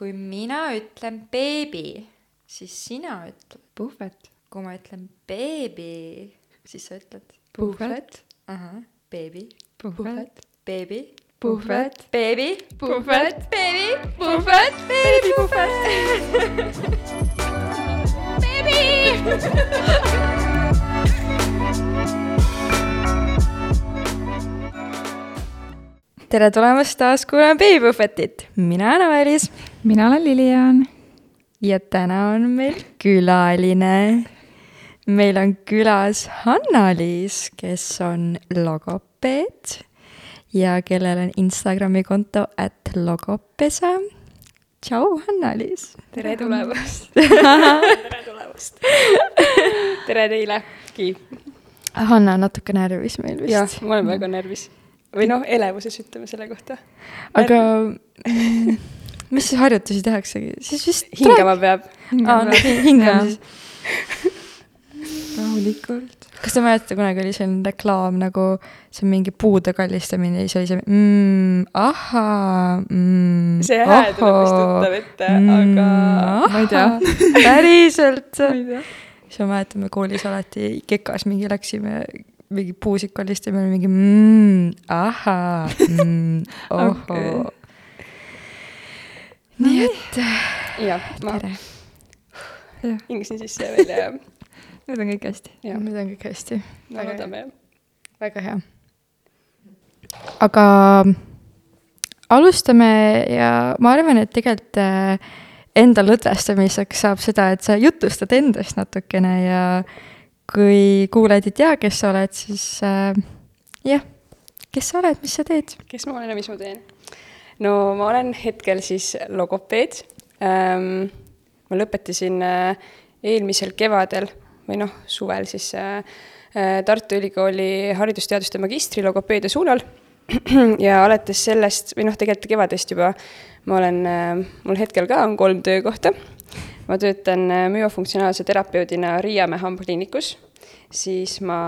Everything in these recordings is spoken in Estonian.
kui mina ütlen beebi, siis sina ütled. puhvet. kui ma ütlen beebi, siis sa ütled. puhvet. ahah, beebi. puhvet. beebi. puhvet. beebi. puhvet. beebi. puhvet. beebi. puhvet. beebi. tere tulemast taas kuulama Beebipuhvetit, mina olen Avelis mina olen Lilian. ja täna on meil külaline. meil on külas Hanna-Liis, kes on logopeed ja kellel on Instagrami konto at logopesa. tšau, Hanna-Liis. tere tulemast tere tulemast tere teilegi. Hanna on natuke närvis meil jah, vist. ma olen väga närvis. või noh, elevuses ütleme selle kohta. aga mis harjutusi tehaksegi, siis vist. hingama peab. aa, hingame siis. rahulikult. kas te mäletate, kunagi oli selline reklaam nagu, see on mingi puude kallistamine ja siis oli see mm, ahaa mm,. see hääl tuleb vist tuttav ette mm,, aga ma ei tea. päriselt siis ma mäletan, me koolis alati kekas mingi läksime, mingi puusik kallistamine, mingi mm, ahaa mm, ohoo nii et jah, ma hingasin sisse ja välja ja, nüüd on kõik hästi. nüüd on kõik hästi no loodame jah. väga hea. aga alustame ja ma arvan, et tegelikult äh, enda lõdvestamiseks saab seda, et sa jutustad endast natukene ja kui kuulajad ei tea, kes sa oled, siis äh, jah, kes sa oled, mis sa teed? kes ma olen ja mis ma teen? No ma olen hetkel siis logopeed ähm,. ma lõpetasin äh, eelmisel kevadel või noh, suvel siis äh, äh, Tartu Ülikooli haridusteaduste magistri logopeedia suunal ja alates sellest või noh, tegelikult kevadest juba ma olen mul hetkel ka on kolm töökohta. ma töötan müofunktsionaalse terapeudina Riiamäe hambakliinikus siis ma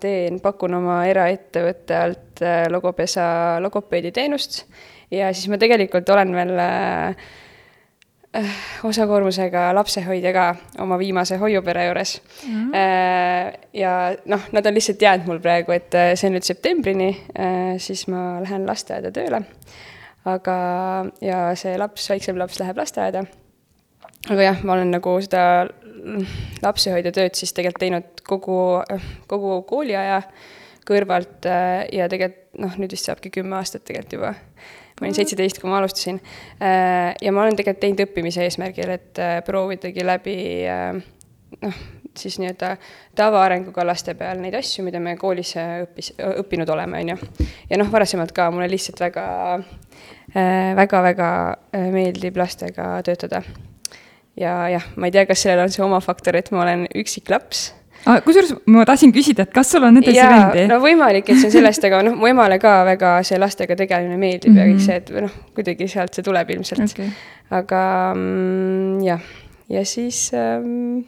teen, pakun oma eraettevõtte alt logopesa logopeediteenust ja siis ma tegelikult olen veel äh, äh, osakoormusega lapsehoidja ka oma viimase hoiupere juures mm. -hmm. ja noh, nad on lihtsalt jäänud mul praegu, et see on nüüd septembrini, siis ma lähen lasteaeda tööle. aga, ja see laps, väiksem laps läheb lasteaeda. aga jah, ma olen nagu seda lapsehoidjatööd siis tegelikult teinud kogu, kogu kooliaja kõrvalt ja tegelikult noh, nüüd vist saabki kümme aastat tegelikult juba. Ma olin seitseteist, kui ma alustasin. Äh, ja ma olen tegelikult teinud õppimise eesmärgil, et äh, proovidagi läbi noh, siis nii-öelda tavaarenguga laste peal neid asju, mida me koolis õppis, õppinud oleme, on ju. ja noh, varasemalt ka mulle lihtsalt väga, väga-väga meeldib lastega töötada ja jah, ma ei tea, kas sellel on see oma faktor, et ma olen üksik laps ah,. kusjuures ma tahtsin küsida, et kas sul on edasi vendi? no võimalik, et see on sellest, aga noh, mu emale ka väga see lastega tegelemine meeldib mm -hmm. ja kõik see, et noh, kuidagi sealt see tuleb ilmselt okay.. aga mm, jah, ja siis ähm,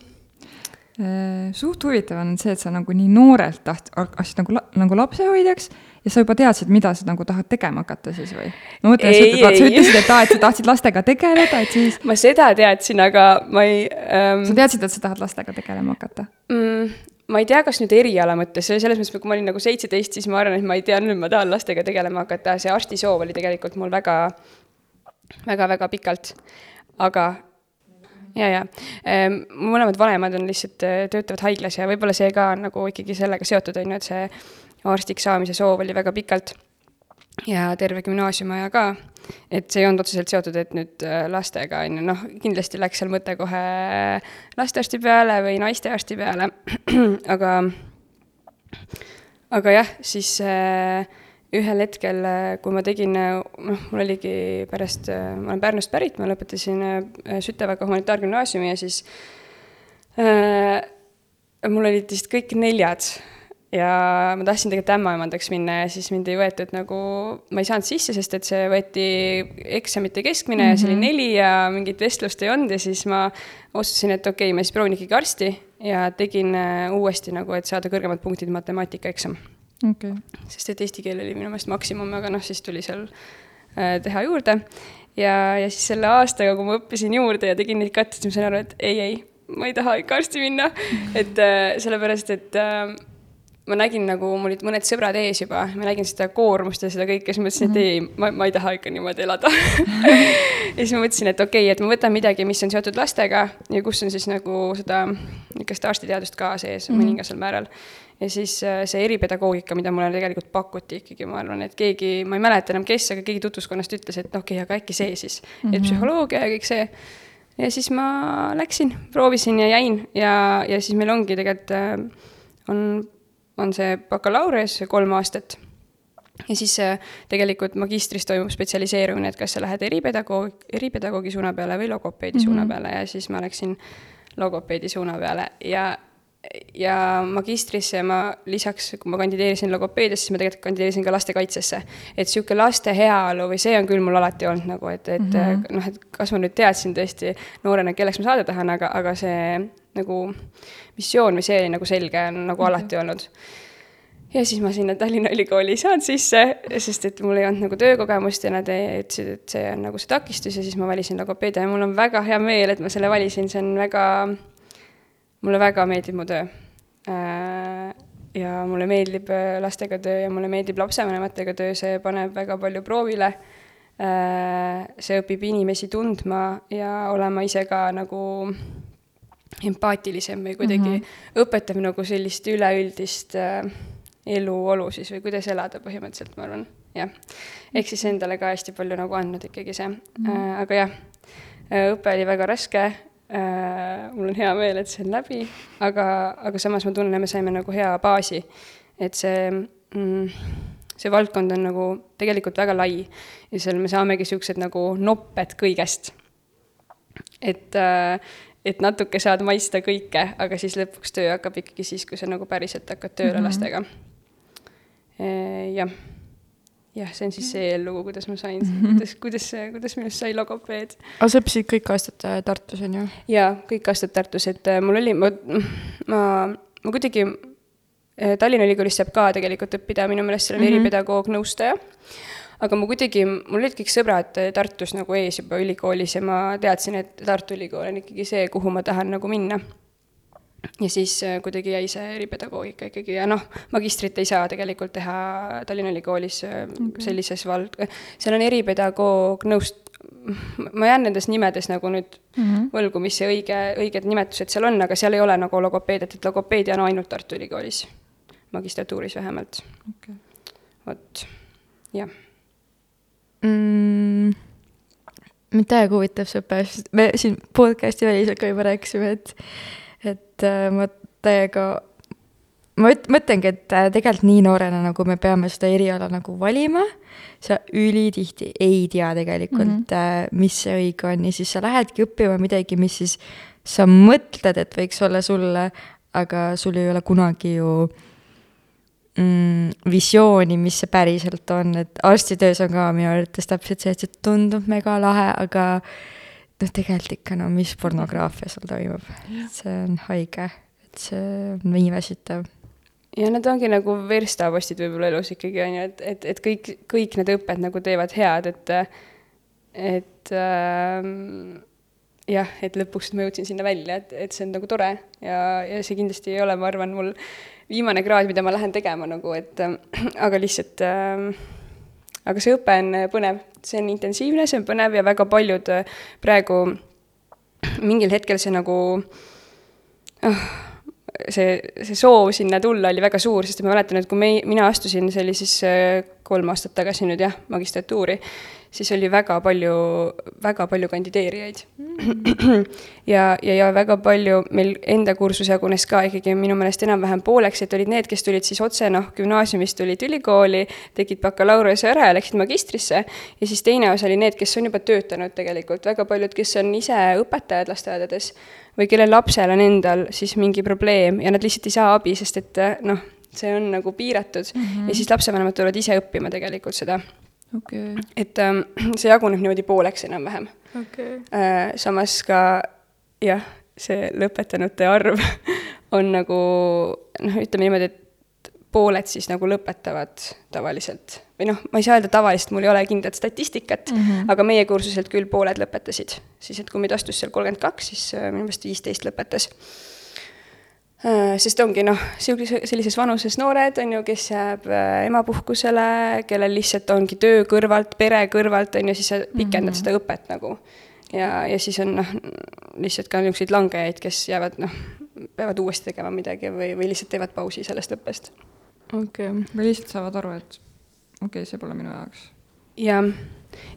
suht huvitav on see, et sa nagu nii noorelt taht-, hakkasid nagu, nagu lapsehoidjaks ja sa juba teadsid, mida sa nagu tahad tegema hakata siis või? ma mõtlen, et sa ütlesid, et aa, et sa tahtsid lastega tegeleda, et siis. ma seda teadsin, aga ma ei ähm.... sa teadsid, et sa tahad lastega tegelema hakata mm,? ma ei tea, kas nüüd eriala mõttes, selles mõttes, kui ma olin nagu seitseteist, siis ma arvan, et ma ei tea, nüüd ma tahan lastega tegelema hakata, see arstisoov oli tegelikult mul väga, väga-väga pikalt. aga ja, ja ehm, mõlemad vanemad on lihtsalt, töötavad haiglas ja võib-olla see ka on nagu ikkagi sellega seotud, on ju, et see arstiks saamise soov oli väga pikalt. Ja terve gümnaasiumiaja ka. et see ei olnud otseselt seotud, et nüüd lastega on ju, noh, kindlasti läks seal mõte kohe lastearsti peale või naistearsti peale, aga, aga jah, siis äh, ühel hetkel, kui ma tegin, noh, mul oligi pärast, ma olen Pärnust pärit, ma lõpetasin Süteväega humanitaargümnaasiumi ja siis äh, mul olid vist kõik neljad ja ma tahtsin tegelikult ämmaemandaks minna ja siis mind ei võetud nagu, ma ei saanud sisse, sest et see võeti eksamite keskmine mm -hmm. ja see oli neli ja mingit vestlust ei olnud ja siis ma otsustasin, et okei okay,, ma siis proovin ikkagi arsti ja tegin uuesti nagu, et saada kõrgemad punktid matemaatikaeksam okay.. sest et eesti keel oli minu meelest maksimum, aga noh, siis tuli seal äh, teha juurde ja, ja siis selle aastaga, kui ma õppisin juurde ja tegin neid katteid, siis ma sain aru, et ei, ei, ma ei taha ikka arsti minna. et äh, sellepärast, et äh, ma nägin nagu, mul olid mõned sõbrad ees juba, ma nägin seda koormust ja seda kõike, siis mõtlesin, et mhm. ei, ma, ma ei taha ikka niimoodi elada ja siis ma mõtlesin, et okei okay,, et ma võtan midagi, mis on seotud lastega ja kus on siis nagu seda niisugust arstiteadust ka sees mm -hmm. mõningasel määral. Ja siis äh, see eripedagoogika, mida mulle tegelikult pakuti ikkagi, ma arvan, et keegi, ma ei mäleta enam, kes, aga keegi tutvuskonnast ütles, et okei okay,, aga äkki see siis mm, -hmm. et psühholoogia ja kõik see ja siis ma läksin, proovisin ja jäin ja, ja siis meil ongi tegelikult äh, on on see bakalaureus, kolm aastat. ja siis äh, tegelikult magistris toimub spetsialiseerumine, et kas sa lähed eripedagoog, eripedagoogi suuna peale või logopeedi mm -hmm. suuna mhm. peale ja siis ma läksin logopeedi suuna peale ja ja magistrisse ma lisaks, kui ma kandideerisin logopeediasse, siis ma tegelikult kandideerisin ka lastekaitsesse. et niisugune laste heaolu või see on küll mul alati olnud nagu, et, et mm -hmm. noh, et kas ma nüüd teadsin tõesti noorena, kelleks ma saada tahan, aga, aga see nagu missioon või see oli nagu selge, on nagu okay. alati olnud. ja siis ma sinna Tallinna Ülikooli ei saanud sisse, sest et mul ei olnud nagu töökogemust ja nad ütlesid, et see on nagu see takistus ja siis ma valisin logopeedia ja mul on väga hea meel, et ma selle valisin, see on väga, mulle väga meeldib mu töö. Äh, ja mulle meeldib äh, lastega töö ja mulle meeldib lapsevanematega töö, see paneb väga palju proovile äh, see õpib inimesi tundma ja olema ise ka nagu empaatilisem või kuidagi mm -hmm. õpetab nagu sellist üleüldist eluolu siis või kuidas elada põhimõtteliselt, ma arvan, jah. ehk siis endale ka hästi palju nagu andnud ikkagi see mm, -hmm. aga jah, õpe oli väga raske mul on hea meel, et see on läbi, aga, aga samas ma tunnen, et me saime nagu hea baasi, et see mm, see valdkond on nagu tegelikult väga lai ja seal me saamegi niisugused nagu nopped kõigest. et äh, et natuke saad maista kõike, aga siis lõpuks töö hakkab ikkagi siis, kui sa nagu päriselt hakkad tööle mm -hmm. lastega. jah, jah, see on siis see eellugu, kuidas ma sain mm, -hmm. kuidas, kuidas, kuidas minust sai logopeed. aga sa õppisid kõik aastad äh, Tartus, on ju? jaa, kõik aastad Tartus, et äh, mul oli, ma, ma, ma kuidagi äh, Tallinna Ülikoolis saab ka tegelikult õppida, minu meelest seal on mm -hmm. eripedagoog, nõustaja aga ma kuidagi, mul olid kõik sõbrad Tartus nagu ees juba ülikoolis ja ma teadsin, et Tartu Ülikool on ikkagi see, kuhu ma tahan nagu minna. Ja siis äh, kuidagi jäi see eripedagoogika ikkagi ja noh, magistrit ei saa tegelikult teha Tallinna Ülikoolis äh, okay. sellises vald-, seal on eripedagoog nõust-, ma jään nendes nimedes nagu nüüd mm -hmm. võlgu, mis see õige, õiged nimetused seal on, aga seal ei ole nagu logopeediat, et logopeedia on ainult Tartu Ülikoolis, magistratuuris vähemalt okay.. vot, jah mm,? mind täiega huvitab see õpe, sest me siin podcast'i väliselt ka juba rääkisime, et, et äh, ma täiega, ma üt-, mõtlengi, et äh, tegelikult nii noorena, nagu me peame seda eriala nagu valima, sa ülitihti ei tea tegelikult mm, -hmm. mis see õige on ja siis sa lähedki õppima midagi, mis siis sa mõtled, et võiks olla sulle, aga sul ei ole kunagi ju mm, visiooni, mis see päriselt on, et arstitöös on ka minu arvates täpselt see, et see tundub mega lahe, aga noh, tegelikult ikka no mis pornograafia seal toimub, see on haige, et see on nii väsitav ja need ongi nagu verstapostid võib-olla elus ikkagi on ju, et, et, et kõik, kõik need õpped nagu teevad head, et, et ähm, jah, et lõpuks ma jõudsin sinna välja, et, et see on nagu tore. Ja, ja see kindlasti ei ole, ma arvan, mul viimane kraad, mida ma lähen tegema nagu, et äh, aga lihtsalt äh, aga see õpe on põnev, see on intensiivne, see on põnev ja väga paljud äh, praegu mingil hetkel see nagu oh, see, see soov sinna tulla oli väga suur, sest ma mäletan, et kui me, mina astusin, see oli siis äh, kolm aastat tagasi nüüd jah, magistratuuri, siis oli väga palju, väga palju kandideerijaid. Mm. ja, ja, ja väga palju, meil enda kursus jagunes ka ikkagi minu meelest enam-vähem pooleks, et olid need, kes tulid siis otse noh, gümnaasiumist tulid ülikooli, tegid bakalaureuse ära ja läksid magistrisse, ja siis teine osa oli need, kes on juba töötanud tegelikult, väga paljud, kes on ise õpetajad lasteaedades või kelle lapsel on endal siis mingi probleem ja nad lihtsalt ei saa abi, sest et noh, see on nagu piiratud. Mm -hmm. ja siis lapsevanemad tulevad ise õppima tegelikult seda okay.. et ähm, see jaguneb niimoodi pooleks enam-vähem. Okay.. Äh, samas ka jah, see lõpetanute arv on nagu noh, ütleme niimoodi, et pooled siis nagu lõpetavad tavaliselt. Või noh, ma ei saa öelda tavaliselt, mul ei ole kindlat statistikat mm, -hmm. aga meie kursuselt küll pooled lõpetasid. siis, et kui meid astus seal kolmkümmend kaks, siis äh, minu meelest viisteist lõpetas sest ongi noh, sellise, sellises vanuses noored, on ju, kes jääb äh, emapuhkusele, kellel lihtsalt ongi töö kõrvalt, pere kõrvalt, on ju, siis sa pikendad mm -hmm. seda õpet nagu. ja, ja siis on noh, lihtsalt ka niisuguseid langejaid, kes jäävad noh, peavad uuesti tegema midagi või, või lihtsalt teevad pausi sellest õppest okei okay., või lihtsalt saavad aru, et okei okay,, see pole minu jaoks. jah,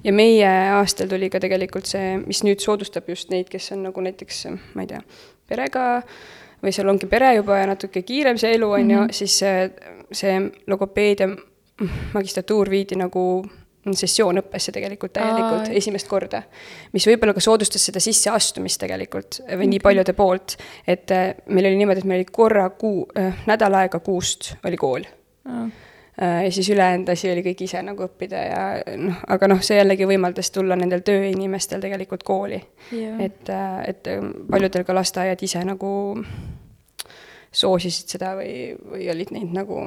ja meie aastal tuli ka tegelikult see, mis nüüd soodustab just neid, kes on nagu näiteks, ma ei tea, perega või seal ongi pere juba ja natuke kiirem see elu, on ju, mhm. siis see, see logopeedia magistratuur viidi nagu sessioonõppesse tegelikult täielikult Aa. esimest korda. mis võib-olla ka soodustas seda sisseastumist tegelikult või nii paljude poolt, et äh, meil oli niimoodi, et meil oli korra kuu äh,, nädal aega kuust oli kool. Äh, ja siis ülejäänud asi oli kõik ise nagu õppida ja noh, aga noh, see jällegi võimaldas tulla nendel tööinimestel tegelikult kooli. et, äh, et paljudel ka lasteaiad ise nagu soosisid seda või, või olid neid nagu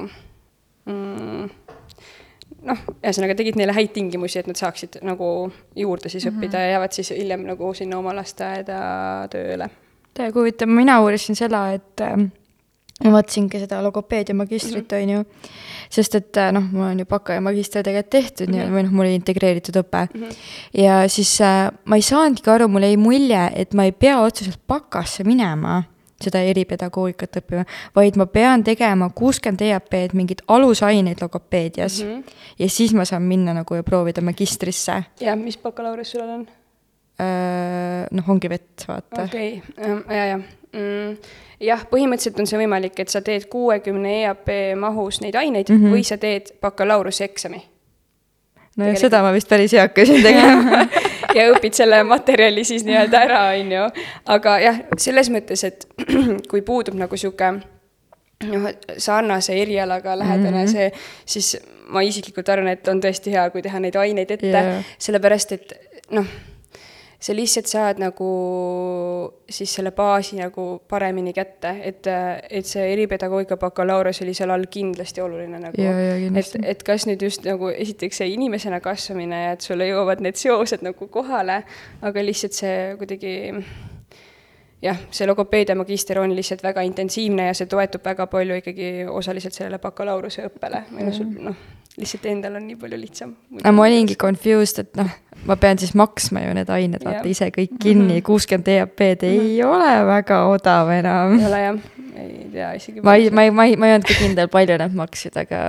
mm, noh, ühesõnaga tegid neile häid tingimusi, et nad saaksid nagu juurde siis mm -hmm. õppida ja jäävad siis hiljem nagu sinna oma lasteaeda tööle. täiega huvitav, mina uurisin seda, et äh, ma vaatasingi seda logopeedia magistrit mm, -hmm. on ju, sest et äh, noh, mul on ju baka ja magister tegelikult tehtud mm -hmm. või noh, mul oli integreeritud õpe mm. -hmm. ja siis äh, ma ei saanudki aru, mul jäi mulje, et ma ei pea otseselt bakasse minema seda eripedagoogikat õppima, vaid ma pean tegema kuuskümmend EAP-d, mingeid alusaineid logopeedias mm. -hmm. ja siis ma saan minna nagu ja proovida magistrisse. ja mis bakalaureus sul on? Noh, ongi vett, vaata. okei okay., ja, ja mm,. jah, põhimõtteliselt on see võimalik, et sa teed kuuekümne EAP mahus neid aineid mm -hmm. või sa teed bakalaureuseeksami nojah, seda ma vist päris ei hakka siin tegema ja õpid selle materjali siis nii-öelda ära, on ju. aga jah, selles mõttes, et kui puudub nagu sihuke noh, sarnase erialaga lähedane mm -hmm. see, siis ma isiklikult arvan, et on tõesti hea, kui teha neid aineid ette yeah., sellepärast et noh sa lihtsalt saad nagu siis selle baasi nagu paremini kätte, et, et see eripedagoogika bakalaureus oli seal all kindlasti oluline nagu. et, et kas nüüd just nagu esiteks see inimesena kasvamine ja et sulle jõuavad need seosed nagu kohale, aga lihtsalt see kuidagi jah, see logopeedia magister on lihtsalt väga intensiivne ja see toetub väga palju ikkagi osaliselt sellele bakalaureuse õppele või noh, sul noh lihtsalt endal on nii palju lihtsam. aga ma olingi confused, et noh, ma pean siis maksma ju need ained, vaata ise kõik kinni, mhm. kuuskümmend EAP-d ei mm -hmm. ole väga odav enam. ei ole jah, ei tea isegi. ma ei, ma ei, ma ei, ma ei olnudki kindel, palju nad maksid, aga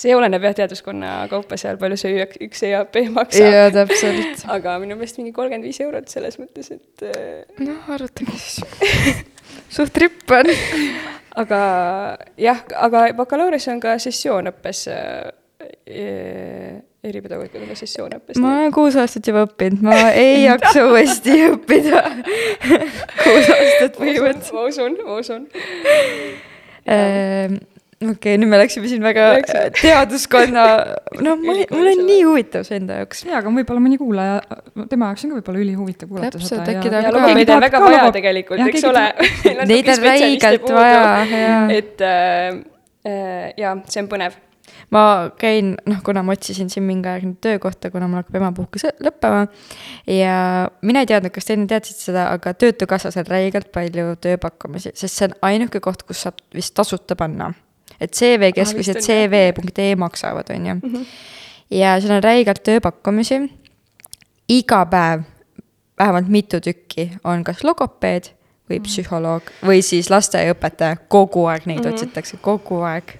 see oleneb jah teaduskonna kaupa seal, palju see üks EAP maksab. jaa, täpselt. aga minu meelest mingi kolmkümmend viis eurot selles mõttes, et. Äh, noh, arvutage siis suht ripp on aga jah, aga bakalaureus on ka sessioonõppes äh, eripedagoogika on ka sessioonõppes. ma olen kuus aastat juba õppinud, ma ei jaksa uuesti õppida kuus aastat põhimõtteliselt. ma usun, ma usun ehm, okei okay,, nüüd me läksime siin väga Läksime. teaduskonna, no mul, mul on nii huvitav see enda jaoks. jaa, aga võib-olla mõni kuulaja, tema jaoks on ka võib-olla ülihuvitav kuulata Täpselt, seda. äkki ta on ka. Neid on väga vaja tegelikult, eks ole. Neid on räigelt vaja, jaa. et äh, äh, jaa, see on põnev ma käin, noh, kuna ma otsisin siin mingi aeg nüüd töökohta, kuna mul hakkab emapuhkus lõppema ja mina ei teadnud, kas te enne teadsite seda, aga Töötukassas on räigelt palju tööpakkumisi, sest see on ainuke koht, kus saab vist tasuta panna et CV keskmised CV.ee maksavad, on ju. Mhm. ja seal on räigelt tööpakkumisi. iga päev vähemalt mitu tükki on kas logopeed või mhm. psühholoog või siis lasteaiaõpetaja, kogu aeg neid mm -hmm. otsitakse, kogu aeg.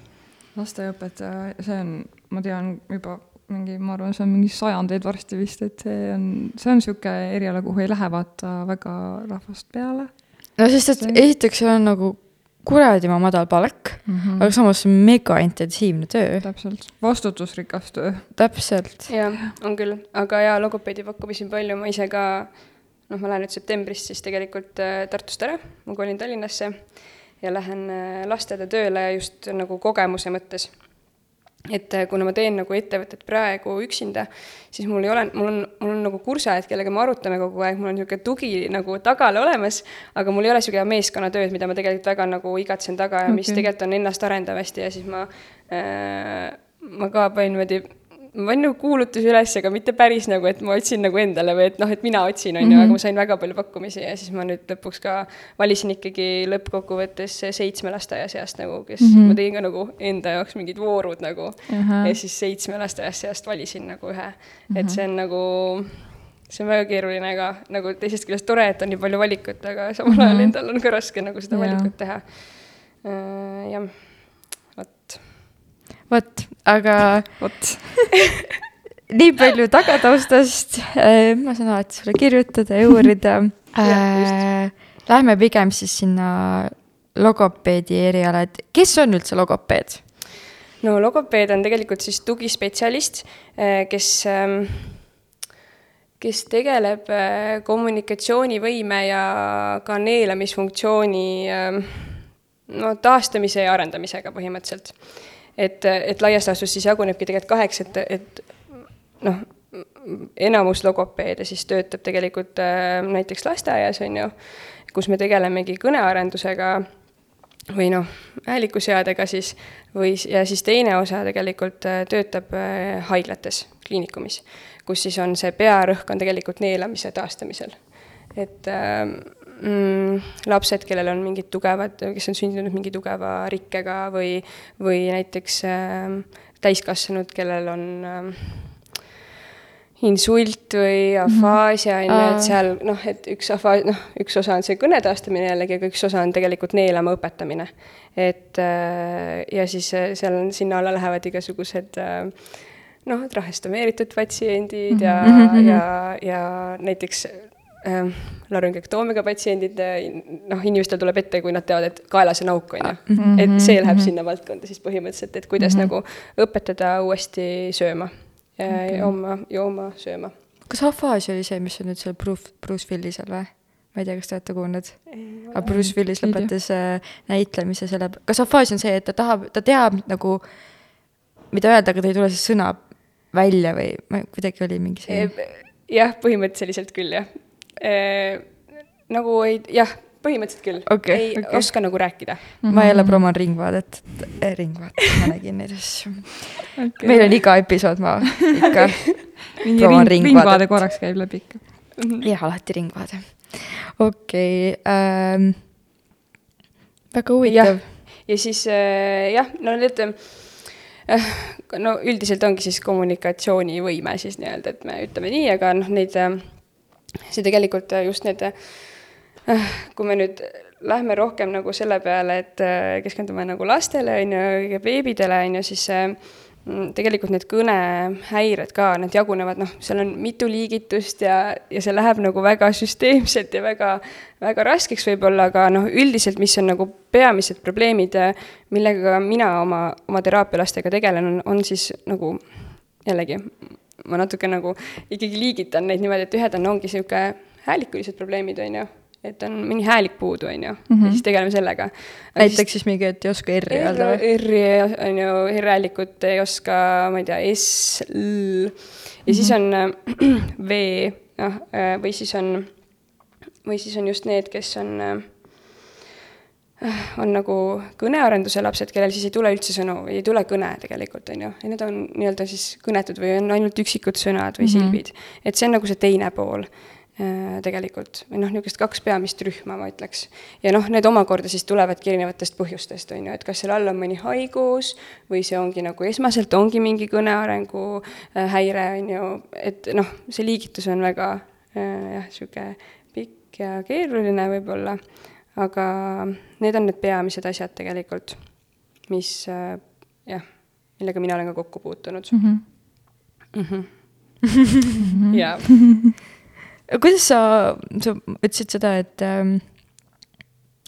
lasteaiaõpetaja, see on, ma tean juba mingi, ma arvan, see on mingi sajandeid varsti vist, et see on, see on niisugune eriala, kuhu ei lähe vaata väga rahvast peale. no sest, et see... esiteks see on nagu kuradima madal palk mm, -hmm. aga samas mega intensiivne töö. täpselt, vastutusrikas töö. täpselt. jah, on küll, aga jaa, logopeedi pakkumisi on palju, ma ise ka noh, ma lähen nüüd septembris siis tegelikult äh, Tartust ära, ma kolin Tallinnasse ja lähen äh, lasteaeda tööle just nagu kogemuse mõttes. Et äh, kuna ma teen nagu ettevõtet praegu üksinda, siis mul ei ole, mul on, mul on nagu kursajad, kellega me arutame kogu aeg, mul on niisugune tugi nagu tagal olemas, aga mul ei ole niisugune meeskonnatööd, mida ma tegelikult väga nagu igatsen taga ja okay. mis tegelikult on ennast arendav hästi ja siis ma äh,, ma ka panin niimoodi ma panin nagu kuulutusi üles, aga mitte päris nagu, et ma otsin nagu endale või et noh, et mina otsin, on ju, aga mhm. ma sain väga palju pakkumisi ja siis ma nüüd lõpuks ka valisin ikkagi lõppkokkuvõttes seitsme lasteaia seast nagu, kes mm, -hmm. ma tegin ka nagu enda jaoks mingid voorud nagu uh. -huh. ja siis seitsme lasteaia seast valisin nagu ühe uh, -huh. et see on nagu see on väga keeruline ka, nagu teisest küljest tore, et on nii palju valikut, aga samal ajal mm -hmm. endal on ka raske nagu seda ja. valikut teha uh,. jah vot, aga vot nii palju tagataustast äh,, ma saan alati sulle kirjutada ja uurida äh,. Lähme pigem siis sinna logopeedi eriala, et kes on üldse logopeed? no logopeed on tegelikult siis tugispetsialist, äh, kes ähm, kes tegeleb äh, kommunikatsioonivõime ja ka neelamisfunktsiooni ähm, no taastamise ja arendamisega põhimõtteliselt et, et laias laastus siis jagunebki tegelikult kaheks, et, et noh, enamus logopeede siis töötab tegelikult äh, näiteks lasteaias, on ju, kus me tegelemegi kõnearendusega või noh, häälikuseadega siis, või, ja siis teine osa tegelikult äh, töötab äh, haiglates, kliinikumis, kus siis on see pearõhk on tegelikult neelamise taastamisel. et äh, mm, lapsed, kellel on mingid tugevad, kes on sündinud mingi tugeva rikkega või, või näiteks äh, täiskasvanud, kellel on äh, insult või afaasia on ju, et seal noh, et üks afa-, noh, üks osa on see kõne taastamine jällegi, aga üks osa on tegelikult neelama õpetamine. et äh, ja siis äh, seal on, sinna alla lähevad igasugused äh, noh, trahestomeeritud patsiendid ja mm, -hmm. ja, ja näiteks äh, laryngektoomega patsiendid, noh, inimestel tuleb ette, kui nad teavad, et kaelas on auk, on ju. Ah, et see läheb mm -hmm. sinna valdkonda siis põhimõtteliselt, et kuidas mm -hmm. nagu õpetada uuesti sööma okay., jooma, jooma, sööma. kas afaasia oli see, mis on nüüd seal Bruce, Bruce Willisel või? ma ei tea, kas te olete kuulnud? aga Bruce Willis lõpetas äh, näitlemise selle, kas afaasia on see, et ta tahab, ta teab nagu, mida öelda, aga ta ei tule see sõna välja või ma kuidagi oli mingi see? jah, põhimõtteliselt küll, jah Äh, nagu ei, jah, põhimõtteliselt küll okay,. ei okay. oska nagu rääkida mm. -hmm. ma jälle promoon Ringvaadet, eh, Ringvaadet, ma nägin neid asju okay.. meil on iga episood, ma ikka promoon ring, Ringvaade korraks käib läbi ikka mm. -hmm. jah, alati Ringvaade. okei okay, ähm,, väga huvitav. ja siis äh, jah, no need äh, no üldiselt ongi siis kommunikatsioonivõime siis nii-öelda, et me ütleme nii, aga noh, neid äh, see tegelikult äh, just need, äh, kui me nüüd lähme rohkem nagu selle peale, et äh, keskendume nagu lastele, on ju, ja beebidele, on ju, siis mm, tegelikult need kõnehäired ka, need jagunevad, noh, seal on mitu liigitust ja, ja see läheb nagu väga süsteemselt ja väga, väga raskeks võib-olla, aga noh, üldiselt, mis on nagu peamised probleemid, millega mina oma, oma teraapialastega tegelen, on, on siis nagu jällegi ma natuke nagu ikkagi liigitan neid niimoodi, et ühed on, ongi niisugune häälikulised probleemid, on ju, et on mõni häälik puudu, on ju, ja mhm. siis tegeleme sellega. näiteks siis mingi, et ei oska R-i öelda või? R-i on ju, R-häälikut ei oska, ma ei tea, S, L ja siis on äh, V, noh, või siis on, või siis on just need, kes on äh, on nagu kõnearenduse lapsed, kellel siis ei tule üldse sõnu ei tule kõne tegelikult, on ju, ja need on nii-öelda siis kõnetud või on ainult üksikud sõnad või mm -hmm. silbid. et see on nagu see teine pool äh, tegelikult, või noh, niisugust kaks peamist rühma, ma ütleks. ja noh, need omakorda siis tulevadki erinevatest põhjustest, on ju, et kas seal all on mõni haigus või see ongi nagu esmaselt ongi mingi kõnearengu äh, häire, on ju, et noh, see liigitus on väga äh, jah, niisugune pikk ja keeruline võib-olla aga need on need peamised asjad tegelikult, mis äh, jah, millega mina olen ka kokku puutunud mm. -hmm. Mm -hmm. jaa. kuidas sa, sa ütlesid seda, et ähm,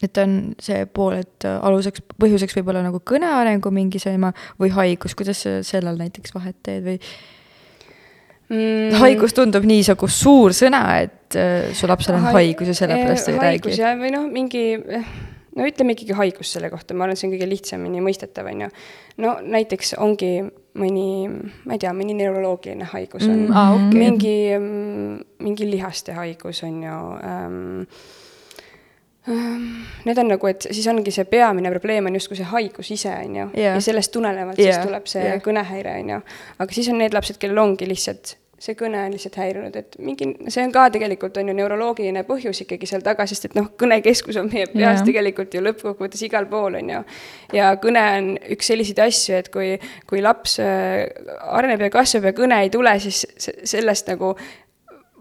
et on see pool, et aluseks, põhjuseks võib olla nagu kõnearengu mingi seema või haigus, kuidas sa sellel näiteks vahet teed või mm.? haigus tundub nii nagu suur sõna, et äh, su lapsel on haigus ja sellepärast ei räägi. haigus jah, või noh, mingi no ütleme ikkagi haigus selle kohta, ma arvan, see on kõige lihtsamini mõistetav, on ju. no näiteks ongi mõni, ma ei tea, mõni neuroloogiline haigus on Mm, aa, okei. mingi, mingi lihaste haigus on ju ähm, Need on nagu, et siis ongi see peamine probleem on justkui see haigus ise, on ju. Jah. ja sellest tulenevalt Jah, siis tuleb see jah. kõnehäire, on ju. aga siis on need lapsed, kellel ongi lihtsalt see kõne on lihtsalt häirinud, et mingi, see on ka tegelikult on ju neuroloogiline põhjus ikkagi seal taga, sest et noh, kõnekeskus on meie peas Jah. tegelikult ju lõppkokkuvõttes igal pool, on ju. ja kõne on üks selliseid asju, et kui, kui laps äh, areneb ja kasvab ja kõne ei tule, siis se- sellest nagu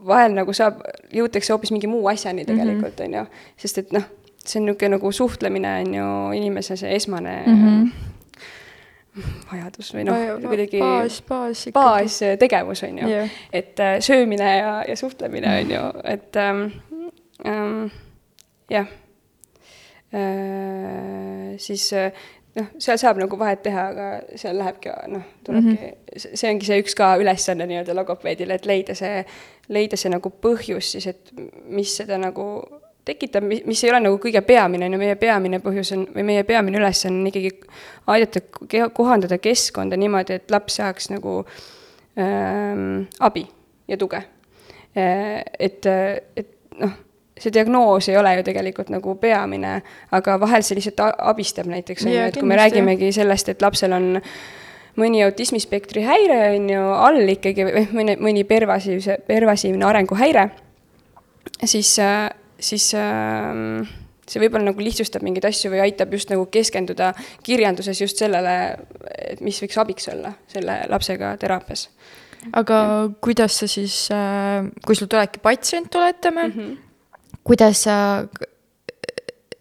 vahel nagu saab, jõutakse hoopis mingi muu asjani tegelikult, on ju. sest et noh, see on niisugune nagu suhtlemine on ju inimese see esmane mm -hmm. vajadus või noh, kuidagi baas, baas baastegevus, on ju Jah. et äh, söömine ja, ja suhtlemine on ju, et ähm, ähm, jah äh,. siis äh, noh, seal saab nagu vahet teha, aga seal lähebki noh, tulebki mm, -hmm. see ongi see üks ka ülesanne nii-öelda logopeedile, et leida see, leida see nagu põhjus siis, et mis seda nagu tekitab, mis, mis ei ole nagu kõige peamine, on ju, meie peamine põhjus on, või meie peamine ülesanne on ikkagi aidata kohandada keskkonda niimoodi, et laps saaks nagu ähm, abi ja tuge. Et, et noh, see diagnoos ei ole ju tegelikult nagu peamine, aga vahel see lihtsalt abistab näiteks, on ju, et kui me räägimegi sellest, et lapsel on mõni autismispektri häire, on ju, all ikkagi, või mõni, mõni pervasiivse, pervasiivne arenguhäire, siis, siis see võib-olla nagu lihtsustab mingeid asju või aitab just nagu keskenduda kirjanduses just sellele, et mis võiks abiks olla selle lapsega teraapias aga kuidas sa siis, kui sul tulebki patsient, oletame mm. -hmm. Kuidas sa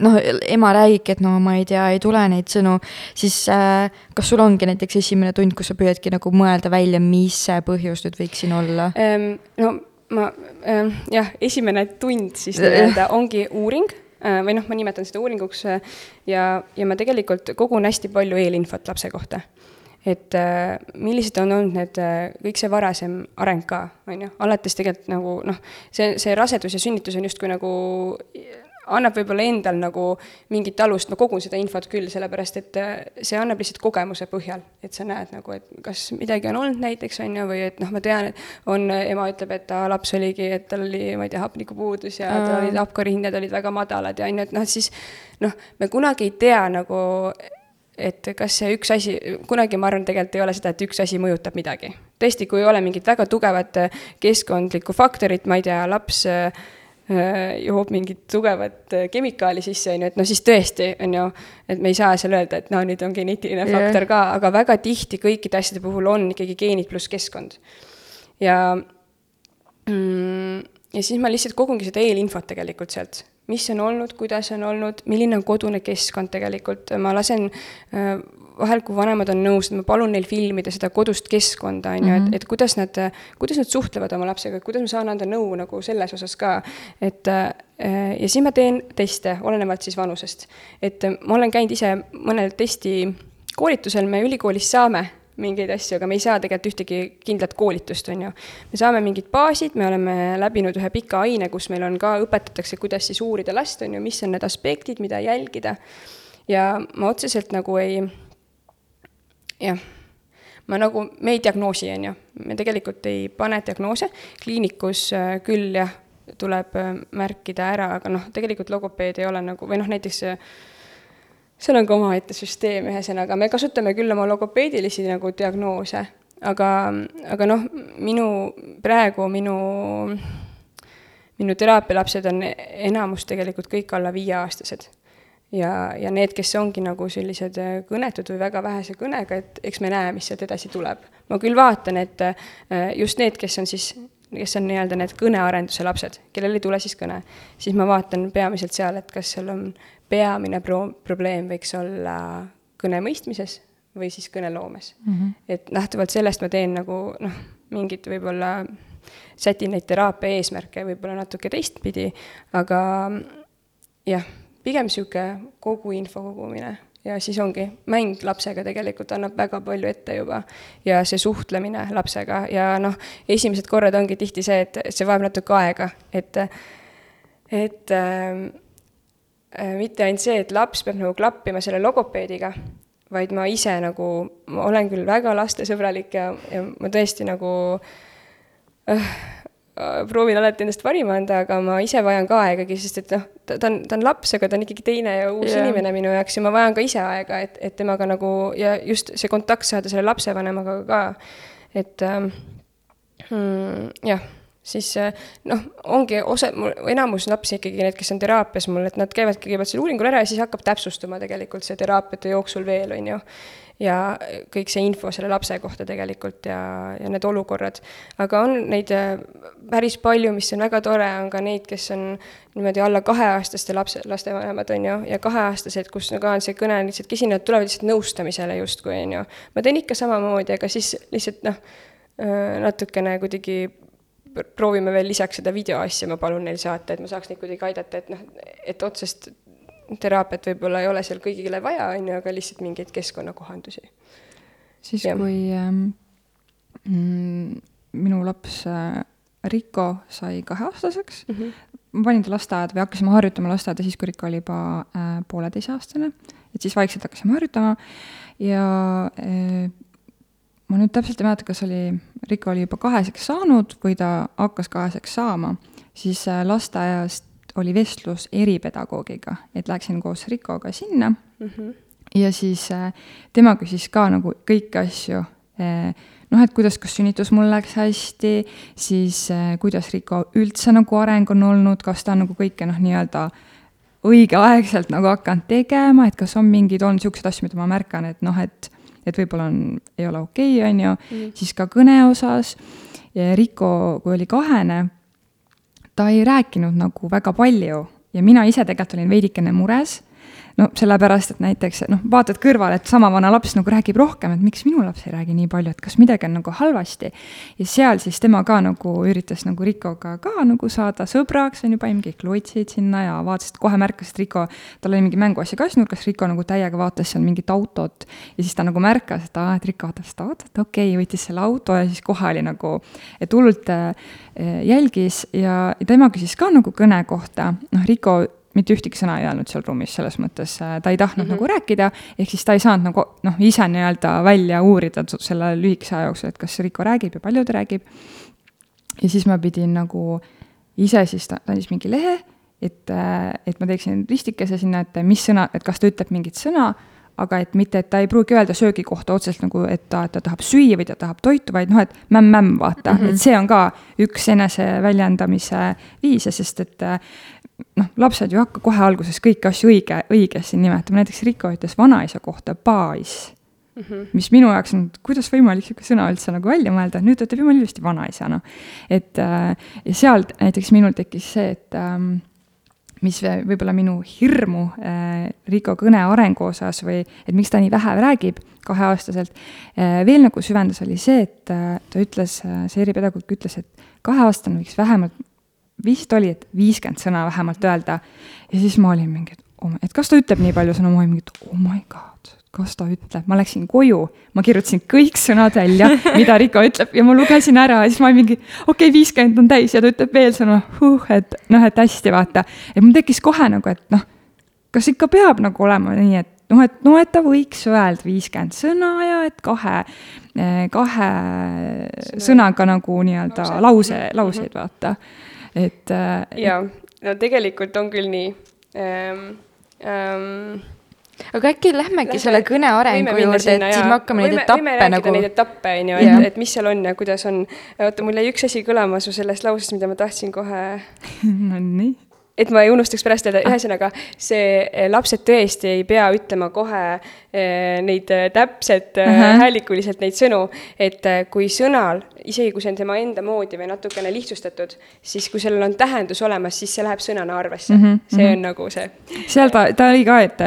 noh, ema räägibki, et no ma ei tea, ei tule neid sõnu, siis äh, kas sul ongi näiteks esimene tund, kus sa püüadki nagu mõelda välja, mis see põhjus nüüd võiks siin olla? Ehm, no ma ähm, jah, esimene tund siis nii-öelda ongi uuring äh, või noh, ma nimetan seda uuringuks äh, ja, ja ma tegelikult kogun hästi palju eelinfot lapse kohta. Et äh, millised on olnud need, kõik see varasem areng ka, on ju, alates tegelikult nagu noh, see, see rasedus ja sünnitus on justkui nagu annab võib-olla endal nagu mingit alust, ma kogun seda infot küll, sellepärast et äh, see annab lihtsalt kogemuse põhjal, et sa näed nagu, et kas midagi on olnud näiteks, on ju, või et noh, ma tean, et on, ema ütleb, et ta laps oligi, et tal oli, ma ei tea, hapnikupuudus ja tal olid hapkarihinnad olid väga madalad ja on ju, et noh, siis noh, me kunagi ei tea nagu, et kas see üks asi, kunagi ma arvan, tegelikult ei ole seda, et üks asi mõjutab midagi. tõesti, kui ei ole mingit väga tugevat äh, keskkondlikku faktorit, ma ei tea, laps äh, joob mingit tugevat äh, kemikaali sisse, on ju, et noh, siis tõesti, on ju, et me ei saa seal öelda, et no nüüd on geneetiline Jah. faktor ka, aga väga tihti kõikide asjade puhul on ikkagi geenid pluss keskkond. ja mm, ja siis ma lihtsalt kogungi seda eelinfot tegelikult sealt, mis on olnud, kuidas on olnud, milline on kodune keskkond tegelikult, ma lasen äh, vahel, kui vanemad on nõus, ma palun neil filmida seda kodust keskkonda, on ju, et, et kuidas nad, kuidas nad suhtlevad oma lapsega, kuidas ma saan anda nõu nagu selles osas ka. et äh, ja siis ma teen teste, olenevalt siis vanusest. et ma olen käinud ise mõnel testikoolitusel, me ülikoolis saame mingeid asju, aga me ei saa tegelikult ühtegi kindlat koolitust, on ju. me saame mingid baasid, me oleme läbinud ühe pika aine, kus meil on ka, õpetatakse, kuidas siis uurida last, on ju, mis on need aspektid, mida jälgida. ja ma otseselt nagu ei, jah, ma nagu, me ei diagnoosi, on ju, me tegelikult ei pane diagnoose, kliinikus äh, küll jah, tuleb äh, märkida ära, aga noh, tegelikult logopeed ei ole nagu, või noh, näiteks äh, seal on ka omaette süsteem, ühesõnaga, me kasutame küll oma logopeedilisi nagu diagnoose, aga, aga noh, minu, praegu minu, minu teraapialapsed on enamus tegelikult kõik alla viieaastased. ja, ja need, kes ongi nagu sellised kõnetud või väga vähese kõnega, et eks me näe, mis sealt edasi tuleb. ma küll vaatan, et äh, just need, kes on siis kes on nii-öelda need kõnearenduse lapsed, kellel ei tule siis kõne, siis ma vaatan peamiselt seal, et kas seal on peamine pro-, probleem võiks olla kõne mõistmises või siis kõneloomes mm. -hmm. et lähtuvalt sellest ma teen nagu noh, mingit võib-olla, sätin neid teraapia eesmärke võib-olla natuke teistpidi, aga jah, pigem niisugune kogu info kogumine ja siis ongi, mäng lapsega tegelikult annab väga palju ette juba. ja see suhtlemine lapsega ja noh, esimesed korrad ongi tihti see, et see vajab natuke aega, et, et äh, mitte ainult see, et laps peab nagu klappima selle logopeediga, vaid ma ise nagu, ma olen küll väga lastesõbralik ja, ja ma tõesti nagu äh, proovin alati endast parima anda, aga ma ise vajan ka aegagi, sest et noh, ta, ta on, ta on laps, aga ta on ikkagi teine ja uus yeah. inimene minu jaoks ja ma vajan ka ise aega, et, et temaga nagu ja just see kontakt saada selle lapsevanemaga ka, et ähm, mm, jah siis äh, noh, ongi osa, enamus lapsi ikkagi need, kes on teraapias mul, et nad käivadki kõigepealt selle uuringul ära ja siis hakkab täpsustuma tegelikult see teraapiate jooksul veel, on ju. ja kõik see info selle lapse kohta tegelikult ja, ja need olukorrad. aga on neid äh, päris palju, mis on väga tore, on ka neid, kes on niimoodi alla kaheaastaste lapse, lastevanemad, on ju, ja kaheaastased, kus ka on see kõne lihtsalt, kes sinna tulevad lihtsalt nõustamisele justkui, on ju. ma teen ikka samamoodi, aga siis lihtsalt noh, äh, natukene kuidagi proovime veel lisaks seda videoasja, ma palun neil saata, et ma saaks neid kuidagi aidata, et noh, et otsest teraapiat võib-olla ei ole seal kõigile vaja, on ju, aga lihtsalt mingeid keskkonnakohandusi. siis kui ähm, minu laps äh, Riko sai kaheaastaseks mm, -hmm. ma panin ta lasteaeda või hakkasime harjutama lasteaeda siis, kui Riko oli juba äh, pooleteiseaastane, et siis vaikselt hakkasime harjutama ja äh, ma nüüd täpselt ei mäleta, kas oli, Riko oli juba kaheseks saanud või ta hakkas kaheseks saama, siis äh, lasteaiast oli vestlus eripedagoogiga, et läksin koos Rikoga sinna mm. -hmm. ja siis äh, tema küsis ka nagu kõiki asju äh, noh, et kuidas, kas sünnitus mul läks hästi, siis kuidas Riko üldse nagu areng on olnud, kas ta on nagu kõike noh, nii-öelda õigeaegselt nagu hakanud tegema, et kas on mingeid olnud niisuguseid asju, mida ma märkan, et noh, et et võib-olla on, ei ole okei okay,, on ju mm., siis ka kõne osas. Riko, kui oli kahene, ta ei rääkinud nagu väga palju ja mina ise tegelikult olin veidikene mures no sellepärast, et näiteks noh, vaatad kõrvale, et sama vana laps nagu räägib rohkem, et miks minu laps ei räägi nii palju, et kas midagi on nagu halvasti. ja seal siis tema ka nagu üritas nagu Rikoga ka nagu saada sõbraks, on ju, panime kõik lotsid sinna ja vaatas, et kohe märkas, et Riko, tal oli mingi mänguasja kassnurgas, Riko nagu täiega vaatas seal mingit autot. ja siis ta nagu märkas, et aa, et Riko vaatab seda autot, okei okay,, võttis selle auto ja siis kohe oli nagu, et hullult äh, jälgis ja tema küsis ka nagu kõne kohta, noh, Riko mitte ühtegi sõna ei öelnud seal ruumis, selles mõttes äh, ta ei tahtnud mm -hmm. nagu rääkida, ehk siis ta ei saanud nagu noh, ise nii-öelda välja uurida selle lühikese aja jooksul, et kas Riko räägib ja palju ta räägib. ja siis ma pidin nagu ise siis, ta andis mingi lehe, et, äh, et ma teeksin ristikese sinna, et mis sõna, et kas ta ütleb mingit sõna, aga et mitte, et ta ei pruugi öelda söögi kohta otseselt nagu, et ta, ta tahab süüa või ta tahab toitu, vaid noh, et mämm-mämm, vaata mm, -hmm. et see on ka üks enese väljendamise viise, sest et äh, noh, lapsed ju ei hakka kohe alguses kõiki asju õige, õigesti nimetama, näiteks Riko ütles vanaisa kohta pais mm. -hmm. mis minu jaoks on, kuidas võimalik niisugune sõna üldse nagu välja mõelda, nüüd ütleb jumala ilusti vanaisa, noh. et äh, ja seal näiteks minul tekkis see, et ähm, mis võib-olla minu hirmu äh, Riko kõne arengu osas või et miks ta nii vähe räägib kaheaastaselt äh,, veel nagu süvendas, oli see, et äh, ta ütles äh,, see eripedagoog ütles, et kaheaastane võiks vähemalt vist oli, et viiskümmend sõna vähemalt öelda. ja siis ma olin mingi, et oh, et kas ta ütleb nii palju sõnu, ma olin mingi, et oh my god, kas ta ütleb, ma läksin koju, ma kirjutasin kõik sõnad välja, mida Riko ütleb ja ma lugesin ära. Ja siis ma olin mingi, okei okay,, viiskümmend on täis ja ta ütleb veel sõnu, huh, et noh, et hästi, vaata. et mul tekkis kohe nagu, et noh, kas ikka peab nagu olema nii, et noh, et noh, et ta võiks öelda viiskümmend sõna ja et kahe, kahe sõnaga nagu nii-öelda lause, lauseid vaata et äh,. jaa, no tegelikult on küll nii ähm,. Ähm, aga äkki lähmegi Lähme, selle kõne arengu juurde, et siin me hakkame neid etappe nagu. Neid etappe, on ju, et, et mis seal on ja kuidas on. oota, mul jäi üks asi kõlama su sellest lausest, mida ma tahtsin kohe Nonii et ma ei unustaks pärast öelda, ühesõnaga see eh, lapsed tõesti ei pea ütlema kohe eh, neid eh, täpselt uh -huh. häälikuliselt neid sõnu, et kui sõnal, isegi kui see on tema enda moodi või natukene lihtsustatud, siis kui sellel on tähendus olemas, siis see läheb sõnana arvesse mm. -hmm. see on nagu see. seal ta, ta oli ka, et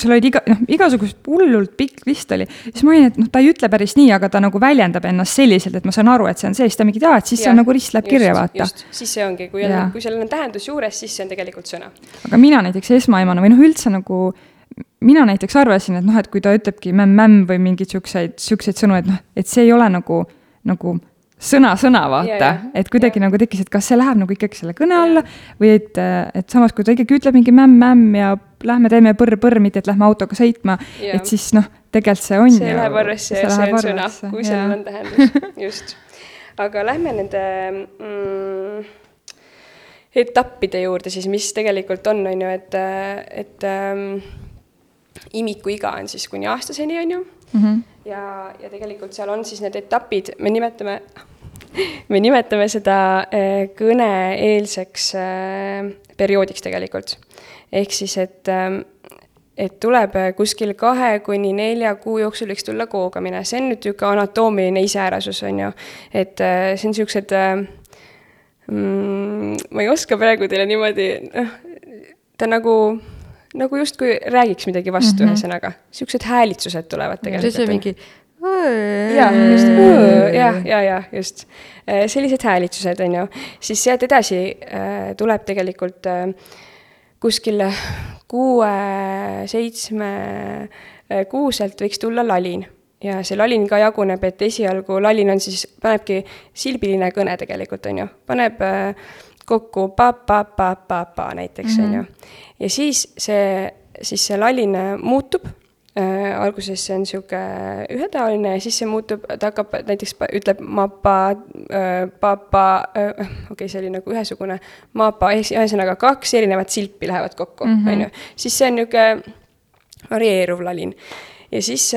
seal olid iga, noh, igasugust hullult pikk list oli, siis ma olin, et noh, ta ei ütle päris nii, aga ta nagu väljendab ennast selliselt, et ma saan aru, et see on see, siis ta mingi, aa, et siis ja, see on nagu rist läheb kirja, vaata. siis see ongi, kui on, kui sellel on tähendus juures, siis see on tegelikult sõna. aga mina näiteks esmaemana või noh, üldse nagu mina näiteks arvasin, et noh, et kui ta ütlebki mämm-mämm või mingeid siukseid, siukseid sõnu, et noh, et see ei ole nagu, nagu sõna-sõna, vaata Ja, ja., et kuidagi Ja. nagu tekkis, et kas see läheb nagu ikkagi selle kõne alla või et, et samas, kui ta ikkagi ütleb mingi mämm-mämm ja lähme teeme põrr-põrr, mitte et lähme autoga sõitma, et siis noh, tegelikult see on see läheb arvesse ja see on sõna, kui sellel on tähendus, just. aga lähme nende mm, etappide juurde siis, mis tegelikult on, on ju, et, et ähm, imikuiga on siis kuni aastaseni, on ju mm. -hmm. ja, ja tegelikult seal on siis need etapid, me nimetame, me nimetame seda äh, kõneeelseks äh, perioodiks tegelikult. ehk siis, et äh, et tuleb kuskil kahe kuni nelja kuu jooksul võiks tulla koogamine, see on nüüd niisugune anatoomiline iseärasus, on ju. et see on niisugused mm,, ma ei oska praegu teile niimoodi, noh, ta nagu, nagu justkui räägiks midagi vastu mm, -hmm. ühesõnaga. niisugused häälitsused tulevad tegelikult. siis on mingi. jaa, just, jah, ja, ja just. sellised häälitsused, on ju. siis sealt edasi äh, tuleb tegelikult äh, kuskil kuue, seitsme äh, kuuselt võiks tulla lalin. ja see lalin ka jaguneb, et esialgu lalin on siis, panebki silbiline kõne tegelikult, on ju. paneb äh, kokku pa-pa-pa-pa-pa näiteks, on ju. ja siis see, siis see lalin muutub äh, alguses see on niisugune ühetaoline ja siis see muutub, ta hakkab näiteks, ütleb mapa äh,, papa äh,, okei okay,, see oli nagu ühesugune, mapa, ühesõnaga kaks erinevat silpi lähevad kokku, on ju. siis see on niisugune varieeruv lalin. ja siis,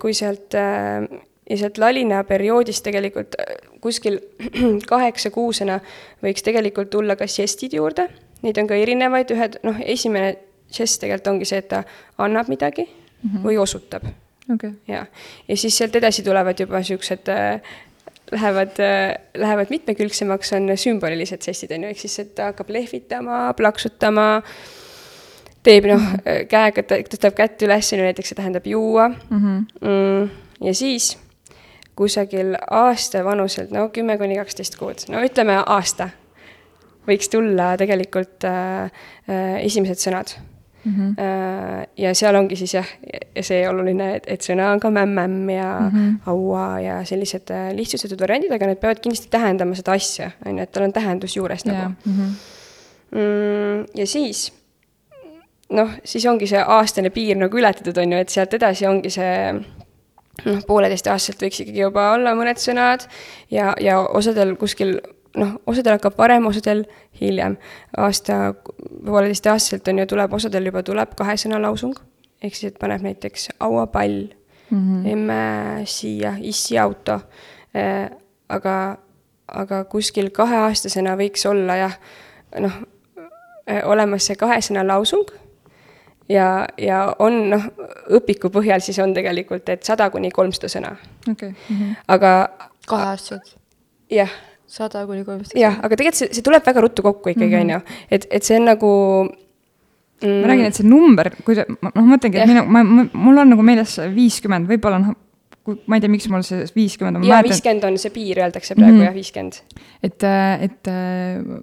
kui sealt äh, ja sealt lalina perioodist tegelikult kuskil kaheksa-kuusena võiks tegelikult tulla ka žestid juurde, neid on ka erinevaid, ühed, noh, esimene žest tegelikult ongi see, et ta annab midagi mm -hmm. või osutab okay.. ja, ja siis sealt edasi tulevad juba niisugused äh, lähevad äh,, lähevad mitmekülgsemaks, on sümbolilised žestid, on ju, ehk siis, et ta hakkab lehvitama, plaksutama, teeb noh mm -hmm. käega, tõstab kätt üles, on ju, näiteks see tähendab juua mm. -hmm. Mm, ja siis kusagil aasta vanuselt, no kümme kuni kaksteist kuud, no ütleme aasta, võiks tulla tegelikult äh, äh, esimesed sõnad mm. -hmm. Äh, ja seal ongi siis jah, see oluline, et, et sõna on ka mämm-mämm ja mm -hmm. haua ja sellised äh, lihtsustatud variandid, aga need peavad kindlasti tähendama seda asja, on ju, et tal on tähendus juures yeah. nagu mm. -hmm. Mm, ja siis noh, siis ongi see aastane piir nagu ületatud, on ju, et sealt edasi ongi see noh, pooleteistaastaselt võiks ikkagi juba olla mõned sõnad ja, ja osadel kuskil noh, osadel hakkab varem, osadel hiljem. aasta, pooleteistaastaselt on ju, tuleb, osadel juba tuleb kahe sõna lausung, ehk siis, et paneb näiteks hauapall mm, -hmm. emme siia, issi auto äh,. aga, aga kuskil kaheaastasena võiks olla jah, noh, olemas see kahe sõna lausung ja, ja on noh, õpiku põhjal siis on tegelikult, et sada kuni kolmsada sõna okay. mm. -hmm. aga. kaheaastased? jah. sada kuni kolmsada. jah, aga tegelikult see, see tuleb väga ruttu kokku ikkagi, on ju, et, et see on nagu mm.. ma räägin, et see number, kui ta, noh, ma mõtlengi, et minu, ma, ma, mul on nagu meeles viiskümmend, võib-olla noh, ma ei tea, miks mul see viiskümmend on. jaa, viiskümmend on see piir, öeldakse praegu mm -hmm. jah, viiskümmend. et, et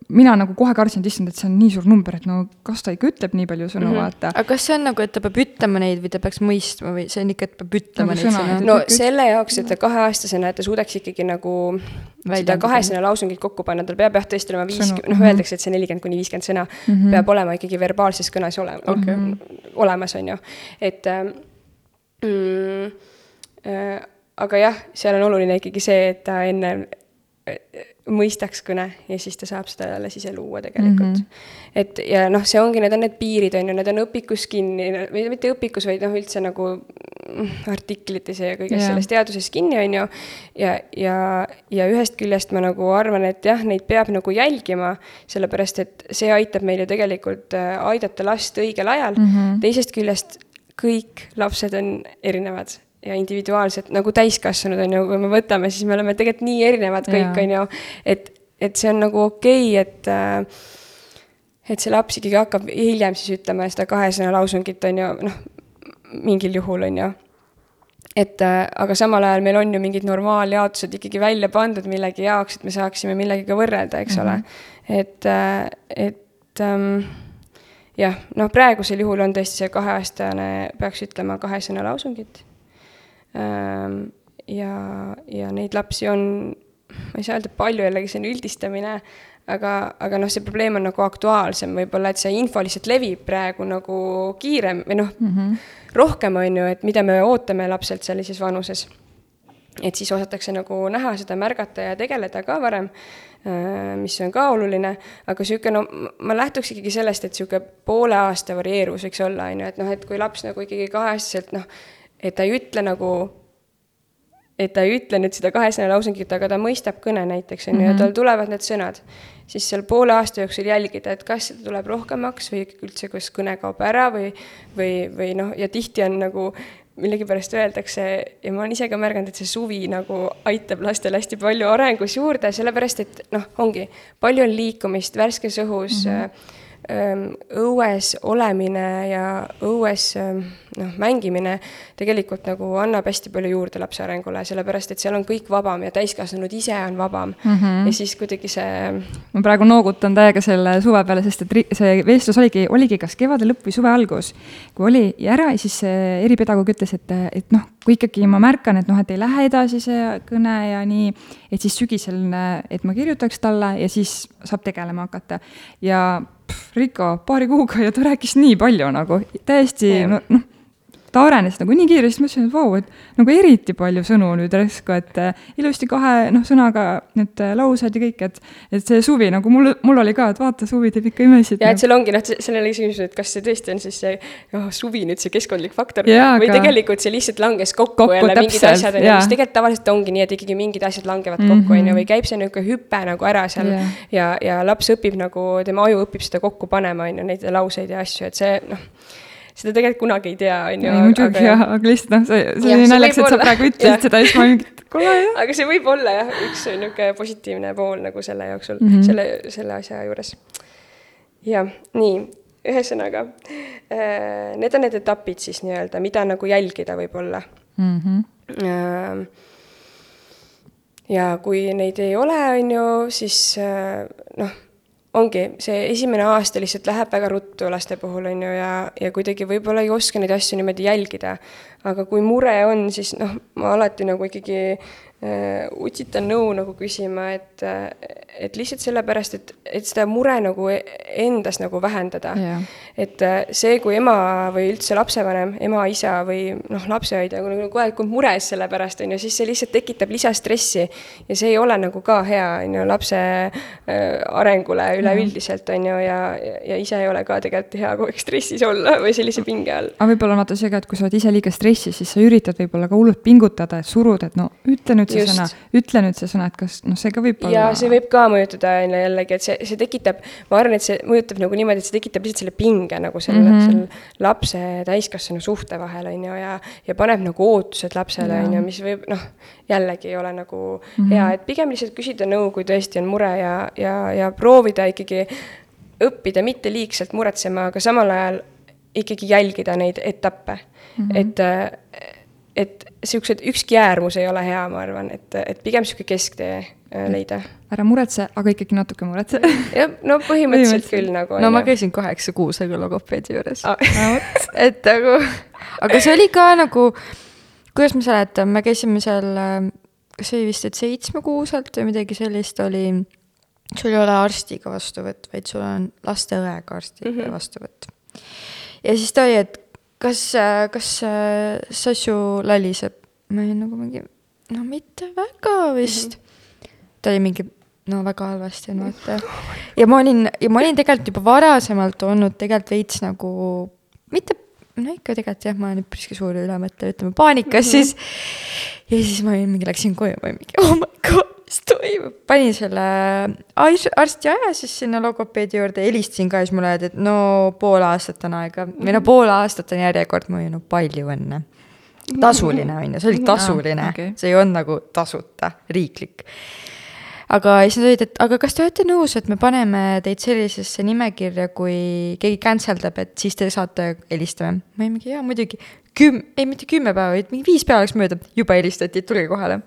mina nagu kohe kartsin, et issand, et see on nii suur number, et no kas ta ikka ütleb nii palju sõnu mm, -hmm. vaata. aga kas see on nagu, et ta peab ütlema neid või ta peaks mõistma või see on ikka, et peab ütlema Nagu neid sõnu? no selle jaoks, et ta kaheaastasena, et ta suudaks ikkagi nagu seda Väljendada. kahe sõna lausungit kokku panna, tal peab jah tõesti olema viiskümmend, noh, mhm. öeldakse, et see nelikümmend kuni viiskümmend sõna mm -hmm. peab olema ikkagi verbaalses kõnes olema okay. olemas, on ju. et ähm, mm, äh, aga jah, seal on oluline ikkagi see, et ta enne äh, mõistaks kõne ja siis ta saab seda alles ise luua tegelikult mm. -hmm. et ja noh, see ongi, need on need piirid, on ju, need on õpikus kinni, või mitte õpikus, vaid noh, üldse nagu mm, artiklites ja kõiges yeah. selles teaduses kinni, on ju. ja, ja, ja ühest küljest ma nagu arvan, et jah, neid peab nagu jälgima, sellepärast et see aitab meil ju tegelikult äh, aidata last õigel ajal mm. -hmm. teisest küljest kõik lapsed on erinevad ja individuaalsed nagu täiskasvanud on ju, kui me võtame, siis me oleme tegelikult nii erinevad kõik, on ju. et, et see on nagu okei okay,, et äh, et see laps ikkagi hakkab hiljem siis ütlema seda kahe sõna lausungit, on ju, noh, mingil juhul, on ju. et äh, aga samal ajal meil on ju mingid normaaljaotused ikkagi välja pandud millegi jaoks, et me saaksime millegagi võrrelda, eks mm -hmm. ole. et äh,, et ähm, jah, noh, praegusel juhul on tõesti see kaheaastane, peaks ütlema kahe sõna lausungit. Ähm, ja, ja neid lapsi on ma ei saa öelda palju jällegi, see on üldistamine, aga, aga noh, see probleem on nagu aktuaalsem võib-olla, et see info lihtsalt levib praegu nagu kiirem või noh mm -hmm., rohkem on ju, et mida me ootame lapselt sellises vanuses. et siis osatakse nagu näha seda, märgata ja tegeleda ka varem, äh, mis on ka oluline, aga niisugune, no ma lähtuks ikkagi sellest, et niisugune poole aasta varieeruvus võiks olla, on ju, et noh, et kui laps nagu ikkagi kaheaastaselt noh, et ta ei ütle nagu et ta ei ütle nüüd seda kahesõna lausungit, aga ta mõistab kõne näiteks, on ju, ja mhm. tal tulevad need sõnad siis seal poole aasta jooksul jälgida, et kas seda tuleb rohkemaks või üldse, kas kõne kaob ära või, või, või noh, ja tihti on nagu millegipärast öeldakse ja ma olen ise ka märganud, et see suvi nagu aitab lastel hästi palju arengus juurde, sellepärast et noh, ongi, palju on liikumist värskes õhus mm, -hmm õues olemine ja õues noh, mängimine tegelikult nagu annab hästi palju juurde lapse arengule, sellepärast et seal on kõik vabam ja täiskasvanud ise on vabam mm. -hmm. ja siis kuidagi see. ma praegu noogutan täiega selle suve peale, sest et see vestlus oligi, oligi kas kevade lõpp või suve algus. kui oli ära, siis eripedagoog ütles, et, et noh, kui ikkagi ma märkan, et noh, et ei lähe edasi see kõne ja nii, et siis sügisel, et ma kirjutaks talle ja siis saab tegelema hakata. ja Riko paari kuuga ja ta rääkis nii palju nagu täiesti noh no, ta arenes nagu nii kiiresti, ma ütlesin, et vau, et nagu eriti palju sõnu nüüd järsku, et äh, ilusti kahe noh, sõnaga need äh, laused ja kõik, et et see suvi nagu mul, mul oli ka, et vaata, suvi teeb ikka imesid. ja et seal ongi noh, seal oli küsimus, et kas see tõesti on siis see oh, suvi nüüd see keskkondlik faktor ja, või aga... tegelikult see lihtsalt langes kokku, kokku jälle täpselt, mingid asjad, on ju, mis tegelikult tavaliselt ongi nii, et ikkagi mingid asjad langevad mm -hmm. kokku, on ju, või käib see niisugune hüpe nagu ära seal yeah. ja, ja laps õpib nagu, tema aju õpib seda kokku panema, on ju, neid lauseid ja asju, et see noh seda tegelikult kunagi ei tea, on ju. muidugi jah, aga lihtsalt noh, see, see oli naljakas, et sa praegu ütlesid seda ja siis ma mingi, kuule jah. aga see võib olla jah, üks niisugune positiivne pool nagu selle jooksul mm, -hmm. selle, selle asja juures. jah, nii, ühesõnaga äh,, need on need etapid siis nii-öelda, mida nagu jälgida võib-olla mm. -hmm. Äh, ja kui neid ei ole, on ju, siis äh, noh ongi, see esimene aasta lihtsalt läheb väga ruttu laste puhul, on ju, ja, ja kuidagi võib-olla ei oska neid asju niimoodi jälgida. aga kui mure on, siis noh, ma alati nagu ikkagi äh, utsitan nõu nagu küsima, et, et lihtsalt sellepärast, et, et seda mure nagu endas nagu vähendada yeah et äh, see, kui ema või üldse lapsevanem, ema, isa või noh, lapsehoidja nagu kogu aeg on mures selle pärast, on ju, siis see lihtsalt tekitab lisastressi. ja see ei ole nagu ka hea, on ju, lapse äh, arengule üleüldiselt, on ju, ja, ja, ja ise ei ole ka tegelikult hea kogu aeg stressis olla või sellise pinge all. aga võib-olla vaata see ka, et kui sa oled ise liiga stressis, siis sa üritad võib-olla ka hullult pingutada, et suruda, et no ütle nüüd see Just. sõna, ütle nüüd see sõna, et kas noh, see ka võib olla. ja see võib ka mõjutada on ju jällegi, et see, see tekitab, ma arvan, et see mõjutab nagu niimoodi, et see tekitab lihtsalt selle pinge pinge nagu selle mm, -hmm. selle lapse ja täiskasvanu suhte vahel, on ju, ja, ja paneb nagu ootused lapsele, on ju, mis võib noh, jällegi ei ole nagu mm -hmm. hea, et pigem lihtsalt küsida nõu, kui tõesti on mure ja, ja, ja proovida ikkagi õppida mitte liigselt muretsema, aga samal ajal ikkagi jälgida neid etappe mm, -hmm. et et niisugused, ükski äärmus ei ole hea, ma arvan, et, et pigem niisugune kesktee äh, leida. ära muretse, aga ikkagi natuke muretse. jah, no põhimõtteliselt küll nagu. no ma käisin kaheksa kuusega logopeedi juures ah. et nagu, aga see oli ka nagu, kuidas ma seletan, me käisime seal, kas see oli vist, et seitsmekuuselt või midagi sellist oli, sul ei ole arstiga vastuvõtt, vaid sul on lasteõega arstiga mm -hmm. vastuvõtt. ja siis ta oli, et kas, kas Sassu laliseb? ma olin nagu mingi, no mitte väga vist mm. -hmm. ta oli mingi, no väga halvasti on vaata. ja ma olin, ja ma olin tegelikult juba varasemalt olnud tegelikult veits nagu, mitte, no ikka tegelikult jah, ma olen üpriski suur ülemõtleja, ütleme paanikas mm, -hmm. siis. ja siis ma olin mingi, läksin koju, ma olin mingi, oh my god mis toimub, panin selle arsti aja siis sinna logopeedi juurde, helistasin ka ja siis mulle öeldi, et no pool aastat on aega või no pool aastat on järjekord, ma olin no palju õnne. tasuline on ju, see oli tasuline okay., see ei olnud nagu tasuta, riiklik aga siis nad olid, et aga kas te olete nõus, et me paneme teid sellisesse nimekirja, kui keegi cancel dab, et siis te saate helistama. ma olin mingi jaa, muidugi. küm-, ei mitte kümme päeva, vaid mingi viis päeva läks mööda, juba helistati, tulge kohale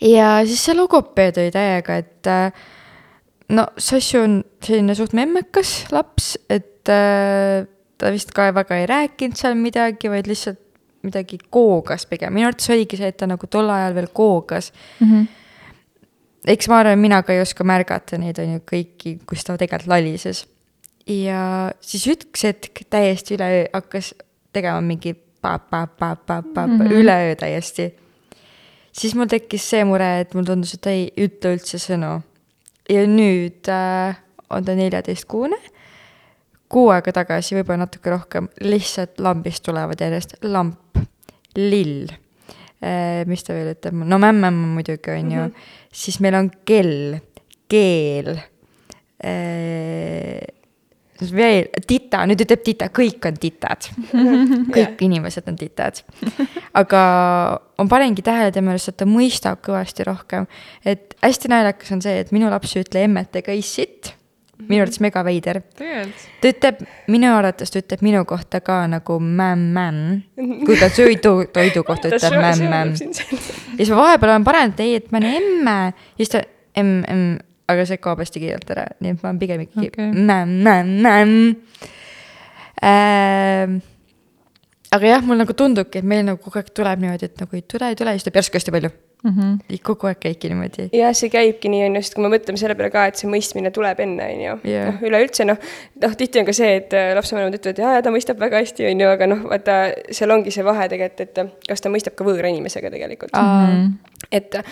ja siis see logopeed oli täiega, et äh, no Sassu on selline suht memmekas laps, et äh, ta vist ka väga ei rääkinud seal midagi, vaid lihtsalt midagi koogas pigem, minu arvates oligi see, et ta nagu tol ajal veel koogas mm. -hmm eks ma arvan, mina ka ei oska märgata neid, on ju, kõiki, kus ta tegelikult lalises. ja siis üks hetk täiesti üleöö hakkas tegema mingi pa-pa-pa-pa-pa mm -hmm. üleöö täiesti. Siis mul tekkis see mure, et mulle tundus, et ta ei ütle üldse sõnu. ja nüüd äh, on ta neljateistkuune kuu aega tagasi, võib-olla natuke rohkem, lihtsalt lambist tulevad järjest lamp, lill Eh, mis ta veel ütleb, no mämm-mämm muidugi, on ju mm, -hmm. siis meil on kell, keel eh,, veel tita, nüüd ütleb tita, kõik on titad kõik inimesed on titad. aga on panengi tähele tema arust, et ta mõistab kõvasti rohkem. et hästi naljakas on see, et minu laps ei ütle emmet ega issit minu arvates mega veider. ta ütleb, minu arvates ta ütleb minu kohta ka nagu mämm-mämm, kui ta söödu, toidu kohta ütleb mämm-mämm. ja siis ma vahepeal olen panenud, ei, et ma olen emme, siis ta emm-emm, aga see kaob hästi kiirelt ära, nii et ma olen pigem ikkagi mämm-mämm-mämm äh, aga jah, mul nagu tundubki, et meil nagu kogu aeg tuleb niimoodi, et nagu ei tule, ei tule, siis tuleb järsku hästi palju mm. -hmm. kogu aeg käibki niimoodi. jah, see käibki nii, on ju, sest kui me mõtleme selle peale ka, et see mõistmine tuleb enne, on ju. noh, üleüldse noh, noh, tihti on ka see, et äh, lapsevanemad ütlevad, jaa, ta mõistab väga hästi, on ju, aga noh, vaata, seal ongi see vahe tegelikult, et kas ta mõistab ka võõra inimesega tegelikult mm. -hmm. et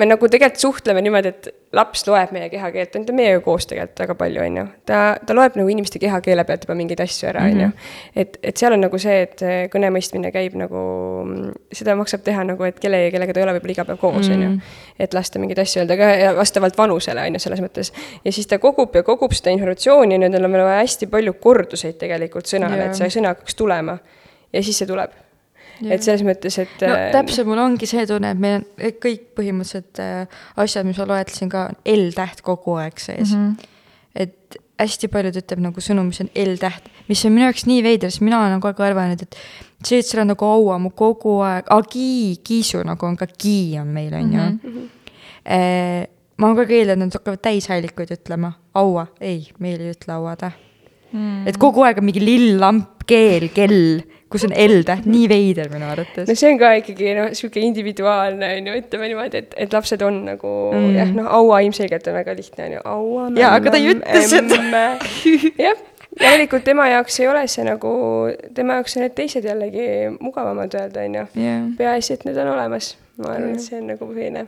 me nagu tegelikult suhtleme niimoodi, et laps loeb meie kehakeelt, on ta meiega koos tegelikult väga palju, on ju. ta, ta loeb nagu inimeste kehakeele pealt juba mingeid asju ära, on ju. Mhm. et, et seal on nagu see, et kõne mõistmine käib nagu, seda maksab teha nagu, et kelle, kellega ta ei ole võib-olla iga päev koos, on ju. Mhm. et lasta mingeid asju öelda ka vastavalt vanusele, on ju, selles mõttes. ja siis ta kogub ja kogub seda informatsiooni ja nüüd on meil vaja hästi palju korduseid tegelikult sõnale, et see sõna hakkaks tulema. ja siis see tuleb et selles mõttes, et. no äh, täpselt, mul ongi see tunne, et meil on kõik põhimõtteliselt äh, asjad, mis ma loetlesin ka, on L-täht kogu aeg sees mm. -hmm. et hästi paljud ütleb nagu sõnu, mis on L-täht, mis on minu jaoks nii veider, sest mina olen kogu aeg arvanud, et see, et seal on nagu aua mu kogu aeg, agi, kiisu nagu on ka gi on meil, on ju mm. -hmm. E, ma olen kogu aeg eeldanud, nad hakkavad täishäälikuid ütlema, aua, ei, meil ei ütle auatäht mm.. et kogu aeg on mingi lill lamp, keel, kell kus on L-täht, nii veider minu arvates. no see on ka ikkagi noh, sihuke individuaalne on ju, ütleme niimoodi, et, et lapsed on nagu mm. jah, noh, aua ilmselgelt on väga lihtne on ju, aua. jaa, aga ta ei ütle seda. jah, järelikult tema jaoks ei ole see nagu, tema jaoks on need teised jällegi mugavamad öelda, on ju yeah.. peaasi, et need on olemas, ma arvan yeah., et see on nagu põhiline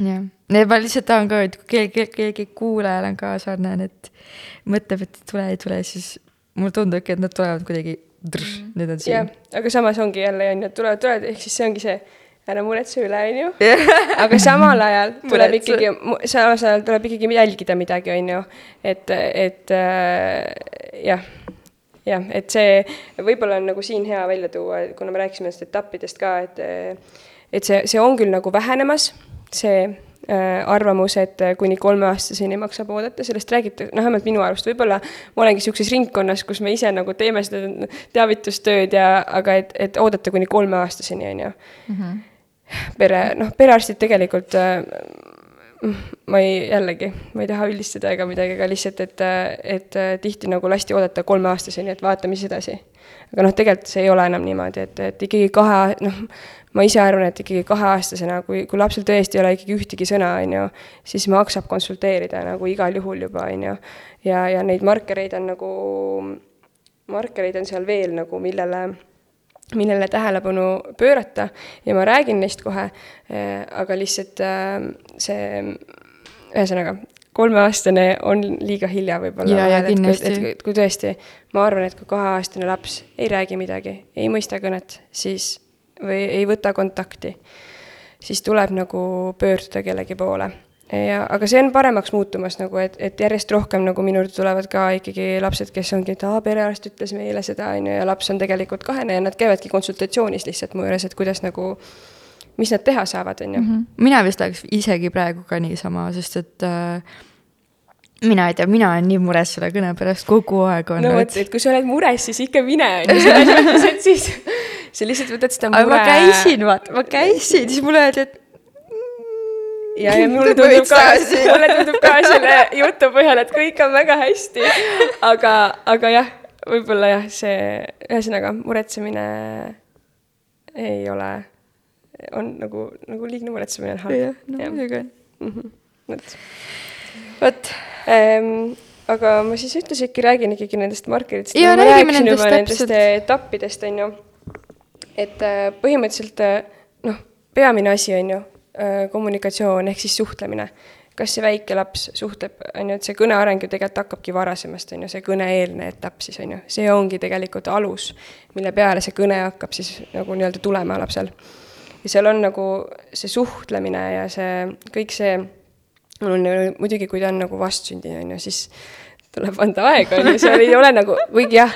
jah, ma lihtsalt tahan ka, et kui keegi, keegi kuulajal on ka sarnane, et mõtleb, et tule, ei tule, siis mulle tundubki, et nad tulevad kuidagi. Nüüd on siin. jah, aga samas ongi jälle, on ju, tulevad, tulevad, ehk siis see ongi see, ära muretse üle, on ju. aga samal ajal tuleb ikkagi, samas ajal tuleb ikkagi jälgida midagi, on ju. et, et äh, jah, jah, et see võib-olla on nagu siin hea välja tuua, kuna me rääkisime nendest etappidest ka, et et see, see on küll nagu vähenemas, see arvamus, et äh, kuni kolmeaastaseni maksab oodata, sellest räägitakse, noh, vähemalt minu arust, võib-olla ma olengi niisuguses ringkonnas, kus me ise nagu teeme seda teavitustööd ja, aga et, et oodata kuni kolmeaastaseni, on ju. Mhm. pere, noh, perearstid tegelikult äh, ma ei, jällegi, ma ei taha üldistada ega midagi, aga lihtsalt, et, et tihti nagu lasti oodata kolmeaastaseni, et vaatame siis edasi. aga noh, tegelikult see ei ole enam niimoodi, et, et ikkagi kahe, noh, ma ise arvan, et ikkagi kaheaastasena, kui, kui lapsel tõesti ei ole ikkagi ühtegi sõna, on ju, siis maksab konsulteerida nagu igal juhul juba, on ju. ja, ja neid markereid on nagu, markereid on seal veel nagu, millele, millele tähelepanu pöörata ja ma räägin neist kohe, eh, aga lihtsalt eh, see, ühesõnaga, kolmeaastane on liiga hilja võib-olla. et, et, et kui tõesti, ma arvan, et kui kaheaastane laps ei räägi midagi, ei mõista kõnet, siis või ei võta kontakti, siis tuleb nagu pöörduda kellegi poole. ja, aga see on paremaks muutumas nagu, et, et järjest rohkem nagu minu juurde tulevad ka ikkagi lapsed, kes ongi, et aa, perearst ütles meile seda, on ju, ja laps on tegelikult kahene ja nad käivadki konsultatsioonis lihtsalt mu juures, et kuidas nagu mis nad teha saavad, on ju. Mhm. mina vist läheks isegi praegu ka niisama, sest et äh, mina ei tea, mina olen nii mures selle kõne pärast kogu aeg olnud. no vot, et kui sa oled mures, siis ikka mine, on ju, selles mõttes, et siis sa lihtsalt võtad seda mure. ma käisin, vaata, ma käisin, siis mulle öeldi, et ja, ja mulle tundub ka, mulle tundub ka selle jutu põhjal, et kõik on väga hästi. aga, aga jah, võib-olla jah, see, ühesõnaga muretsemine ei ole on nagu, nagu liigne muretsemine on halb. jah, no muidugi on. Mhm. vot, ähm, aga ma siis ühtlasi räägin ikkagi nendest markeritest. Ma rääkisin nendest juba nendest täpselt. etappidest, on ju. et äh, põhimõtteliselt äh, noh, peamine asi on ju äh, kommunikatsioon ehk siis suhtlemine. kas see väike laps suhtleb, on ju, et see kõne areng ju tegelikult hakkabki varasemast, on ju, see kõne-eelne etapp siis on ju, see ongi tegelikult alus, mille peale see kõne hakkab siis nagu nii-öelda tulema lapsel. ja seal on nagu see suhtlemine ja see kõik see on ju muidugi, kui ta on nagu vastsündinu, on ju, siis tuleb anda aega, on ju, seal ei ole nagu, kuigi jah,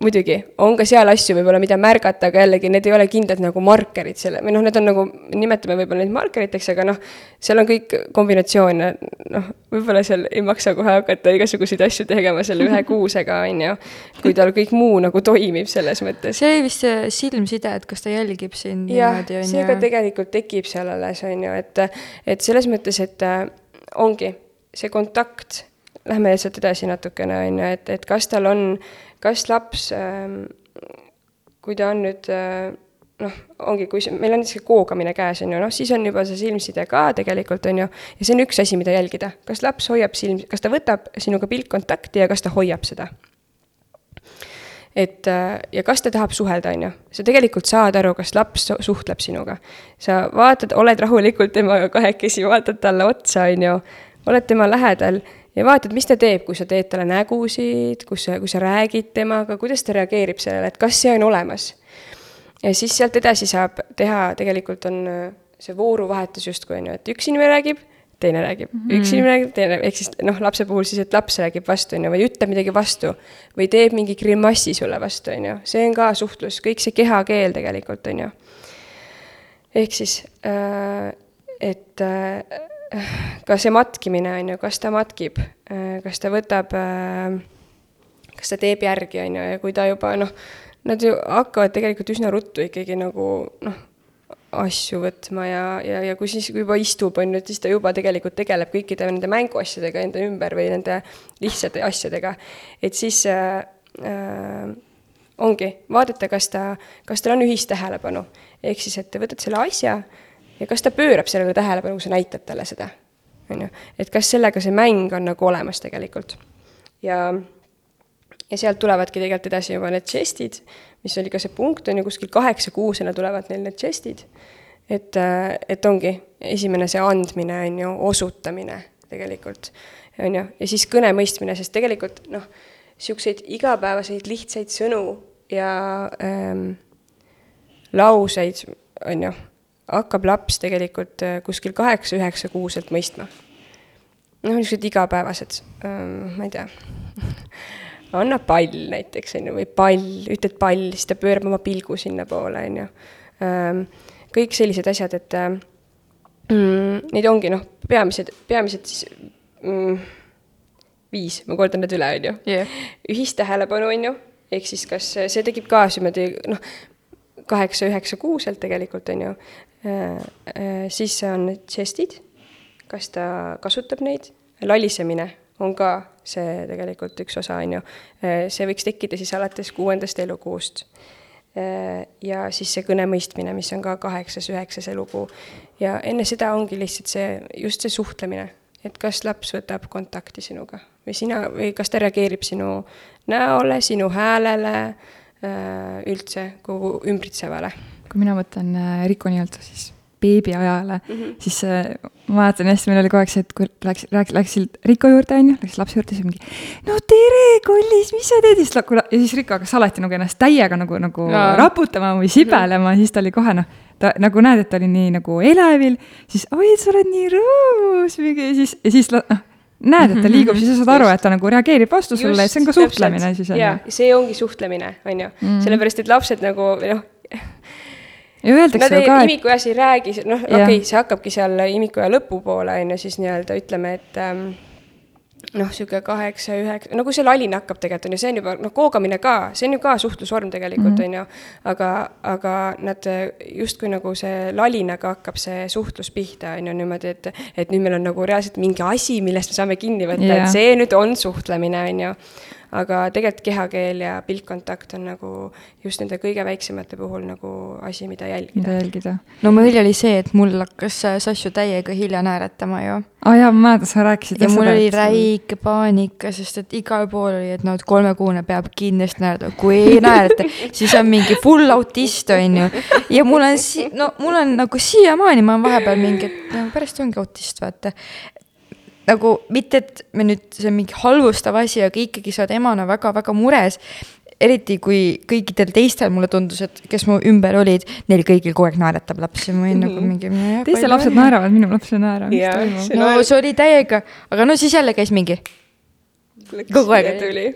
muidugi, on ka seal asju võib-olla, mida märgata, aga jällegi need ei ole kindlad nagu markerid selle, või noh, need on nagu, nimetame võib-olla neid markeriteks, aga noh, seal on kõik kombinatsioone, noh, võib-olla seal ei maksa kohe hakata igasuguseid asju tegema selle ühe kuusega, on ju, kui tal kõik muu nagu toimib selles mõttes. see oli vist see silmside, et kas ta jälgib sind niimoodi, on see ka tegelikult tekib seal alles, on ju, et, et selles mõttes, et äh, ongi see kontakt, lähme sealt edasi natukene, on ju, et, et kas tal on, kas laps ähm, kui ta on nüüd äh, noh, ongi, kui meil on see koogamine käes, on ju, noh, siis on juba see silmside ka tegelikult, on ju, ja see on üks asi, mida jälgida. kas laps hoiab silm, kas ta võtab sinuga pilkkontakti ja kas ta hoiab seda? et äh, ja kas ta tahab suhelda, on ju. sa tegelikult saad aru, kas laps su- suhtleb sinuga. sa vaatad, oled rahulikult temaga kahekesi, vaatad talle otsa, on ju, oled tema lähedal ja vaatad, mis ta teeb, kui sa teed talle nägusid, kus sa, kui sa räägid temaga, kuidas ta reageerib sellele, et kas see on olemas. ja siis sealt edasi saab teha, tegelikult on äh, see vooruvahetus justkui on ju, et üks inimene räägib, teine räägib mm, -hmm. üks inimene räägib, teine, ehk siis noh, lapse puhul siis, et laps räägib vastu, on ju, või ütleb midagi vastu. või teeb mingi grimassi sulle vastu, on ju, see on ka suhtlus, kõik see kehakeel tegelikult, on ju. ehk siis äh,, et äh, ka see matkimine, on ju, kas ta matkib äh,, kas ta võtab äh, kas ta teeb järgi, on ju, ja kui ta juba noh, nad ju hakkavad tegelikult üsna ruttu ikkagi nagu noh, asju võtma ja, ja, ja kui siis kui juba istub, on ju, et siis ta juba tegelikult tegeleb kõikide nende mänguasjadega enda ümber või nende lihtsate asjadega. et siis äh, äh, ongi, vaadata, kas ta, kas tal on ühistähelepanu. ehk siis, et võtad selle asja ja kas ta pöörab sellele tähelepanu, kui sa näitad talle seda, on ju. et kas sellega see mäng on nagu olemas tegelikult. ja ja sealt tulevadki tegelikult edasi juba need žestid, mis oli ka see punkt, on ju, kuskil kaheksa-kuusena tulevad neil need žestid. et, et ongi esimene see andmine, on ju, osutamine tegelikult, on ju, ja siis kõne mõistmine, sest tegelikult noh, niisuguseid igapäevaseid lihtsaid sõnu ja ähm, lauseid, on ju, hakkab laps tegelikult äh, kuskil kaheksa-üheksa kuuselt mõistma. noh, niisugused igapäevased ähm,, ma ei tea anna pall näiteks, on ju, või pall, ütled pall, siis ta pöörab oma pilgu sinnapoole, on ju. kõik sellised asjad, et äh, mm, neid ongi noh, peamised, peamised siis mm, viis, ma kordan need üle, on ju Jah. ühistähelepanu, on ju, ehk siis kas see tekib ka niimoodi noh, kaheksa-üheksa kuuselt tegelikult, on ju. Siis on žestid, kas ta kasutab neid, lalisemine on ka see tegelikult üks osa, on ju. see võiks tekkida siis alates kuuendast elukuust. ja siis see kõne mõistmine, mis on ka kaheksas-üheksas elukuu. ja enne seda ongi lihtsalt see, just see suhtlemine, et kas laps võtab kontakti sinuga või sina, või kas ta reageerib sinu näole, sinu häälele, üldse kogu ümbritsevale. Kui mina mõtlen äh, Riku nii-öelda siis beebiajale mm, -hmm. siis äh, ma mäletan hästi, meil oli kogu aeg see, et kui läks, läks, läksid Riko juurde, onju, läks lapse juurde, siis mingi. no tere, kollis, mis sa teed, siis la- ja siis Riko hakkas alati nagu ennast täiega nagu, nagu Jaa. raputama või sibelema, siis ta oli kohe noh. ta nagu näed, et ta oli nii nagu elevil, siis oi, sa oled nii rõõmus, mingi ja siis, ja siis noh. näed, et ta liigub, siis sa saad aru, et ta nagu reageerib vastu sulle, et see on ka suhtlemine siis on ju., see ongi suhtlemine, on ju. -hmm. sellepärast, et lapsed nagu noh, ja öeldakse Nad ei, ka, et imikueas ei räägi, noh, okei okay,, see hakkabki seal imikuea lõpupoole, on ju, siis nii-öelda ütleme, et ähm, noh, niisugune kaheksa, üheksa, no kui see lalin hakkab tegelikult, on ju, see on juba, noh, koogamine ka, see on ju ka suhtlusvorm tegelikult, Mhm. on ju, aga, aga nad äh, justkui nagu see lalinaga hakkab see suhtlus pihta, on ju, niimoodi, et et nüüd meil on nagu reaalselt mingi asi, millest me saame kinni võtta Jah. et see nüüd on suhtlemine, on ju. Aga tegelikult kehakeel ja pilkkontakt on nagu just nende kõige väiksemate puhul nagu asi, mida jälgida. mida jälgida. no meil oli see, et mul hakkas Sassu täiega hilja naeratama ju. aa ah, jaa, ma mäletan, sa rääkisid. ja mul oli et... räige paanika, sest et igal pool oli, et noh, et kolmekuune peab kindlasti naeratama, kui ei naerata, siis on mingi full autist, on ju. ja mul on si-, no mul on nagu siiamaani, ma olen vahepeal mingi, et no pärast ongi autist, vaata nagu mitte, et me nüüd, see on mingi halvustav asi, aga ikkagi sa oled emana väga-väga mures. eriti kui kõikidel teistel mulle tundus, et kes mu ümber olid, neil kõigil kogu aeg naeratab laps ja ma olin mm -hmm. nagu mhm. mingi. teiste lapsed naeravad, minu laps ei naera, mis toimub? no see oli täiega, aga no siis jälle käis mingi. kogu aeg. tuli.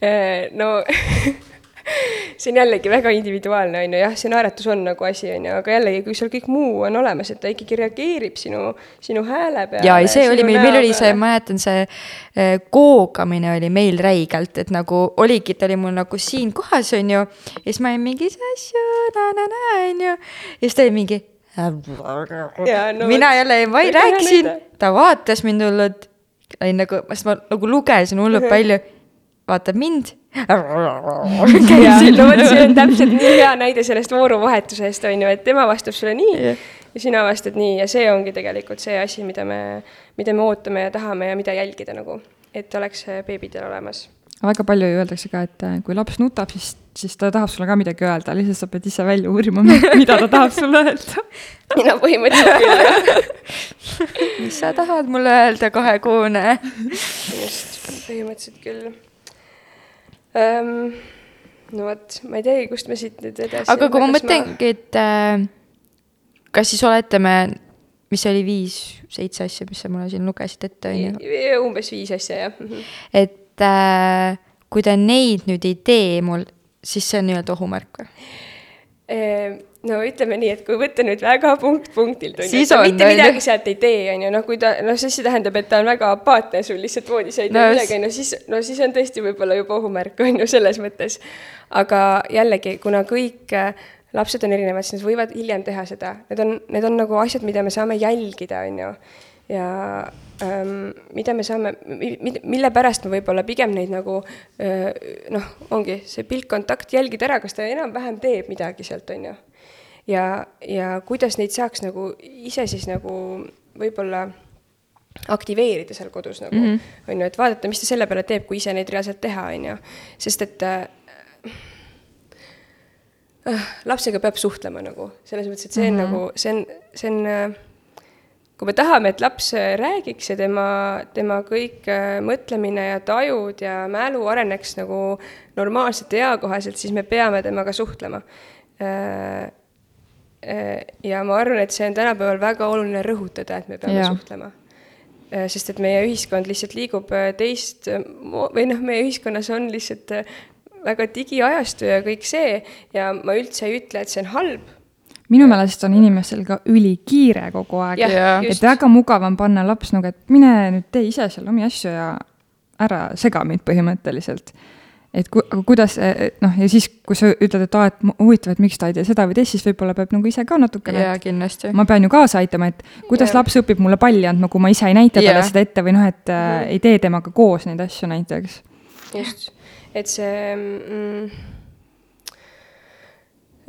Äh, no see on jällegi väga individuaalne, on ju, jah, see naeratus on nagu asi, on ju, aga jällegi, kui sul kõik muu on olemas, et ta ikkagi reageerib sinu, sinu hääle peale. ja, ja see oli meil, meil oli see, ma mäletan, see eh, koogamine oli meil räigelt, et nagu oligi, ta oli mul nagu siin kohas, on ju, ja siis ma olin mingi on ju, ja siis ta oli mingi ja, no, mina jälle, ei rääkisin, ta vaatas mind hullult, olin nagu, sest ma nagu lugesin hullult palju. Vaatab mind. no vot, see on täpselt nii hea näide sellest vooruvahetusest, on ju, et tema vastab sulle nii yeah. ja sina vastad nii ja see ongi tegelikult see asi, mida me, mida me ootame ja tahame ja mida jälgida nagu, et oleks beebidel olemas väga palju ju öeldakse ka, et äh, kui laps nutab, siis, siis ta tahab sulle ka midagi öelda, lihtsalt sa pead ise välja uurima, mida ta tahab sulle öelda. mina põhimõtteliselt küll, jah. mis sa tahad mulle öelda, kahekuune? just, põhimõtteliselt küll um,. no vot, ma ei teagi, kust me siit nüüd edasi. aga kui ma mõtlengi et äh, kas siis oletame, mis see oli, viis-seitse asja, mis sa mulle siin lugesid ette, on ju? umbes viis asja, jah. Mhm. et äh, kui ta neid nüüd ei tee mul, siis see on nii-öelda ohumärk või? No ütleme nii, et kui võtta nüüd väga punkt punktilt, on ju, ta mitte midagi sealt ei tee, on ju, noh, kui ta, noh, siis see tähendab, et ta on väga apaatne sul lihtsalt voodis ei tee no, midagi, on ju, siis, no siis on tõesti võib-olla juba ohumärk, on ju, selles mõttes. aga jällegi, kuna kõik äh, lapsed on erinevad, siis nad võivad hiljem teha seda, need on, need on nagu asjad, mida me saame jälgida, on ju. Ja ähm, mida me saame, mille pärast me võib-olla pigem neid nagu äh, noh, ongi see pilkkontakt, jälgida ära, kas ta enam-vähem teeb midagi sealt, on ju. Ja, ja kuidas neid saaks nagu ise siis nagu võib-olla aktiveerida seal kodus nagu mm, -hmm. on ju, et vaadata, mis ta selle peale teeb, kui ise neid reaalselt teha, on ju. sest et äh, äh, lapsega peab suhtlema nagu, selles mõttes, et see on mm -hmm. nagu, see on, see on äh, kui me tahame, et laps räägiks ja tema, tema kõik äh, mõtlemine ja tajud ja mälu areneks nagu normaalselt ja eakohaselt, siis me peame temaga suhtlema. Äh, äh, ja ma arvan, et see on tänapäeval väga oluline rõhutada, et me peame ja. suhtlema. sest et meie ühiskond lihtsalt liigub teist või noh, meie ühiskonnas on lihtsalt väga digiajastu ja kõik see ja ma üldse ei ütle, et see on halb minu meelest on inimestel ka ülikiire kogu aeg, et väga mugav on panna laps nagu, et mine nüüd tee ise seal omi asju ja ära sega mind põhimõtteliselt. Et ku-, aga kuidas, noh, ja siis, kui sa ütled, et aa, et huvitav, et miks ta ei tee seda või teist, siis võib-olla peab nagu ise ka natukene. jaa, kindlasti. ma pean ju kaasa aitama, et kuidas ja. laps õpib mulle palli andma, kui ma ise ei näita talle seda ette või noh, et äh, ei tee temaga koos neid asju näiteks. just, et see mm,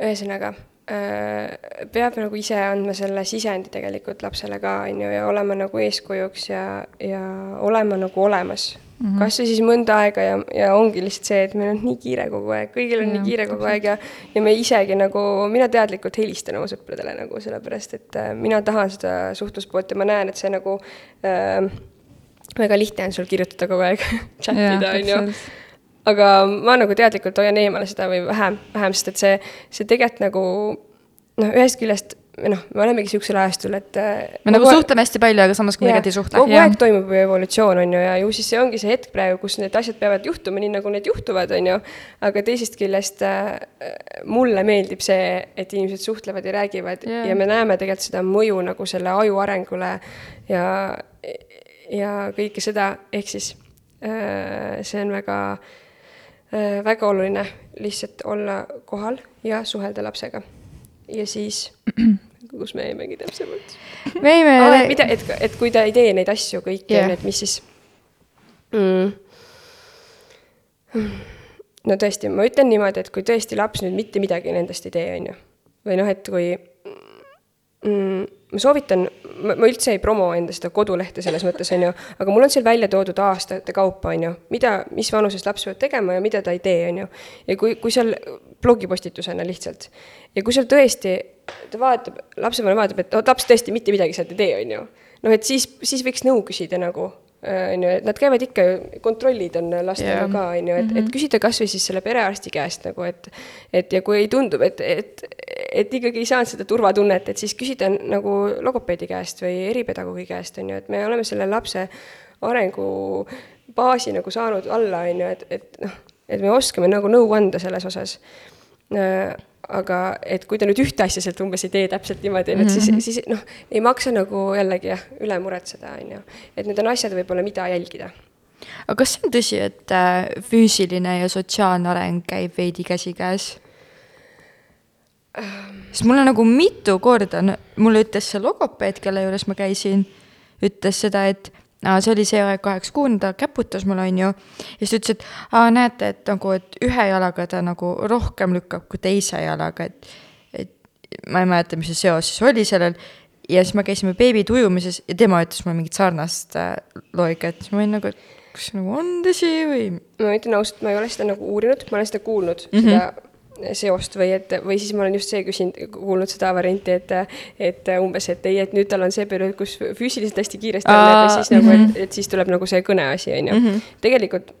ühesõnaga Äh, peab nagu ise andma selle sisendi tegelikult lapsele ka, on ju, ja olema nagu eeskujuks ja, ja olema nagu olemas mm -hmm.. kas või siis mõnda aega ja, ja ongi lihtsalt see, et meil on nii kiire kogu aeg, kõigil on ja, nii kiire kogu aeg ja ja me isegi nagu, mina teadlikult helistan oma sõpradele nagu sellepärast, et äh, mina tahan seda suhtluspoolt ja ma näen, et see nagu äh, väga lihtne on sul kirjutada kogu aeg chat ida, on ju aga ma nagu teadlikult hoian eemale seda või vähem, vähem, sest et see, see tegelikult nagu noh, ühest küljest noh, me olemegi niisugusel ajastul, et. Äh, me nagu suhtleme hästi palju, aga samas kuidagi ei suhtle. kogu aeg toimub ju evolutsioon, on ju, ja ju siis see ongi see hetk praegu, kus need asjad peavad juhtuma nii, nagu need juhtuvad, on ju. aga teisest küljest äh, mulle meeldib see, et inimesed suhtlevad ja räägivad yeah. ja me näeme tegelikult seda mõju nagu selle aju arengule ja, ja kõike seda, ehk siis äh, see on väga Äh, väga oluline lihtsalt olla kohal ja suhelda lapsega. Ja siis, kus me jäimegi täpsemalt? me jäime ah,. mida, et, et kui ta ei tee neid asju kõiki yeah., et mis siis mm,? no tõesti, ma ütlen niimoodi, et kui tõesti laps nüüd mitte midagi nendest ei tee, on ju. või noh, et kui mm, ma soovitan, ma, üldse ei promo enda seda kodulehte selles mõttes, on ju, aga mul on seal välja toodud aastate kaupa, on ju, mida, mis vanuses laps peab tegema ja mida ta ei tee, on ju. ja kui, kui seal blogipostitusena lihtsalt. ja kui seal tõesti, ta vaatab, lapsevanem vaatab, et laps tõesti mitte midagi sealt ei tee, on ju. noh, et siis, siis võiks nõu küsida nagu on ju, et nad käivad ikka kontrollid on lastega yeah. ka, on ju, et et mhm. küsida kasvõi siis selle perearsti käest nagu, et et ja kui tundub, et, et, et ikkagi ei saanud seda turvatunnet, et siis küsida nagu logopeedi käest või eripedagoogi käest, on ju, et me oleme selle lapse arengu baasi nagu saanud alla, on ju, et, et noh, et me oskame nagu nõu anda selles osas aga et kui ta nüüd ühte asja sealt umbes ei tee täpselt niimoodi, et siis -hmm. siis noh, ei maksa nagu jällegi jah, üle muretseda, on ju. et need on asjad võib-olla, mida jälgida. aga kas see on tõsi, et äh, füüsiline ja sotsiaalne areng käib veidi käsikäes? sest mulle nagu mitu korda, mulle ütles see logopeed, kelle juures ma käisin, ütles seda, et see oli see aeg kaheksa-kuune, ta käputas mulle, on ju, ja siis ta ütles, et aa, näete, et nagu, et ühe jalaga ta nagu rohkem lükkab kui teise jalaga, et et ma ei mäleta, mis see seos siis oli sellel, ja siis me käisime beebid ujumises ja tema ütles mulle mingit sarnast äh, loogikat, siis ma olin nagu, et kas see nagu on tõsi või? ma ütlen ausalt, ma ei ole seda nagu uurinud, ma olen seda kuulnud mm, -hmm. seda seost või et, või siis ma olen just see küsinud, kuulnud seda varianti, et, et umbes, et ei, et nüüd tal on see periood, kus füüsiliselt hästi kiiresti areneb ja siis nagu, et, mhm. et siis tuleb nagu see kõneasi, on ju. Mhm. tegelikult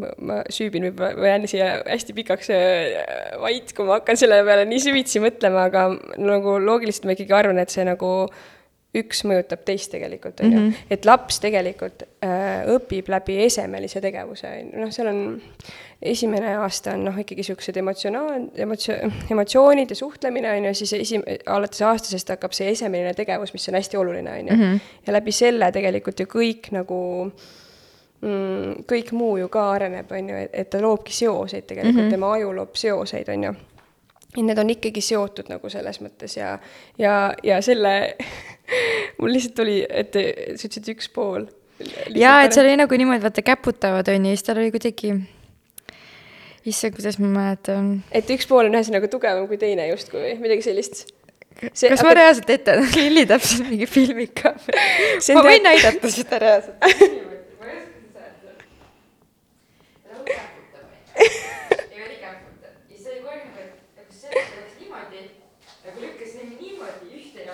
ma, ma süübin võib-olla, ma jään siia hästi pikaks äh, vait, kui ma hakkan selle peale nii süvitsi mõtlema, aga nagu loogiliselt ma ikkagi arvan, et see nagu üks mõjutab teist tegelikult, on ju. Mhm. et laps tegelikult äh, õpib läbi esemelise tegevuse, noh, seal on, esimene aasta on noh, ikkagi niisugused emotsionaal, emotsio-, emotsioonid ja suhtlemine, on ju, siis esi-, alates aastasest hakkab see esemeline tegevus, mis on hästi oluline, on ju. Mhm. ja läbi selle tegelikult ju kõik nagu mm, kõik muu ju ka areneb, on ju, et ta loobki seoseid tegelikult mm, -hmm. tema aju loob seoseid, on ju et need on ikkagi seotud nagu selles mõttes ja, ja, ja selle mul lihtsalt tuli, et sa ütlesid üks pool. jaa, et seal oli nagu niimoodi, vaata käputavad on ju, siis tal oli kuidagi, issand, kuidas ma mäletan. et üks pool on ühesõnaga tugevam kui teine justkui või midagi sellist? See, kas aga... ma reaalselt ette, Lilli täpselt mingi filmika ma võin näidata seda reaalselt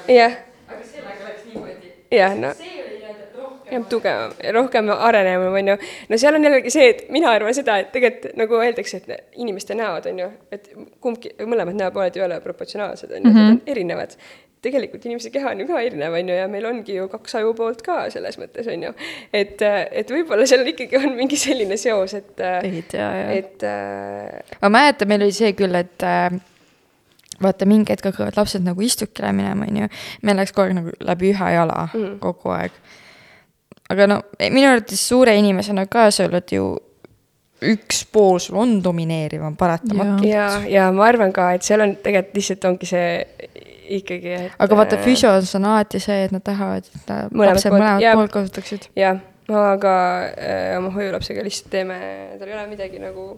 jah. aga sellega läks niimoodi. jah, no. see oli rohkem. tugevam, rohkem arenevam, on ju. no seal on jällegi see, et mina arvan seda, et tegelikult nagu öeldakse, et inimeste näod on ju, et kumbki, mõlemad näopooled ei ole proportsionaalsed, on ju, nad on mhm. erinevad tegelikult inimese keha on ju ka erinev, on ju, ja meil ongi ju kaks ajupoolt ka selles mõttes, on ju. et, et võib-olla seal ikkagi on mingi selline seos, et. jah. et äh.... ma mäletan, meil oli see küll, et äh, vaata mingi hetk hakkavad lapsed nagu istukile minema, on ju. meil läks kogu aeg nagu läbi ühe jala mm. kogu aeg. Aga no minu arvates suure inimesena ka sa oled ju üks pool sul on domineerivam paratamatult. ja, ja ma arvan ka, et seal on tegelikult lihtsalt ongi see ikkagi, et. aga vaata äh, füsios on alati see, et nad tahavad, et lapsed mõlemad poolt kasutaksid. jah, aga äh, oma hoiulapsega lihtsalt teeme, tal ei ole midagi nagu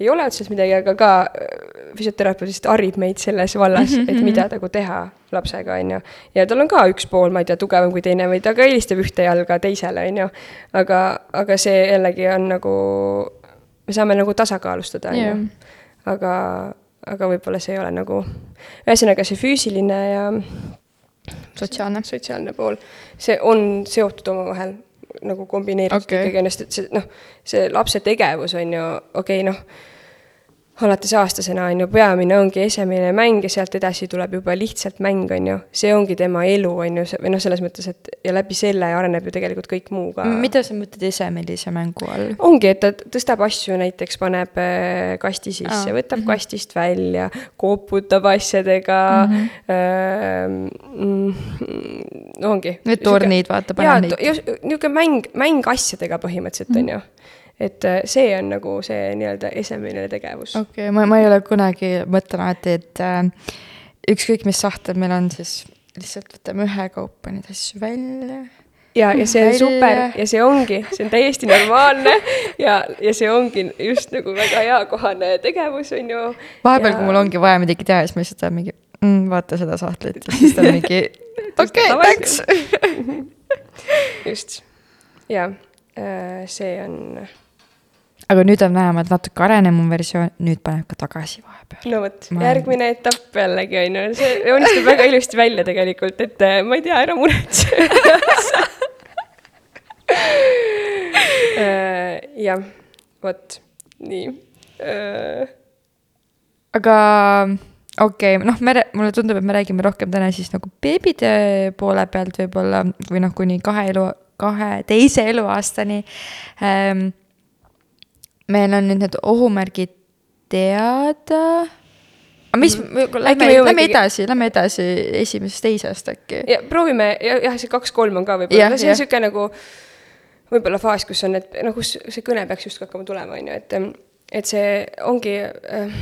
ei ole otseselt midagi, aga ka äh, füsioterapeut lihtsalt harib meid selles vallas mm, -hmm. et mida nagu teha lapsega, on ju. ja tal on ka üks pool, ma ei tea, tugevam kui teine või ta ka eelistab ühte jalga teisele, on ju. aga, aga see jällegi on nagu, me saame nagu tasakaalustada, on ju. aga, aga võib-olla see ei ole nagu, ühesõnaga see füüsiline ja sotsiaalne, sotsiaalne pool, see on seotud omavahel nagu kombineeritud okay. ikkagi ennast, et see noh, see lapse tegevus on ju, okei okay,, noh alates aastasena on ju, peamine ongi esemine mäng ja sealt edasi tuleb juba lihtsalt mäng, on ju. see ongi tema elu, on ju, või noh, selles mõttes, et ja läbi selle areneb ju tegelikult kõik muu ka. mida sa mõtled esemelise mängu all? ongi, et ta tõstab asju, näiteks paneb äh, kasti sisse, võtab mm -hmm. kastist välja, koputab asjadega mm, -hmm. Äh, ongi. Need tornid, vaata, paneb neid. niisugune mäng, mäng asjadega põhimõtteliselt mm, -hmm. on ju et äh, see on nagu see nii-öelda esemeline tegevus. okei okay,, ma, ma ei ole kunagi mõtlen alati, et äh, ükskõik, mis sahtel meil on, siis lihtsalt võtame ühekaupa neid asju välja ja, ja see on Välja. super ja see ongi, see on täiesti normaalne ja, ja see ongi just nagu väga heakohane tegevus, on ju. vahepeal ja... kui mul ongi vaja midagi teha, siis ma lihtsalt olen mingi mm,, vaata seda sahtlit. Ja siis ta mingi okei okay,, thanks. just, ja see on, aga nüüd on vähemalt natuke arenenum versioon, nüüd paneb ka tagasi vahepeal. no vot, järgmine etapp jällegi on ju, see joonistab väga ilusti välja tegelikult, et äh, ma ei tea, ära muretse. Äh, jah, vot, nii. Äh, aga okei okay,, noh, me, mulle tundub, et me räägime rohkem täna siis nagu beebide poole pealt võib-olla või noh, kuni kahe elu, kahe teise eluaastani ähm,. meil on nüüd need ohumärgid teada. aga mis mm, Äkki lähme lähme edasi, lähme edasi esimesest teisest äkki. ja proovime ja jah, see kaks-kolm on ka võib-olla see on niisugune nagu võib-olla faas, kus on, et noh, kus see kõne peaks justkui hakkama tulema, on ju, et et see ongi äh,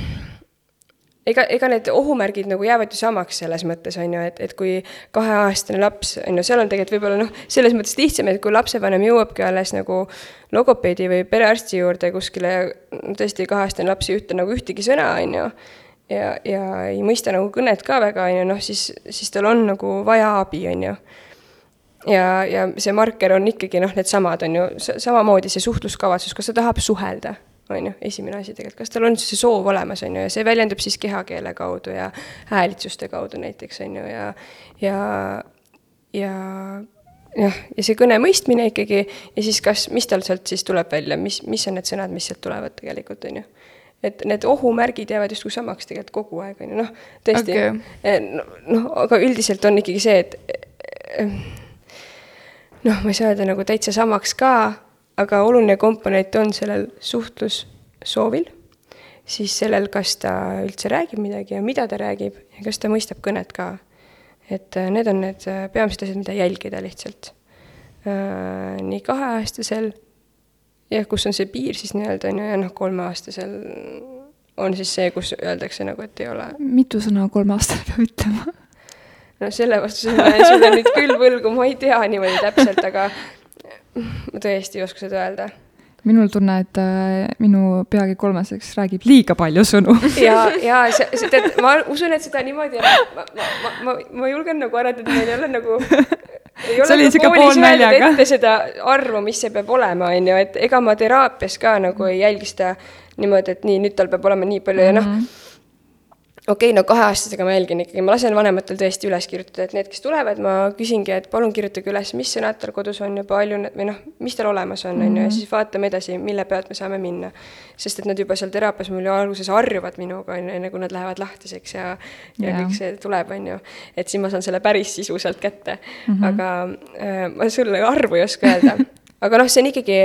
ega, ega need ohumärgid nagu jäävad ju samaks selles mõttes, on ju, et, et kui kaheaastane laps, on ju, seal on tegelikult võib-olla noh, selles mõttes lihtsam, et kui lapsevanem jõuabki alles nagu logopeedi või perearsti juurde kuskile tõesti kaheaastane laps ei ütle nagu ühtegi sõna, on ju, ja, ja ei mõista nagu kõnet ka väga, on ju, noh siis, siis tal on nagu vaja abi, on ju. Ja, ja see marker on ikkagi noh, needsamad on ju, samamoodi see suhtluskavatsus, kas ta tahab suhelda, on ju, esimene asi tegelikult, kas tal on see soov olemas, on ju, ja see väljendub siis kehakeele kaudu ja häälitsuste kaudu näiteks, on ju, ja, ja, ja jah, ja see kõne mõistmine ikkagi ja siis kas, mis tal sealt siis tuleb välja, mis, mis on need sõnad, mis sealt tulevad tegelikult, on ju. Et need ohumärgid jäävad justkui samaks tegelikult kogu aeg, on ju, noh, tõesti Okei. noh no,, aga üldiselt on ikkagi see, et noh, ma ei saa öelda nagu täitsa samaks ka, aga oluline komponent on sellel suhtlussoovil, siis sellel, kas ta üldse räägib midagi ja mida ta räägib ja kas ta mõistab kõnet ka. et äh, need on need äh, peamised asjad, mida jälgida lihtsalt. nii kaheaastasel, jah, kus on see piir siis nii-öelda, on ju, ja noh, kolmeaastasel on siis see, kus öeldakse nagu, et ei ole mitu sõna kolmeaastane peab ütlema? no selle vastuse ma jään sulle nüüd küll võlgu, ma ei tea niimoodi täpselt, aga ma tõesti ei oska seda öelda. minul tunne, et äh, minu peagi kolmeseks räägib liiga palju sõnu. ja, ja see, see, tead, ma usun, et seda niimoodi ma, ma, ma, ma, ma julgen nagu arvata, et meil ei ole nagu ei See ole sihuke ka koolis öeldud ette seda arvu, mis see peab olema, on ju, et ega ma teraapias ka nagu ei jälgi seda niimoodi, et nii, nüüd tal peab olema nii palju ja noh, okei okay,, no kaheaastasega ma jälgin ikkagi, ma lasen vanematel tõesti üles kirjutada, et need, kes tulevad, ma küsingi, et palun kirjutage üles, mis sõnad tal kodus on ja palju need või noh, mis tal olemas on, on ju, ja siis vaatame edasi, mille pealt me saame minna. sest et nad juba seal teraapias mul ju alguses harjuvad minuga, on ju, enne kui nad lähevad lahtiseks ja ja Jaa. kõik see tuleb, on ju. et siis ma saan selle päris sisu sealt kätte mm. -hmm. aga äh, ma sulle arvu ei oska öelda aga noh, see on ikkagi,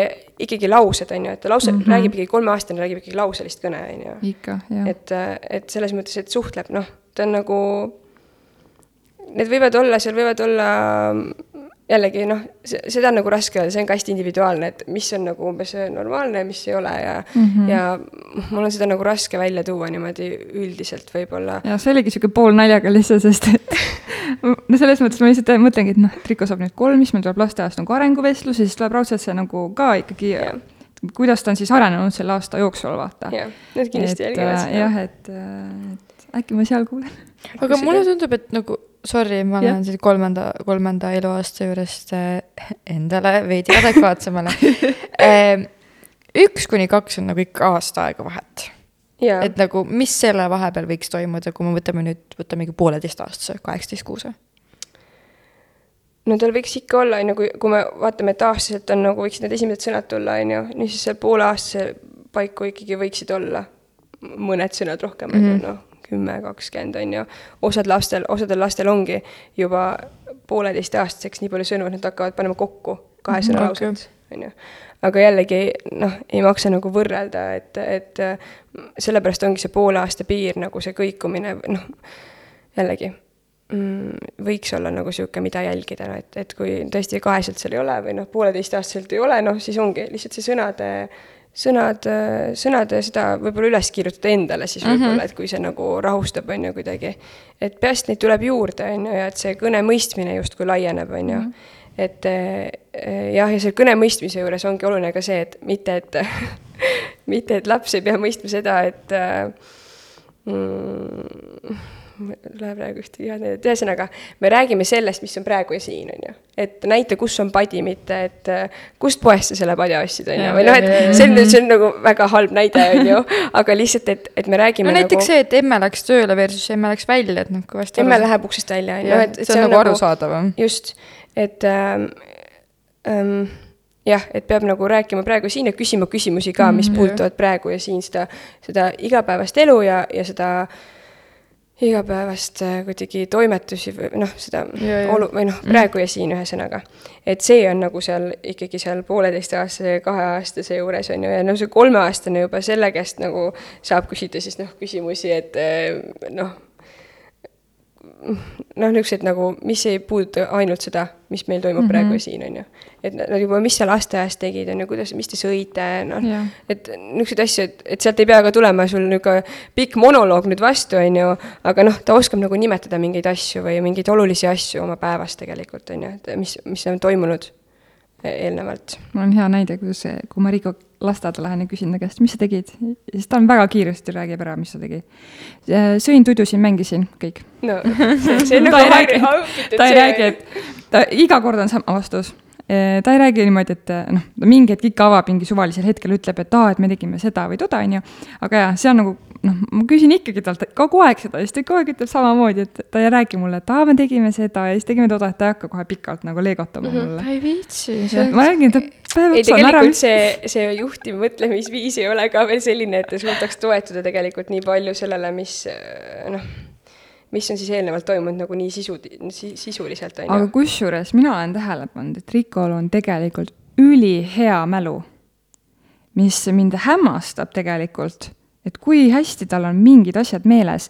ikkagi laused, on ju, et lause mm, -hmm. räägib ikkagi, kolmeaastane räägib ikkagi lauselist kõne, on ju ikka, jah. et, et selles mõttes, et suhtleb, noh, ta on nagu, need võivad olla, seal võivad olla jällegi noh, seda on nagu raske öelda, see on ka hästi individuaalne, et mis on nagu umbes normaalne ja mis ei ole ja mm, -hmm. ja mul on seda nagu raske välja tuua niimoodi üldiselt võib-olla. ja see oligi sihuke poolnaljaga lihtsalt, sest et no selles mõttes ma lihtsalt mõtlengi, et noh, et Riko saab nüüd kolm, siis meil tuleb lasteaiast nagu arenguvestlus ja siis tuleb raudselt see nagu ka ikkagi Jah. kuidas ta on siis arenenud selle aasta jooksul, vaata. jah, need kindlasti et, jälgivad äh, seda. jah, et, äh, et äkki ma seal kuulen. aga mulle tundub, et nagu sorry, ma Jah. lähen siit kolmanda, kolmanda eluaasta juurest äh, endale veidi adekvaatsemale Ehm, üks kuni kaks on nagu ikka aasta aega vahet. et nagu, mis selle vahepeal võiks toimuda, kui me võtame nüüd, võtamegi pooleteistaastase, kaheksateist kuuse? no tal võiks ikka olla, on ju, kui, kui me vaatame, et aastaselt on nagu, võiksid need esimesed sõnad tulla, on ju, nii siis seal pooleaastase paiku ikkagi võiksid olla mõned sõnad rohkem, on ju, Mhm. noh, kümme, kakskümmend, on ju. osad lastel, osadel lastel ongi juba pooleteistaastaseks nii palju sõnu, et nad hakkavad panema kokku kahe sõna Mhm, lauset, on ju. aga jällegi noh, ei maksa nagu võrrelda, et, et äh, sellepärast ongi see poole aasta piir nagu see kõikumine, noh, jällegi mm, võiks olla nagu niisugune, mida jälgida, no et, et kui tõesti kaheselt seal ei ole või noh, pooleteistaastaselt ei ole, noh siis ongi lihtsalt see sõnade, sõnad, sõnade seda võib-olla üles kirjutada endale siis võib-olla mm, -hmm. et kui see nagu rahustab, on ju, kuidagi. et peaasi, et neid tuleb juurde, on ju, ja et see kõne mõistmine justkui laieneb, on ju. et eh, jah, ja selle kõne mõistmise juures ongi oluline ka see, et mitte, et mitte, et laps ei pea mõistma seda, et äh, mm, läheb praegu ühtegi head näidet, ühesõnaga, me räägime sellest, mis on praegu ja siin, on ju. et näita, kus on padi, mitte et äh, kust poest sa selle padja ostsid, on ju, või noh, et see on, see on nagu väga halb näide, on ju, aga lihtsalt, et, et me räägime no näiteks nagu, see, et emme läks tööle versus emme läks välja, et noh, kõvasti emme läheb uksest välja, on ju, et, see on nagu arusaadav. just, et ähm, ähm, jah, et peab nagu rääkima praegu siin ja küsima küsimusi ka, mis Mhm, puudutavad praegu ja siin seda, seda igapäevast elu ja, ja seda igapäevast äh, kuidagi toimetusi või noh, seda Ja, ja. olu või noh, praegu ja siin ühesõnaga. et see on nagu seal ikkagi seal pooleteistaastase, kaheaastase juures on ju, ja no see kolmeaastane juba selle käest nagu saab küsida siis noh, küsimusi, et äh, noh, noh, niisugused nagu, mis ei puuduta ainult seda, mis meil toimub mm -hmm. praegu siin, on ju. et nad juba, mis sa lasteaias tegid, on ju, kuidas, mis te sõite, noh Jah. et niisuguseid asju, et, et sealt ei pea ka tulema sul niisugune pikk monoloog nüüd vastu, on ju, aga noh, ta oskab nagu nimetada mingeid asju või mingeid olulisi asju oma päevast tegelikult, on ju, et mis, mis on toimunud eelnevalt. mul on hea näide, kuidas, kui ma Riiko lasteaeda lähen ja küsin ta käest, mis sa tegid, siis ta on väga kiiresti räägib ära, mis ta tegi. sõin, tudusin, mängisin, kõik. no see, see nagu ei räägi, häiri- ta ei räägi, et ta iga kord on sama vastus. ta ei räägi niimoodi, et noh, ta mingi hetk ikka avab mingi suvalisel hetkel, ütleb, et aa, et me tegime seda või toda, on ju. aga jaa, see on nagu noh, ma küsin ikkagi talt kogu aeg seda ja siis ta kogu aeg ütleb samamoodi, et ta ei räägi mulle, et aa, me tegime seda ja siis tegime toda, et ta ei hakka kohe pikalt nagu leegotama mulle. ta ei viitsi. ma räägin, ta päev otsa on ära see, see juhtiv mõtlemisviis ei ole ka veel selline, et ta suudaks toetuda tegelikult nii palju sellele, mis äh, noh, mis on siis eelnevalt toimunud nagu nii sisu, sisuliselt, on aga ju. kusjuures mina olen tähele pannud, et Rikol on tegelikult ülihea mälu, mis mind hämmastab tegelikult, et kui hästi tal on mingid asjad meeles.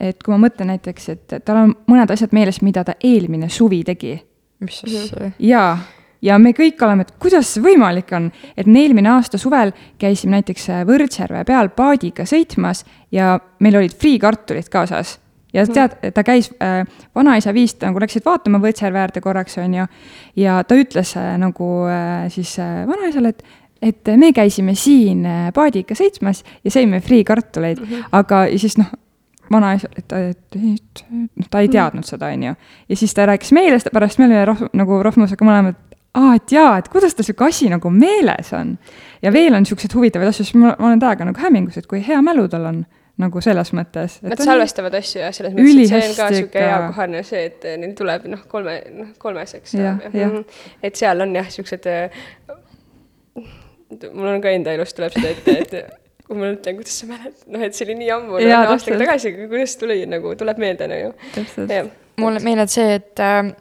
et kui ma mõtlen näiteks, et tal on mõned asjad meeles, mida ta eelmine suvi tegi mis asja? jaa, ja me kõik oleme, et kuidas see võimalik on, et me eelmine aasta suvel käisime näiteks Võrtsjärve peal paadiga sõitmas ja meil olid friikartulid kaasas. ja tead, ta käis äh,, vanaisa viis nagu läksid vaatama Võrtsjärve äärde korraks, on ju, ja ta ütles äh, nagu äh, siis äh, vanaisale, et et me käisime siin äh, paadiga sõitmas ja sõime friikartuleid mm, -hmm. aga siis noh, vanaisa, et ta, et, noh, ta ei teadnud seda, on ju. ja siis ta rääkis meile pärast, me olime roh-, nagu Rohmusega mõlemad, aa, et jaa, et kuidas tal sihuke asi nagu meeles on. ja veel on siukseid huvitavaid asju, siis ma, ma olen täiega nagu hämmingus, et kui hea mälu tal on nagu selles mõttes. Nad salvestavad asju ja selles mõttes, et see on ka niisugune ikka. eakohane see, et neil tuleb noh, kolme, noh, Jah, saab jah. Mhm. et seal on jah, niisugused, mul on ka enda elus tuleb seda ette, et kui ma mõtlen, kuidas sa mäletad, noh, et see oli nii ammu, aastaid tagasi, kuidas tuli nagu, tuleb meelde, no ju. täpselt. jah, mul meeldib see, et äh,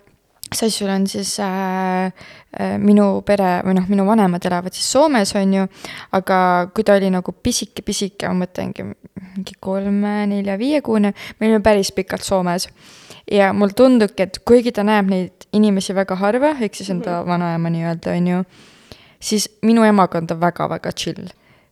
Sassul on siis äh, äh, minu pere või noh, minu vanemad elavad siis Soomes, on ju, aga kui ta oli nagu pisike-pisike, ma mõtlengi mingi kolme, nelja, viiekuune, me olime päris pikalt Soomes. ja mulle tundubki, et kuigi ta näeb neid inimesi väga harva, ehk siis enda vanaema nii-öelda, on ju, siis minu emaga on väga-väga chill.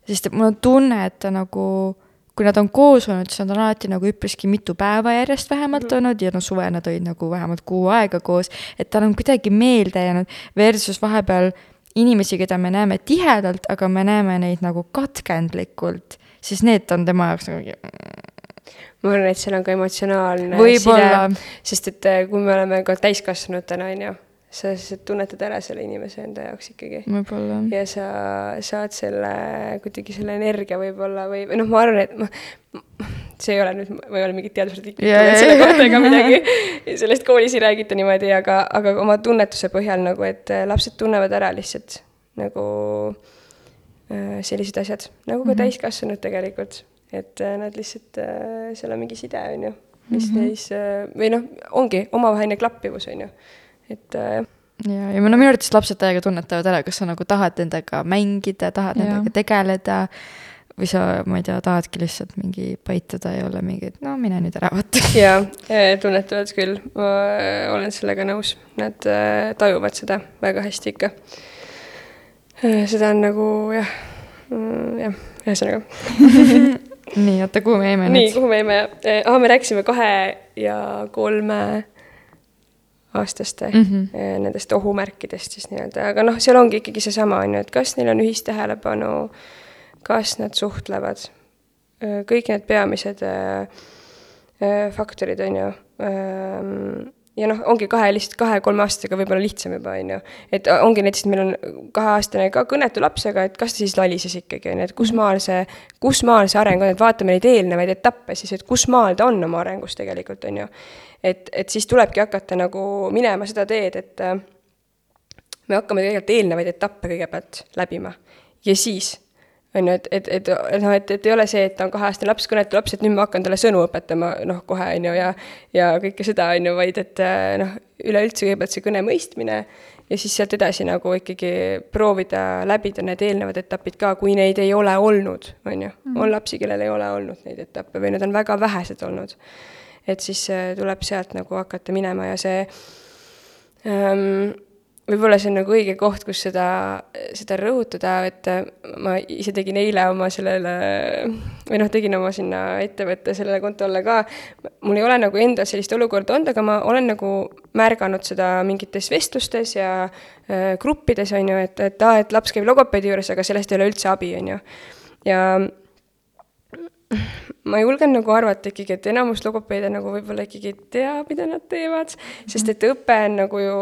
sest et mul on tunne, et ta nagu kui nad on koos olnud, siis nad on alati nagu üpriski mitu päeva järjest vähemalt Mhm. olnud ja no suve nad olid nagu vähemalt kuu aega koos, et tal on kuidagi meelde jäänud versus vahepeal inimesi, keda me näeme tihedalt, aga me näeme neid nagu katkendlikult, siis need on tema jaoks nagu mingi ma arvan, et seal on ka emotsionaalne Võib-olla. side, sest et äh, kui me oleme ka täiskasvanutena, on ju, sa lihtsalt tunnetad ära selle inimese enda jaoks ikkagi. Ja sa saad selle, kuidagi selle energia võib-olla või, või noh, ma arvan, et ma, see ei ole nüüd, ma ei ole mingit teadusartiklit jaa, selle kohta ega midagi, sellest koolis ei räägita niimoodi, aga, aga oma tunnetuse põhjal nagu, et äh, lapsed tunnevad ära lihtsalt nagu äh, sellised asjad, nagu ka täiskasvanud tegelikult, et äh, nad lihtsalt äh,, seal on mingi side, on ju, mis mm -hmm. neis äh, või noh, ongi omavaheline klappivus, on ju, et äh, ja, ja no minu arvates lapsed täiega tunnetavad ära, kas sa nagu tahad nendega mängida, tahad Jah. nendega tegeleda või sa, ma ei tea, tahadki lihtsalt mingi paituda ja olla mingi, et no mine nüüd ära vaata. jaa, tunnetavad küll, ma äh, olen sellega nõus, nad äh, tajuvad seda väga hästi ikka. seda on nagu jah, jah, ühesõnaga. nii, oota, kuhu me jäime nii, nüüd? kuhu me jäime? aa, me rääkisime kahe ja kolme aastaste mm -hmm. nendest ohumärkidest siis nii-öelda, aga noh, seal ongi ikkagi seesama, on ju, et kas neil on ühistähelepanu, kas nad suhtlevad, kõik need peamised faktorid, on ju ja noh, ongi kahe, lihtsalt kahe-kolme aastasega võib-olla lihtsam juba, on ju. et ongi näiteks, et meil on kaheaastane ka kõnetu laps, aga et kas ta siis lalises ikkagi, on ju, et kus maal see, kus maal see areng on, et vaatame neid eelnevaid etappe siis, et kus maal ta on oma arengus tegelikult, on ju. Et, et siis tulebki hakata nagu minema seda teed, et äh, me hakkame tegelikult eelnevaid etappe kõigepealt läbima ja siis on ju, et, et, et noh, et, et ei ole see, et on kaheaastane laps, kõnetu laps, et nüüd ma hakkan talle sõnu õpetama, noh, kohe, on ju, ja ja kõike seda, on ju, vaid et noh, üleüldse kõigepealt see kõne mõistmine ja siis sealt edasi nagu ikkagi proovida läbida need eelnevad etapid ka, kui neid ei ole olnud, on ju. On lapsi, kellel ei ole olnud neid etappe või need on väga vähesed olnud. Et siis äh, tuleb sealt nagu hakata minema ja see ähm, võib-olla see on nagu õige koht, kus seda, seda rõhutada, et ma ise tegin eile oma sellele, või noh, tegin oma sinna ettevõtte sellele kontole ka, mul ei ole nagu endal sellist olukorda olnud, aga ma olen nagu märganud seda mingites vestlustes ja äh, gruppides, on ju, et, et aa, et laps käib logopeedi juures, aga sellest ei ole üldse abi, on ju. ja ma julgen nagu arvata ikkagi, et enamus logopeede nagu võib-olla ikkagi ei tea, mida nad teevad, sest et õpe on nagu ju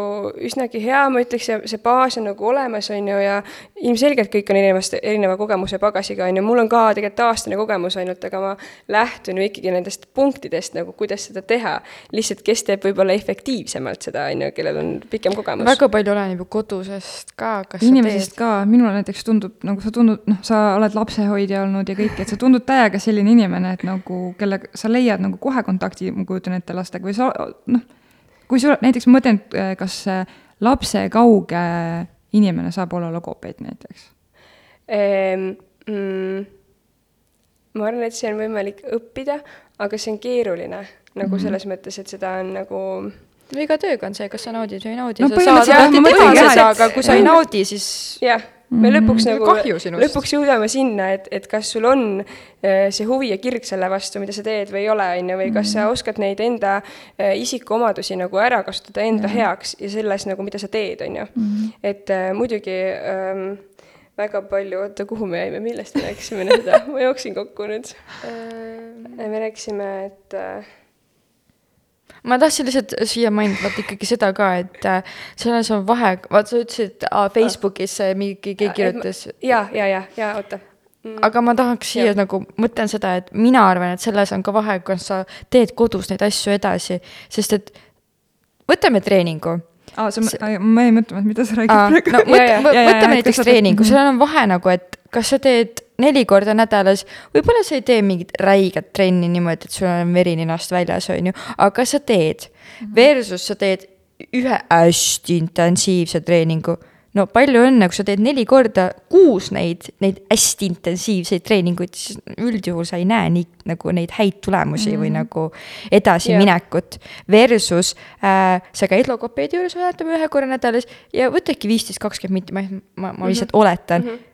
üsnagi hea, ma ütleks, ja see baas on nagu olemas, on ju, ja ilmselgelt kõik on erinevast, erineva kogemuse pagasiga, on ju, mul on ka tegelikult aastane kogemus ainult, aga ma lähtun ju ikkagi nendest punktidest nagu, kuidas seda teha. lihtsalt, kes teeb võib-olla efektiivsemalt seda, on ju, kellel on pikem kogemus. väga palju oleneb ju kodusest ka, kas inimesest ka, minule näiteks tundub, nagu sa tundud, noh, sa oled lapsehoidja olnud ja kõik, et sa tundud täiega selline inimene, et nagu, kellega sa leiad nagu kohe kontakti, ma kujutan ette, lastega või sa noh, kui sul näiteks ma mõtlen, et äh, kas lapse kauge inimene saab olla logopeed näiteks ehm,? Mm, ma arvan, et see on võimalik õppida, aga see on keeruline nagu mm -hmm. selles mõttes, et seda on nagu no iga tööga on see, kas sa naudid või ei naudi no,, sa saad alati teha seda, aga kui sa ei naudi, siis jah me mhm. lõpuks nagu, lõpuks jõuame sinna, et, et kas sul on äh, see huvi ja kirg selle vastu, mida sa teed või ei ole, on ju, või kas sa mhm. oskad neid enda äh, isikuomadusi nagu ära kasutada enda ja. heaks ja selles nagu, mida sa teed, on ju. Mhm. et äh, muidugi ähm, väga palju, oota, kuhu me jäime, millest me rääkisime seda, ma jooksin kokku nüüd. me rääkisime, et äh, ma tahtsin lihtsalt siia mainida ikkagi seda ka, et äh, selles on vahe, vaata sa ütlesid äh, Facebookis mingi, keegi kirjutas. ja, ja, ja, ja oota mm.. aga ma tahaks siia ja. nagu, mõtlen seda, et mina arvan, et selles on ka vahe, kas sa teed kodus neid asju edasi, sest et võtame treeningu aa, sa, ma jäin mõtlema, et mida sa räägid praegu. no võt, võtame näiteks treeningu, seal on vahe nagu, et kas sa teed neli korda nädalas, võib-olla sa ei tee mingit räiget trenni niimoodi, et sul on veri ninast väljas, on ju, aga sa teed. Mhm. Versus sa teed ühe hästi intensiivse treeningu. no palju õnne, kui sa teed neli korda kuus neid, neid hästi intensiivseid treeninguid, siis üldjuhul sa ei näe nii nagu neid häid tulemusi mm -hmm. või mhm. nagu edasiminekut. Versus äh, sa käid logopeedi juures, vaatame ühe korra nädalas ja võtadki viisteist, kakskümmend minti, ma, ma, ma lihtsalt mm -hmm. oletan mm. -hmm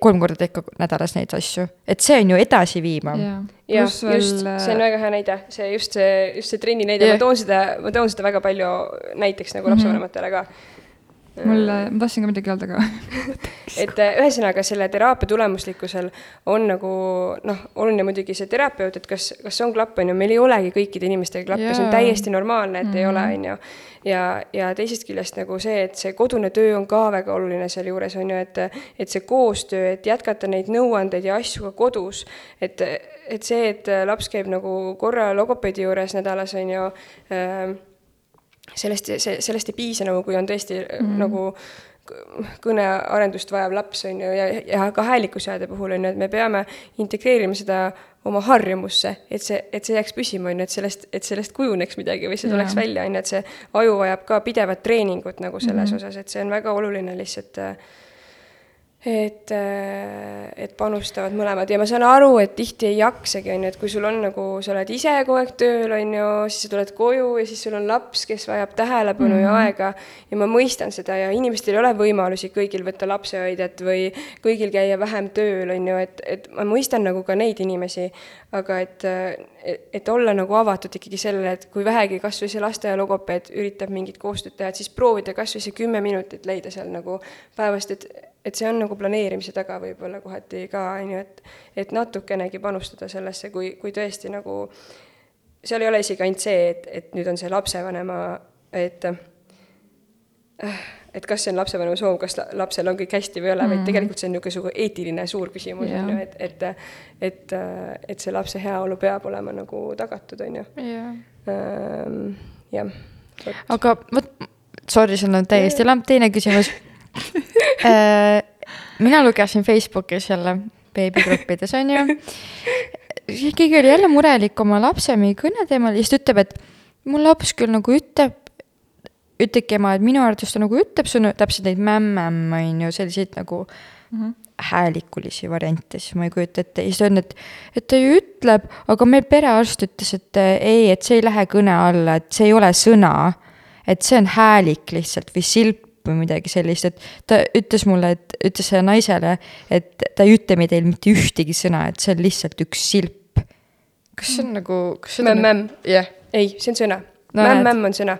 kolm korda teed ka nädalas neid asju, et see on ju edasiviiv. jah, just, see on väga hea näide, see just see, just see trenni näide, ma toon seda, ma toon seda väga palju näiteks nagu mhm. lapsevanematele ka mul, ma tahtsin ka midagi öelda, aga et äh, ühesõnaga, selle teraapia tulemuslikkusel on nagu noh, oluline muidugi see terapeut, et kas, kas on klapp, on ju, meil ei olegi kõikide inimestega klappe, see on täiesti normaalne, et mm -hmm. ei ole, mhm. on ju. ja, ja teisest küljest nagu see, et see kodune töö on ka väga oluline sealjuures, on ju, et et see koostöö, et jätkata neid nõuandeid ja asju ka kodus, et, et see, et laps käib nagu korra logopeedi juures nädalas, on ju äh,, sellest, see, sellest ei piisa nagu, kui on tõesti mm -hmm. nagu kõnearendust vajav laps, on ju, ja, ja ka häälikusääde puhul on ju, et me peame integreerima seda oma harjumusse, et see, et see jääks püsima, on ju, et sellest, et sellest kujuneks midagi või see tuleks yeah. välja, on ju, et see aju vajab ka pidevat treeningut nagu selles mm -hmm. osas, et see on väga oluline lihtsalt äh, et, äh, et panustavad mõlemad ja ma saan aru, et tihti ei jaksagi, on ju, et kui sul on nagu, sa oled ise kogu aeg tööl, on ju, siis sa tuled koju ja siis sul on laps, kes vajab tähelepanu mm -hmm. ja mhm. aega. ja ma mõistan seda ja inimestel ei ole võimalusi kõigil võtta lapsehoidjat või kõigil käia vähem tööl, on ju, et, et ma mõistan nagu ka neid inimesi, aga et, et, et olla nagu avatud ikkagi sellele, et kui vähegi kas või see lasteaia logopeed üritab mingit koostööd teha, et siis proovida kas või see kümme minutit leida seal nagu päevast, et et see on nagu planeerimise taga võib-olla kohati ka, on ju, et et natukenegi panustada sellesse, kui, kui tõesti nagu seal ei ole isegi ainult see, et, et nüüd on see lapsevanema, et et kas see on lapsevanema soov, kas lapsel on kõik hästi või ei ole mm, -hmm. vaid tegelikult see on niisugune eetiline suur küsimus, on ju, et, et et, et see lapse heaolu peab olema nagu tagatud, on ju. Ehm, jah. aga vot, sorry, sul on täiesti lamp teine küsimus Äh, mina lugesin Facebookis jälle beebigruppides on ju. keegi oli jälle murelik oma lapse mingi kõne teemal ja siis ta ütleb, et mu laps küll nagu ütleb, ütlebki ema, et minu arvates ta nagu ütleb sõnu, täpselt neid mämm-mämm on ju, selliseid nagu mm -hmm. häälikulisi variante, siis ma ei kujuta ette siis ta on, et, et ta ju ütleb, aga meil perearst ütles, et ei, et see ei lähe kõne alla, et see ei ole sõna. et see on häälik lihtsalt või silp või midagi sellist, et ta ütles mulle, et ütles naisele, et ta ei ütle teil mitte ühtegi sõna, et see on lihtsalt üks silp. kas see on nagu, kas see on mämm-mämm yeah.? ei, see on sõna no,. mämm-mämm on sõna.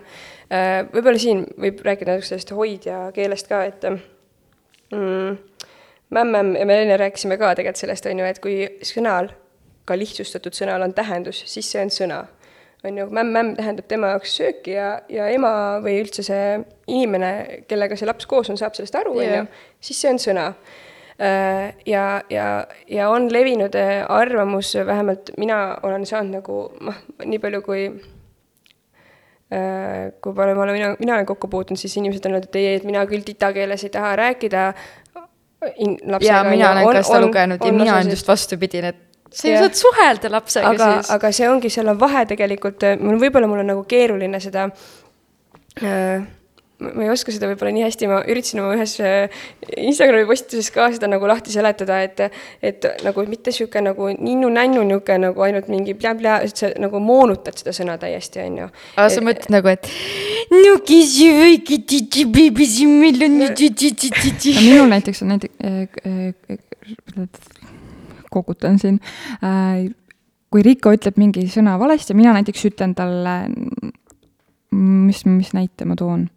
Äh, võib-olla siin võib rääkida natuke sellest hoidja keelest ka, et mm, mämm-mämm ja me enne rääkisime ka tegelikult sellest, on ju, et kui sõnal, ka lihtsustatud sõnal on tähendus, siis see on sõna on ju, mämm-mämm tähendab tema jaoks sööki ja, ja ema või üldse see inimene, kellega see laps koos on, saab sellest aru, on ju, siis see on sõna. Äh, ja, ja, ja on levinud äh, arvamus, vähemalt mina olen saanud nagu noh, nii palju kui äh, kui palju ma olen, mina, mina olen kokku puutunud, siis inimesed on öelnud, et ei, et mina küll tita keeles ei taha rääkida. ja mina olen ka seda lugenud ja mina olen just vastupidine, et sa ju saad suhelda lapsega aga, siis. aga see ongi, seal on vahe tegelikult, mul võib-olla mul on nagu keeruline seda äh, ma ei oska seda võib-olla nii hästi, ma üritasin oma ühes äh, Instagrami postituses ka seda nagu lahti seletada, et et nagu mitte niisugune nagu ninnu-nännu niisugune nagu ainult mingi plä-plä, et sa nagu moonutad seda sõna täiesti, on ju. aga sa mõtled nagu, et no kes ju väike titi beebi siin meil on. minul näiteks on näiteks äh, kogutan siin. Äh, kui Riko ütleb mingi sõna valesti, mina näiteks ütlen talle, mis, mis näite ma toon?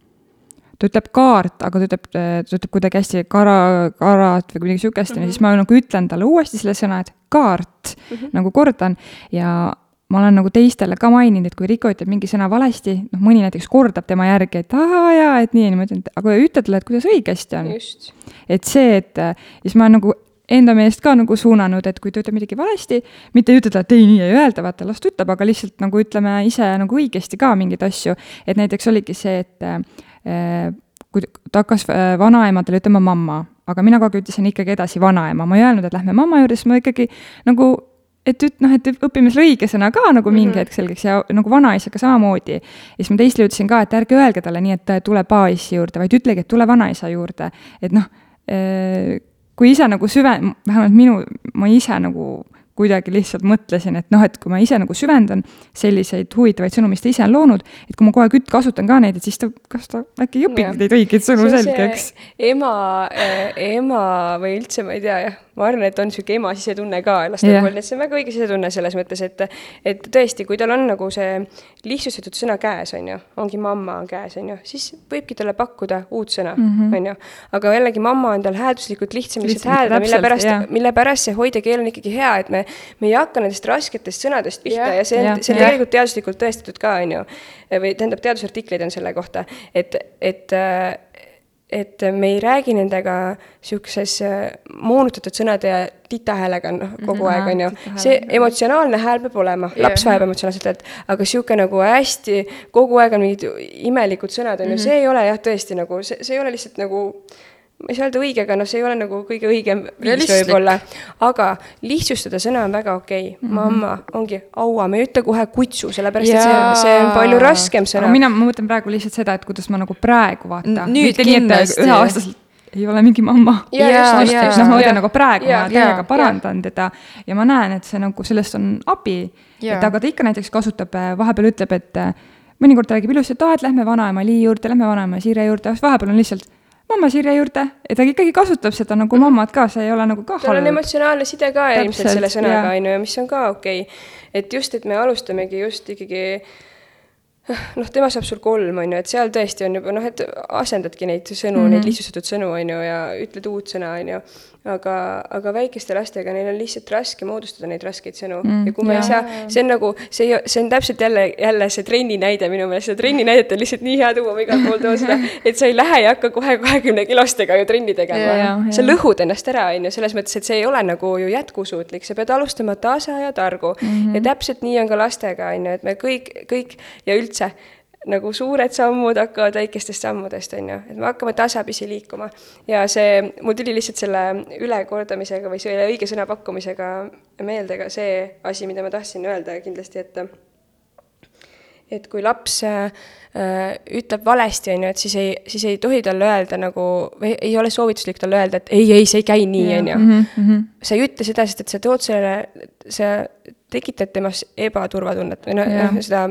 ta ütleb kaart, aga ta ütleb, ta ütleb kuidagi hästi kara, karat või midagi sihukest mm, -hmm. ja siis ma nagu ütlen talle uuesti selle sõna, et kaart mm, -hmm. nagu kordan ja ma olen nagu teistele ka maininud, et kui Riko ütleb mingi sõna valesti, noh, mõni näiteks kordab tema järgi, et aa jaa, et nii, ja ma ütlen, et aga ütle talle, et kuidas õigesti on. et see, et siis ma nagu enda meelest ka nagu suunanud, et kui ta ütleb midagi valesti, mitte ei ütelda, et ei, nii ei öelda, vaata, las ta ütleb, aga lihtsalt nagu ütleme ise nagu õigesti ka mingeid asju. et näiteks oligi see, et äh, kui ta hakkas äh, vanaemadele ütlema mamma, aga mina kogu aeg ütlesin ikkagi edasi vanaema, ma ei öelnud, et lähme mamma juurde, siis ma ikkagi nagu et üt-, noh, et õpime selle õige sõna ka nagu mingi mm -hmm. hetk selgeks ja nagu vanaisaga samamoodi. ja siis ma teistele ütlesin ka, et ärge öelge talle nii, et tule paaissi juurde, vaid ütlege, et tule vanaisa juurde. et noh, äh, kui ise nagu süven-, vähemalt minu, ma ise nagu kuidagi lihtsalt mõtlesin, et noh, et kui ma ise nagu süvendan selliseid huvitavaid sõnu, mis ta ise on loonud, et kui ma kogu aeg kasutan ka neid, et siis ta, kas ta äkki ei õpigi neid õigeid sõnu selgeks. ema äh,, ema või üldse, ma ei tea, jah ma arvan, et on niisugune ema sisetunne ka laste yeah. puhul, et see on väga õige sisetunne selles mõttes, et et tõesti, kui tal on nagu see lihtsustatud sõna käes, on ju, ongi mamma on käes, on ju, siis võibki talle pakkuda uut sõna mm, -hmm. on ju. aga jällegi, mamma on tal häälduslikult lihtsam lihtsalt hääldada, mille pärast yeah., mille pärast see hoidjakeel on ikkagi hea, et me, me ei hakka nendest rasketest sõnadest pihta yeah. ja see on yeah., see on yeah. tegelikult teaduslikult tõestatud ka, on ju. või tähendab, teadusartikleid on selle kohta, et, et et me ei räägi nendega niisuguses äh, moonutatud sõnade ja titahäälega noh, kogu aeg, on ju. see emotsionaalne hääl peab olema, laps vajab emotsionaalset häält, aga niisugune nagu hästi, kogu aeg on mingid imelikud sõnad, on ju, mhm. see ei ole jah, tõesti nagu, see, see ei ole lihtsalt nagu ma ei saa öelda õige, aga noh, see ei ole nagu kõige õigem viis võib-olla. aga lihtsustada sõna on väga okei okay. mm. -hmm. mamma ongi aua, me ei ütle kohe kutsu, sellepärast ja... et see on, see on palju raskem sõna. mina, ma mõtlen praegu lihtsalt seda, et kuidas ma nagu praegu vaatan. mitte nii, et üheaastaselt ei ole mingi mamma. Jaa, jaa, noh, ma jaa. mõtlen nagu praegu Jaa, ma täiega jaa, parandan teda ja ma näen, et see nagu sellest on abi. Jaa. et aga ta ikka näiteks kasutab, vahepeal ütleb, et äh, mõnikord ta räägib ilusti, et aa, et lähme vanaema Lii juurde, lähme vanaema Sirje juurde, vahepeal on lihtsalt mamma Sirje juurde ja ta ikkagi kasutab seda nagu mammat ka, see ei ole nagu ka tal on halb. emotsionaalne side ka Täpselt, ilmselt selle sõnaga, on ju, ja mis on ka okei okay. et just, et me alustamegi just ikkagi noh, tema saab sul kolm, on ju, et seal tõesti on juba noh, et asendadki neid sõnu mm, -hmm. neid lihtsustatud sõnu, on ju, ja ütled uut sõna, on ju. Aga, aga väikeste lastega, neil on lihtsalt raske moodustada neid raskeid sõnu. Mm, ja kui me ei saa, see on nagu, see ei, see on täpselt jälle, jälle see trenni näide minu meelest, seda trenni näidet on lihtsalt nii hea tuua, ma igal pool toon seda, et sa ei lähe ja hakka kohe kahekümne kilostega ju trenni tegema. Sa lõhud ennast ära, on ju, selles mõttes, et see ei ole nagu ju jätkusuutlik, sa pead alustama tasa ja targu. Mm. -hmm. ja täpselt nii on ka lastega, on ju, et me kõik, kõik ja üldse nagu suured sammud hakkavad väikestest sammudest, on ju, et me hakkame tasapisi liikuma. ja see, mul tuli lihtsalt selle ülekordamisega või selle õige sõna pakkumisega meelde ka see asi, mida ma tahtsin öelda kindlasti, et et kui laps äh, ütleb valesti, on ju, et siis ei, siis ei tohi talle öelda nagu, või ei ole soovituslik talle öelda, et ei, ei, see ei käi nii, on ju. Mhm, sa ei ütle seda, sest et sa tood sellele, sa tekitad temas ebaturvatunnet või noh seda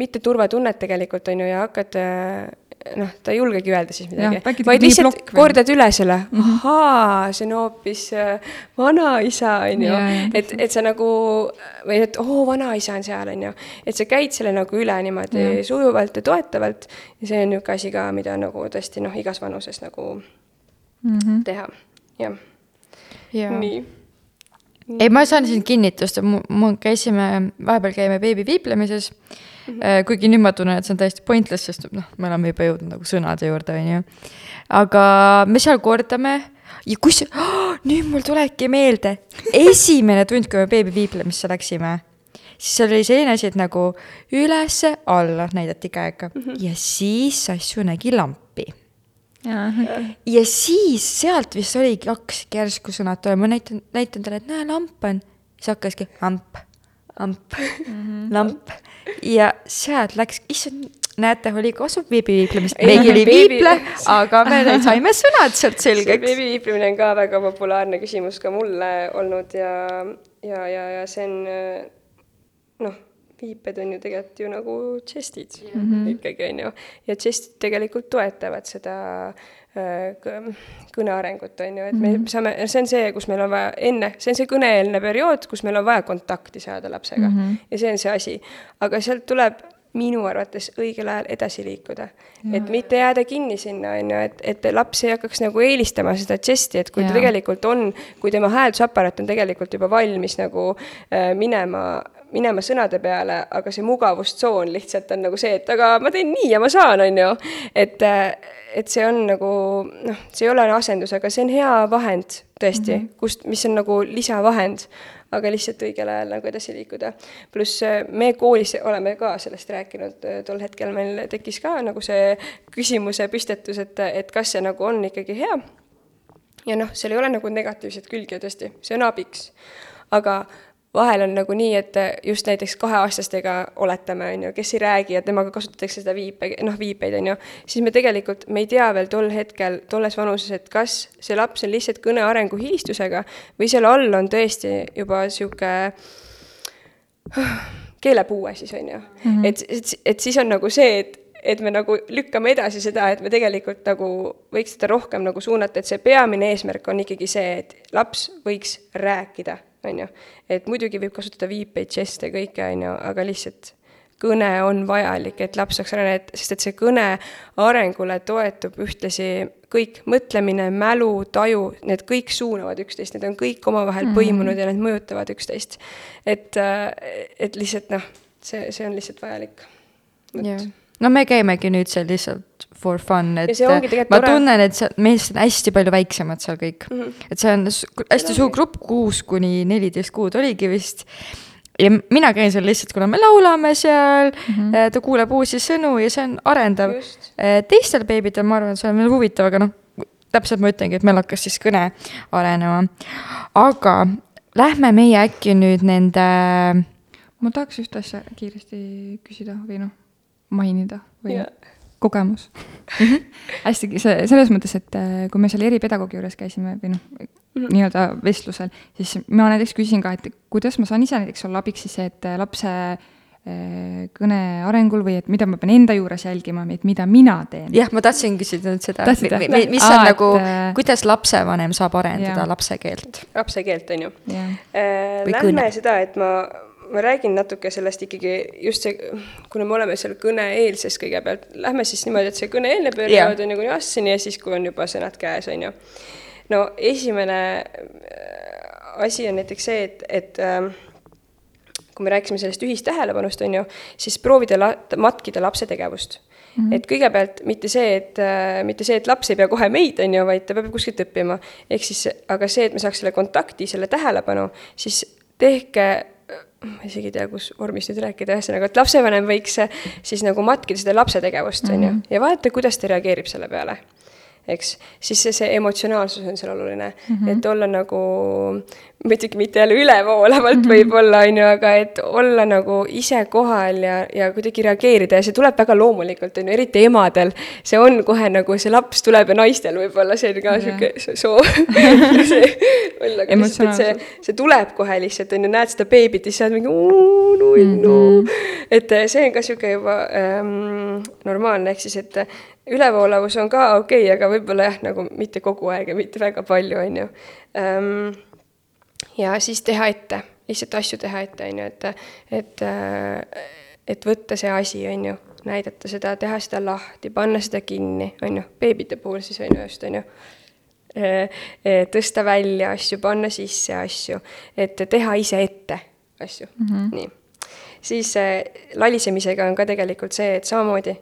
mitteturvatunnet tegelikult, on ju, ja hakkad äh, noh, ta ei julgegi öelda siis midagi vaid lihtsalt kordad üle selle, ahaa, see on hoopis äh, vanaisa, on ju et, et sa nagu või et oo, vanaisa on seal, on ju. et sa käid selle nagu üle niimoodi Jah. sujuvalt ja toetavalt ja see on niisugune asi ka, mida nagu tõesti noh, igas vanuses nagu mm. -hmm. teha, jah. nii. Ei, ma saan siin kinnitust, mu käisime, vahepeal käime beebiviiplemises mm. -hmm. kuigi nüüd ma tunnen, et see on täiesti pointless, sest noh, me oleme juba jõudnud nagu sõnade juurde, on ju. aga me seal kordame ja kus oh,, nüüd mul tulebki meelde, esimene tund, kui me beebiviiplemisse läksime, siis seal oli selline asi, et nagu ülesse-alla näidati käega mm -hmm. ja siis Sassu nägi lampi ja siis sealt vist oligi hakkaski järsku sõnad tulema, ma näitan, näitan talle, et näe, lamp on. siis hakkaski amp, amp mm, -hmm. lamp ja sealt läks, issand, näete, oli kasu beebiviiplemist, Ei, meigi oli viiple, aga me saime sõnad sealt selgeks. beebiviiplemine on ka väga populaarne küsimus ka mulle olnud ja, ja, ja, ja see on noh, viiped on ju tegelikult ju nagu žestid mm -hmm. ikkagi, on ju. ja žestid tegelikult toetavad seda äh, kõ- kõne arengut, on ju, et me saame, see on see, kus meil on vaja enne, see on see kõneeelne periood, kus meil on vaja kontakti saada lapsega mm. -hmm. ja see on see asi. aga sealt tuleb minu arvates õigel ajal edasi liikuda. et mitte jääda kinni sinna, on ju, et, et laps ei hakkaks nagu eelistama seda žesti, et kui ta Jaa. tegelikult on, kui tema hääldusaparaat on tegelikult juba valmis nagu äh, minema minema sõnade peale, aga see mugavustsoon lihtsalt on nagu see, et aga ma teen nii ja ma saan, on ju. et, et see on nagu noh, see ei ole asendus, aga see on hea vahend tõesti mm, -hmm. kust, mis on nagu lisavahend, aga lihtsalt õigel ajal nagu edasi liikuda. pluss äh, me koolis oleme ka sellest rääkinud, tol hetkel meil tekkis ka nagu see küsimuse püstetus, et, et kas see nagu on ikkagi hea ja noh, seal ei ole nagu negatiivset külge tõesti, see on abiks. aga vahel on nagu nii, et just näiteks kaheaastastega oletame, on ju, kes ei räägi ja temaga kasutatakse seda viipe, noh, viipeid, on ju, siis me tegelikult, me ei tea veel tol hetkel, tolles vanuses, et kas see laps on lihtsalt kõne arengu hilistusega või seal all on tõesti juba niisugune keelepuue siis, on ju mm. -hmm. et, et, et siis on nagu see, et et me nagu lükkame edasi seda, et me tegelikult nagu võiks seda rohkem nagu suunata, et see peamine eesmärk on ikkagi see, et laps võiks rääkida, on ju. et muidugi võib kasutada viipeid, žeste, kõike, on ju, aga lihtsalt kõne on vajalik, et laps saaks areneda, sest et see kõne arengule toetub ühtlasi kõik mõtlemine, mälu, taju, need kõik suunavad üksteist, need on kõik omavahel Mhm. põimunud ja need mõjutavad üksteist. et, et lihtsalt noh, see, see on lihtsalt vajalik. jah, no me käimegi nüüd seal lihtsalt for fun, et see ma tore. tunnen, et seal, meist on hästi palju väiksemad seal kõik mm. -hmm. et see on hästi suur grupp, kuus kuni neliteist kuud oligi vist. ja mina käin seal lihtsalt, kuna me laulame seal mm, -hmm. ta kuuleb uusi sõnu ja see on arendav. Just. teistel beebidel, ma arvan, see on veel huvitav, aga noh, täpselt ma ütlengi, et meil hakkas siis kõne arenema. aga lähme meie äkki nüüd nende ma tahaks ühte asja kiiresti küsida või noh, mainida või Jaa. kogemus hästi, see, selles mõttes, et äh, kui me seal eripedagoogi juures käisime või noh -hmm., nii-öelda vestlusel, siis ma näiteks küsisin ka, et kuidas ma saan ise näiteks olla abiks siis, et lapse äh, kõne arengul või et mida ma pean enda juures jälgima, et mida mina teen. jah, ma tahtsin küsida nüüd seda, mis on Aa, nagu et..., kuidas lapsevanem saab arendada ja. lapse keelt? lapse keelt, on ju. Lähme kõne. seda, et ma ma räägin natuke sellest ikkagi just see, kuna me oleme seal kõne-eelses kõigepealt, lähme siis niimoodi, et see kõne-eelne periood on nagu nüanssini ja siis, kui on juba sõnad käes, on ju. no esimene äh, asi on näiteks see, et, et ähm, kui me rääkisime sellest ühistähelepanust, on ju, siis proovida la-, matkida lapse tegevust Mm -hmm. et kõigepealt mitte see, et äh,, mitte see, et laps ei pea kohe meid, on ju, vaid ta peab kuskilt õppima. ehk siis, aga see, et me saaks selle kontakti, selle tähelepanu, siis tehke ma isegi ei tea, kus vormis nüüd rääkida, ühesõnaga, et lapsevanem võiks siis nagu matkida seda lapse tegevust, on ju, mhm. ja vaadata, kuidas ta reageerib selle peale eks, siis see, see emotsionaalsus on seal oluline mm, -hmm. et olla nagu, muidugi mitte jälle ülevoolavalt mm -hmm. võib-olla, on ju, aga et olla nagu ise kohal ja, ja kuidagi reageerida ja see tuleb väga loomulikult, on ju, eriti emadel. see on kohe nagu see laps tuleb ja naistel võib-olla see on ka sihuke soov see olla, aga lihtsalt, et see, see tuleb kohe lihtsalt, on ju, näed seda beebit ja siis sa oled mingi null, no. et see on ka sihuke juba ähm, normaalne, ehk siis, et ülevoolavus on ka okei okay,, aga võib-olla jah, nagu mitte kogu aeg ja mitte väga palju, on ju. Ehm, ja siis teha ette, lihtsalt asju teha ette, on ju, et, et, et võtta see asi, on ju, näidata seda, teha seda lahti, panna seda kinni, on ju, beebide puhul siis on ju just, on ju tõsta välja asju, panna sisse asju, et teha ise ette asju mm, -hmm. nii. siis äh, lalisemisega on ka tegelikult see, et samamoodi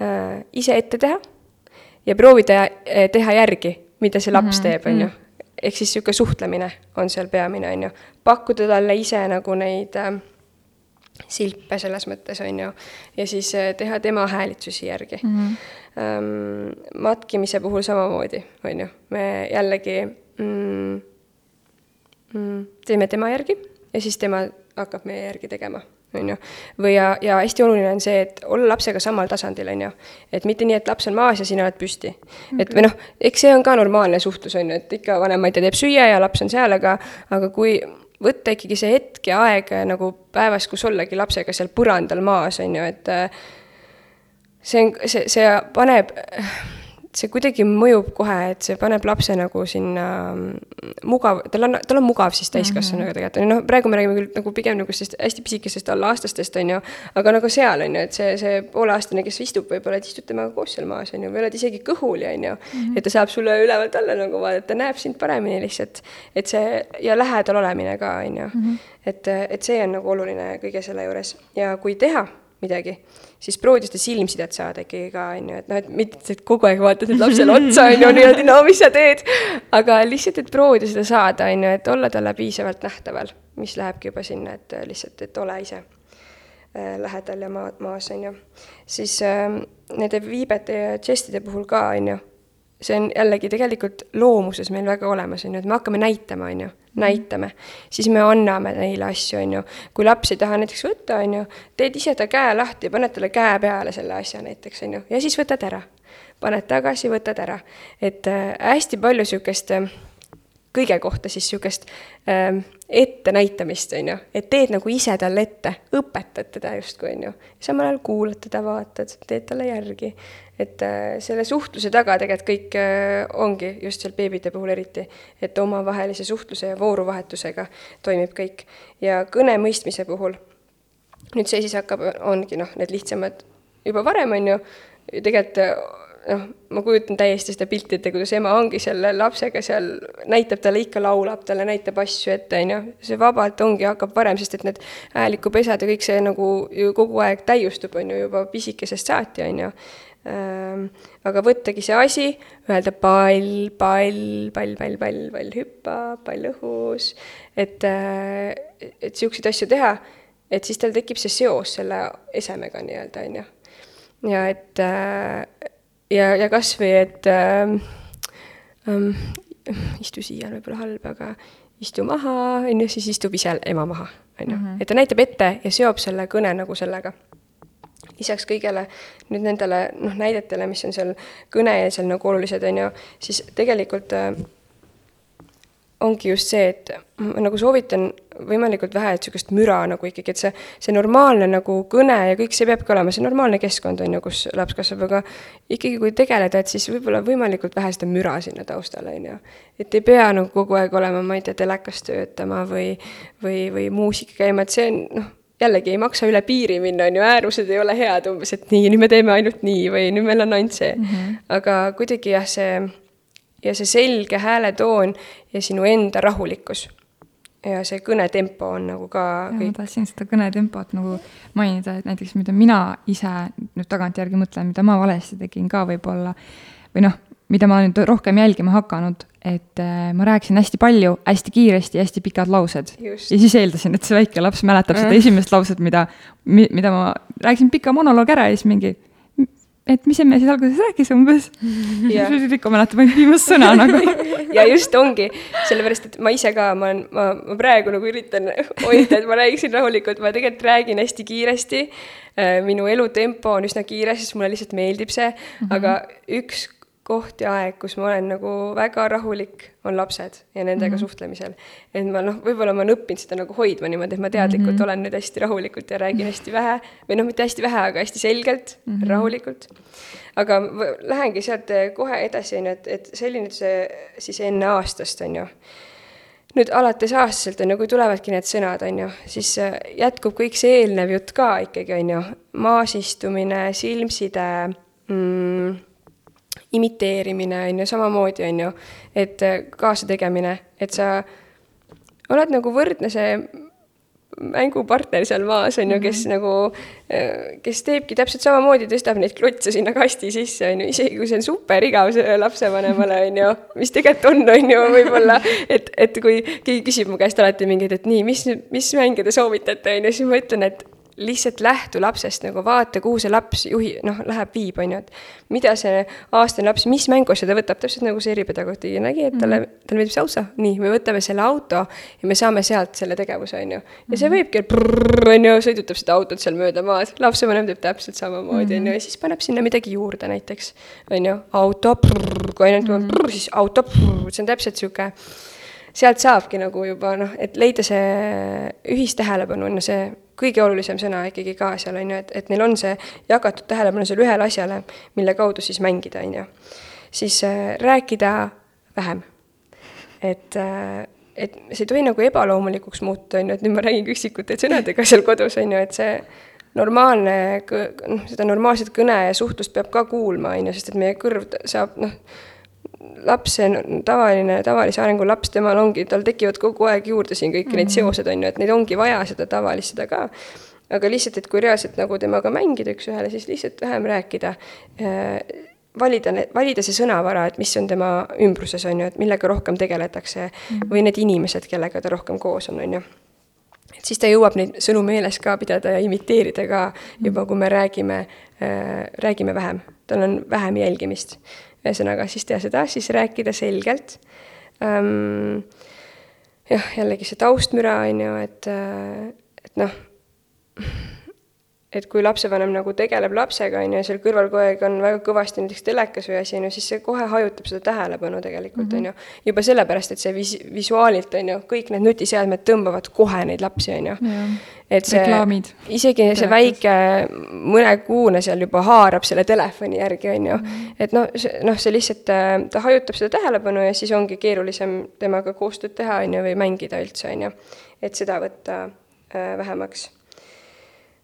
äh, ise ette teha ja proovida äh, teha järgi, mida see laps mm -hmm. teeb, on ju. Mhm. ehk siis niisugune suhtlemine on seal peamine, on ju. pakkuda talle ise nagu neid äh, silpe selles mõttes, on ju, ja siis äh, teha tema häälitsusi järgi mm. -hmm. Ähm, matkimise puhul samamoodi, on ju, me jällegi mm, mm, teeme tema järgi ja siis tema hakkab meie järgi tegema on ju. või ja, ja hästi oluline on see, et olla lapsega samal tasandil, on ju. et mitte nii, et laps on maas ja sina oled püsti mm. -hmm. et või noh, eks see on ka normaalne suhtlus, on ju, et ikka vanem, ma ei tea, teeb süüa ja laps on seal, aga, aga kui võtta ikkagi see hetk ja aeg nagu päevas, kus ollagi lapsega seal põrandal maas, on ju, et äh, see on, see, see paneb see kuidagi mõjub kohe, et see paneb lapse nagu sinna mm, mugav, tal on, tal on mugav siis täiskasvanuga mhm. tegelikult, on ju, noh, praegu me räägime küll nagu pigem nagu sellist hästi pisikestest alla-aastastest, on ju, aga nagu seal, on ju, et see, see pooleaastane, kes istub võib-olla, et istud temaga koos seal maas, on ju, või oled isegi kõhuli, on ju, mhm. et ta saab sulle ülevalt alla nagu vaadata, näeb sind paremini lihtsalt, et see, ja lähedal olemine ka, on ju. Mhm. et, et see on nagu oluline kõige selle juures ja kui teha midagi, siis proovida seda silmsidet saada ikkagi ka, on ju, et noh, et mitte, et kogu aeg vaatad lapsele otsa, on ju, niimoodi, no mis sa teed, aga lihtsalt, et proovida seda saada, on ju, et olla talle piisavalt nähtaval, mis lähebki juba sinna, et lihtsalt, et ole ise äh, lähedal ja maa, maas, on ju. siis äh, nende viibete ja žestide puhul ka, on ju see on jällegi tegelikult loomuses meil väga olemas, on ju, et me hakkame näitama, on ju, näitame. siis me anname neile asju, on ju. kui laps ei taha näiteks võtta, on ju, teed ise ta käe lahti ja paned talle käe peale selle asja näiteks, on ju, ja siis võtad ära. paned tagasi, võtad ära. et äh, hästi palju niisugust äh, kõige kohta siis niisugust äh, ettenäitamist, on ju, et teed nagu ise talle ette, õpetad teda justkui, on ju. samal ajal kuulad teda, vaatad, teed talle järgi. Et äh, selle suhtluse taga tegelikult kõik äh, ongi, just seal beebide puhul eriti, et omavahelise suhtluse ja vooruvahetusega toimib kõik. ja kõne mõistmise puhul, nüüd see siis hakkab, ongi noh, need lihtsamad juba varem, on ju, tegelikult noh, ma kujutan täiesti seda pilti ette, kuidas ema ongi selle lapsega seal, näitab talle ikka, laulab talle, näitab asju ette, on ju. see vabalt ongi, hakkab varem, sest et need häälikupesad ja kõik see nagu ju kogu aeg täiustub, on ju, juba pisikesest saati, on ju. Ehm, aga võttagi see asi, öelda pall, pall, pall, pall, pall, pall hüppab, pall õhus, et, äh, et siukseid asju teha, et siis tal tekib see seos selle esemega nii-öelda, on ju. ja et äh, ja, ja kas või, et ähm, ähm, istu siia on võib-olla halb, aga istu maha, on ju, siis istub ise ema maha, on ju. Mhm. et ta näitab ette ja seob selle kõne nagu sellega. Lisaks kõigele nüüd nendele noh, näidetele, mis on seal kõneeelsel nagu olulised, on ju, siis tegelikult äh, ongi just see, et ma nagu soovitan võimalikult vähe, et niisugust müra nagu ikkagi, et see, see normaalne nagu kõne ja kõik see peabki olema, see normaalne keskkond on ju, kus laps kasvab, aga ikkagi, kui tegeleda, et siis võib-olla võimalikult vähe seda müra sinna taustale, on ju. et ei pea nagu kogu aeg olema, ma ei tea, telekas töötama või, või, või muusika käima, et see on noh, jällegi ei maksa üle piiri minna, on ju, äärmused ei ole head umbes, et nii, nüüd me teeme ainult nii või nüüd meil on ainult see mm. -hmm. aga kuidagi jah, see ja see selge hääletoon ja sinu enda rahulikkus. ja see kõnetempo on nagu ka kõik. ma tahtsin seda kõnetempot nagu mainida, et näiteks mida mina ise nüüd tagantjärgi mõtlen, mida ma valesti tegin ka võib-olla, või noh, mida ma nüüd rohkem jälgima hakanud, et äh, ma rääkisin hästi palju, hästi kiiresti, hästi pikad laused. ja siis eeldasin, et see väike laps mäletab seda esimest lauset, mida, mida ma rääkisin pika monoloogi ära ja siis mingi et mis see mees siis alguses rääkis umbes? Yeah.. siis ikka mäletab ainult viimast sõna nagu. Ja just ongi, sellepärast et ma ise ka, ma olen, ma, ma praegu nagu üritan hoida, et ma räägiksin rahulikult, ma tegelikult räägin hästi kiiresti. Äh, minu elutempo on üsna kiire, sest mulle lihtsalt meeldib see. Mm, -hmm. aga üks koht ja aeg, kus ma olen nagu väga rahulik, on lapsed ja nendega mm -hmm. suhtlemisel. et ma noh, võib-olla ma olen õppinud seda nagu hoidma niimoodi, et ma teadlikult mm -hmm. olen nüüd hästi rahulikult ja räägin hästi vähe või noh, mitte hästi vähe, aga hästi selgelt mm, -hmm. rahulikult. aga lähengi sealt kohe edasi, on ju, et, et selline see siis enne aastast, on ju nüüd alates aastaselt on ju, kui tulevadki need sõnad, on ju, siis äh, jätkub kõik see eelnev jutt ka ikkagi, on ju, maasistumine, silmside mm,, imiteerimine on ju, samamoodi on ju, et äh, kaasategemine, et sa oled nagu võrdne see mängupartner seal maas, on ju, kes mm -hmm. nagu, äh, kes teebki täpselt samamoodi, tõstab neid klotse sinna kasti sisse, on ju, isegi kui see on super igav sellele lapsevanemale, on ju, mis tegelikult on, on ju, võib-olla, et, et kui keegi küsib mu käest alati mingeid, et nii, mis, mis mänge te soovitate, on ju, siis ma ütlen, et lihtsalt lähtu lapsest nagu vaata, kuhu see laps juhi, noh, läheb, viib, on ju, et mida see aastane laps, mis mängu seda võtab, täpselt nagu see eripedagoog tegi, nägi, et talle mm, -hmm. talle meeldib see auto, nii, me võtame selle auto ja me saame sealt selle tegevuse, on ju. ja see mhm. võibki, on ju, sõidutab seda autot seal mööda maad, lapsevanem teeb täpselt samamoodi, on ju, ja siis paneb sinna midagi juurde näiteks, on ju, auto, kui ainult mm -hmm. siis auto, see on täpselt sihuke sealt saabki nagu juba noh, et leida see ühistähelepanu on ju see kõige olulisem sõna ikkagi ka seal, on ju, et, et neil on see jagatud tähelepanu sellele ühele asjale, mille kaudu siis mängida, on ju. siis äh, rääkida vähem. et äh,, et see ei tohi nagu ebaloomulikuks muuta, on ju, et nüüd ma räägin üksikute sõnadega seal kodus, on ju, et see normaalne, noh, seda normaalset kõne ja suhtlust peab ka kuulma, on ju, sest et meie kõrv saab, noh, laps, see on tavaline, tavalise arengu laps, temal ongi, tal tekivad kogu aeg juurde siin kõiki mm -hmm. neid mhm. seosed, on ju, et neid ongi vaja, seda tavalist, seda ka. aga lihtsalt, et kui reaalselt nagu temaga mängida üks-ühele, siis lihtsalt vähem rääkida äh, valida, valida see sõnavara, et mis on tema ümbruses, on ju, et millega rohkem tegeletakse -hmm. või need inimesed, kellega ta rohkem koos on, on ju. et siis ta jõuab neid sõnu meeles ka pidada ja imiteerida ka juba, kui me räägime äh,, räägime vähem, tal on vähem jälgimist ühesõnaga siis teha seda, siis rääkida selgelt ähm,. jah, jällegi see taustmüra on ju, et, äh, et noh et kui lapsevanem nagu tegeleb lapsega, on ju, ja seal kõrval kogu aeg on väga kõvasti näiteks telekas või asi, on ju, siis see kohe hajutab seda tähelepanu tegelikult, mhm. on ju. juba sellepärast, et see vis-, visuaalilt, on ju, kõik need nutiseadmed tõmbavad kohe neid lapsi, on ju. et see, isegi see väike mõnekuune seal juba haarab selle telefoni järgi, on ju. Mhm. et noh, see, noh, see lihtsalt, äh, ta hajutab seda tähelepanu ja siis ongi keerulisem temaga koostööd teha, on ju, või mängida üldse, on ju. et seda võtta äh, vähemaks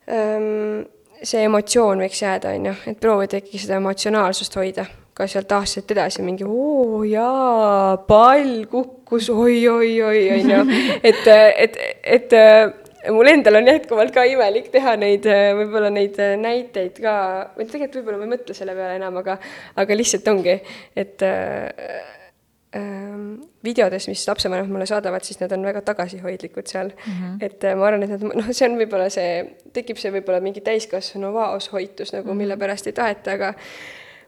see emotsioon võiks jääda, on ju, et proovida ikkagi seda emotsionaalsust hoida, ka sealt aastaselt edasi mingi oo jaa, pall kukkus oi, oi, oi, on ju, et, et, et mul endal on jätkuvalt ka imelik teha neid, võib-olla neid näiteid ka, või tegelikult võib-olla ma ei mõtle selle peale enam, aga, aga lihtsalt ongi, et äh, ähm, videodes, mis lapsevanemad mulle saadavad, siis nad on väga tagasihoidlikud seal mm. -hmm. et äh, ma arvan, et nad, noh, see on võib-olla see, tekib see võib-olla mingi täiskasvanu vaoshoitus nagu mm, -hmm. mille pärast ei taheta, aga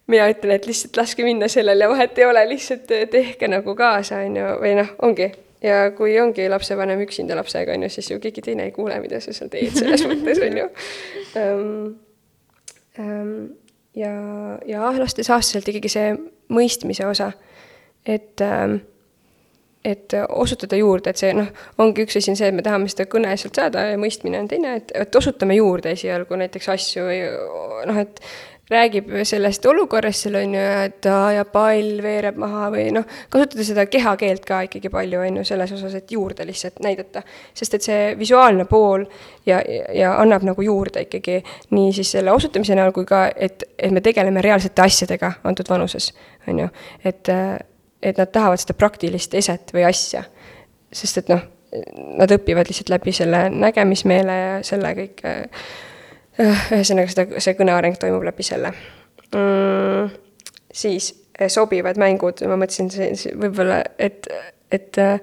mina ütlen, et lihtsalt laske minna sellele, vahet ei ole, lihtsalt äh, tehke nagu kaasa, on ju, või noh, ongi. ja kui ongi lapsevanem üksinda lapsega, on ju, siis ju keegi teine ei kuule, mida sa seal teed selles mõttes, on ju um, Ähm, ja, ja alates aastaselt ikkagi see mõistmise osa, et ähm, et osutada juurde, et see noh, ongi üks asi on see, et me tahame seda kõne sealt saada ja mõistmine on teine, et, et osutame juurde esialgu näiteks asju või noh, et räägib sellest olukorrast seal on ju, et aa ja pall veereb maha või noh, kasutada seda kehakeelt ka ikkagi palju, on ju, selles osas, et juurde lihtsalt näidata. sest et see visuaalne pool ja, ja annab nagu juurde ikkagi nii siis selle osutamise näol kui ka, et, et me tegeleme reaalsete asjadega antud vanuses, on ju. et, et nad tahavad seda praktilist eset või asja. sest et noh, nad õpivad lihtsalt läbi selle nägemismeele ja selle kõik ühesõnaga, seda, see kõneareng toimub läbi selle mm,. siis eh, sobivad mängud, ma mõtlesin võib-olla, et, et äh,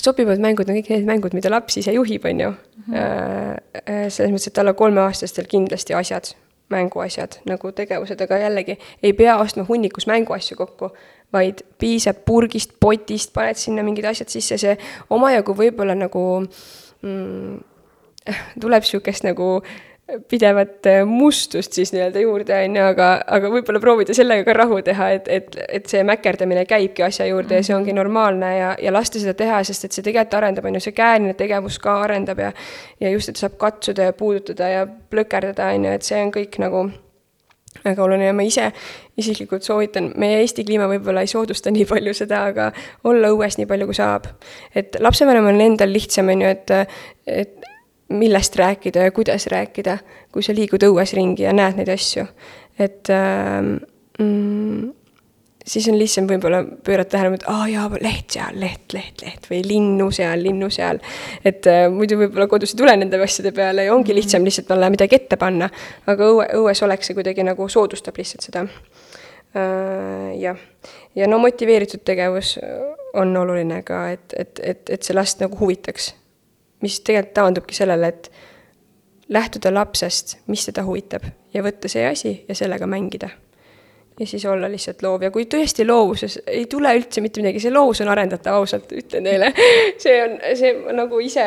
sobivad mängud on kõik need mängud, mida laps ise juhib, on ju mm. -hmm. selles mõttes, et alla kolmeaastastel kindlasti asjad, mänguasjad nagu tegevused, aga jällegi ei pea ostma hunnikus mänguasju kokku, vaid piisab purgist, potist, paned sinna mingid asjad sisse, see omajagu võib-olla nagu mm, tuleb niisugust nagu pidevat äh, mustust siis nii-öelda juurde, on ju, aga, aga võib-olla proovida sellega ka rahu teha, et, et, et see mäkerdamine käibki asja juurde ja see ongi normaalne ja, ja lasta seda teha, sest et see tegelikult arendab, on ju, see käeline tegevus ka arendab ja ja just, et saab katsuda ja puudutada ja plõkerdada, on ju, et see on kõik nagu väga oluline ja ma ise isiklikult soovitan, meie Eesti kliima võib-olla ei soodusta nii palju seda, aga olla õues nii palju, kui saab. et lapsevanemal on endal lihtsam, on ju, et, et millest rääkida ja kuidas rääkida, kui sa liigud õues ringi ja näed neid asju. et ähm, mm, siis on lihtsam võib-olla pöörata tähelepanu, et aa jaa, leht seal, leht, leht, leht või linnu seal, linnu seal. et äh, muidu võib-olla kodus ei tule nende asjade peale ja ongi lihtsam lihtsalt talle midagi ette panna. aga õue, õues oleks see kuidagi nagu soodustab lihtsalt seda äh,. jah, ja no motiveeritud tegevus on oluline ka, et, et, et, et see last nagu huvitaks mis tegelikult taandubki sellele, et lähtuda lapsest, mis teda huvitab ja võtta see asi ja sellega mängida ja siis olla lihtsalt loov ja kui tõesti loovuses ei tule üldse mitte midagi, see loovus on arendatav, ausalt ütlen teile. see on, see nagu ise,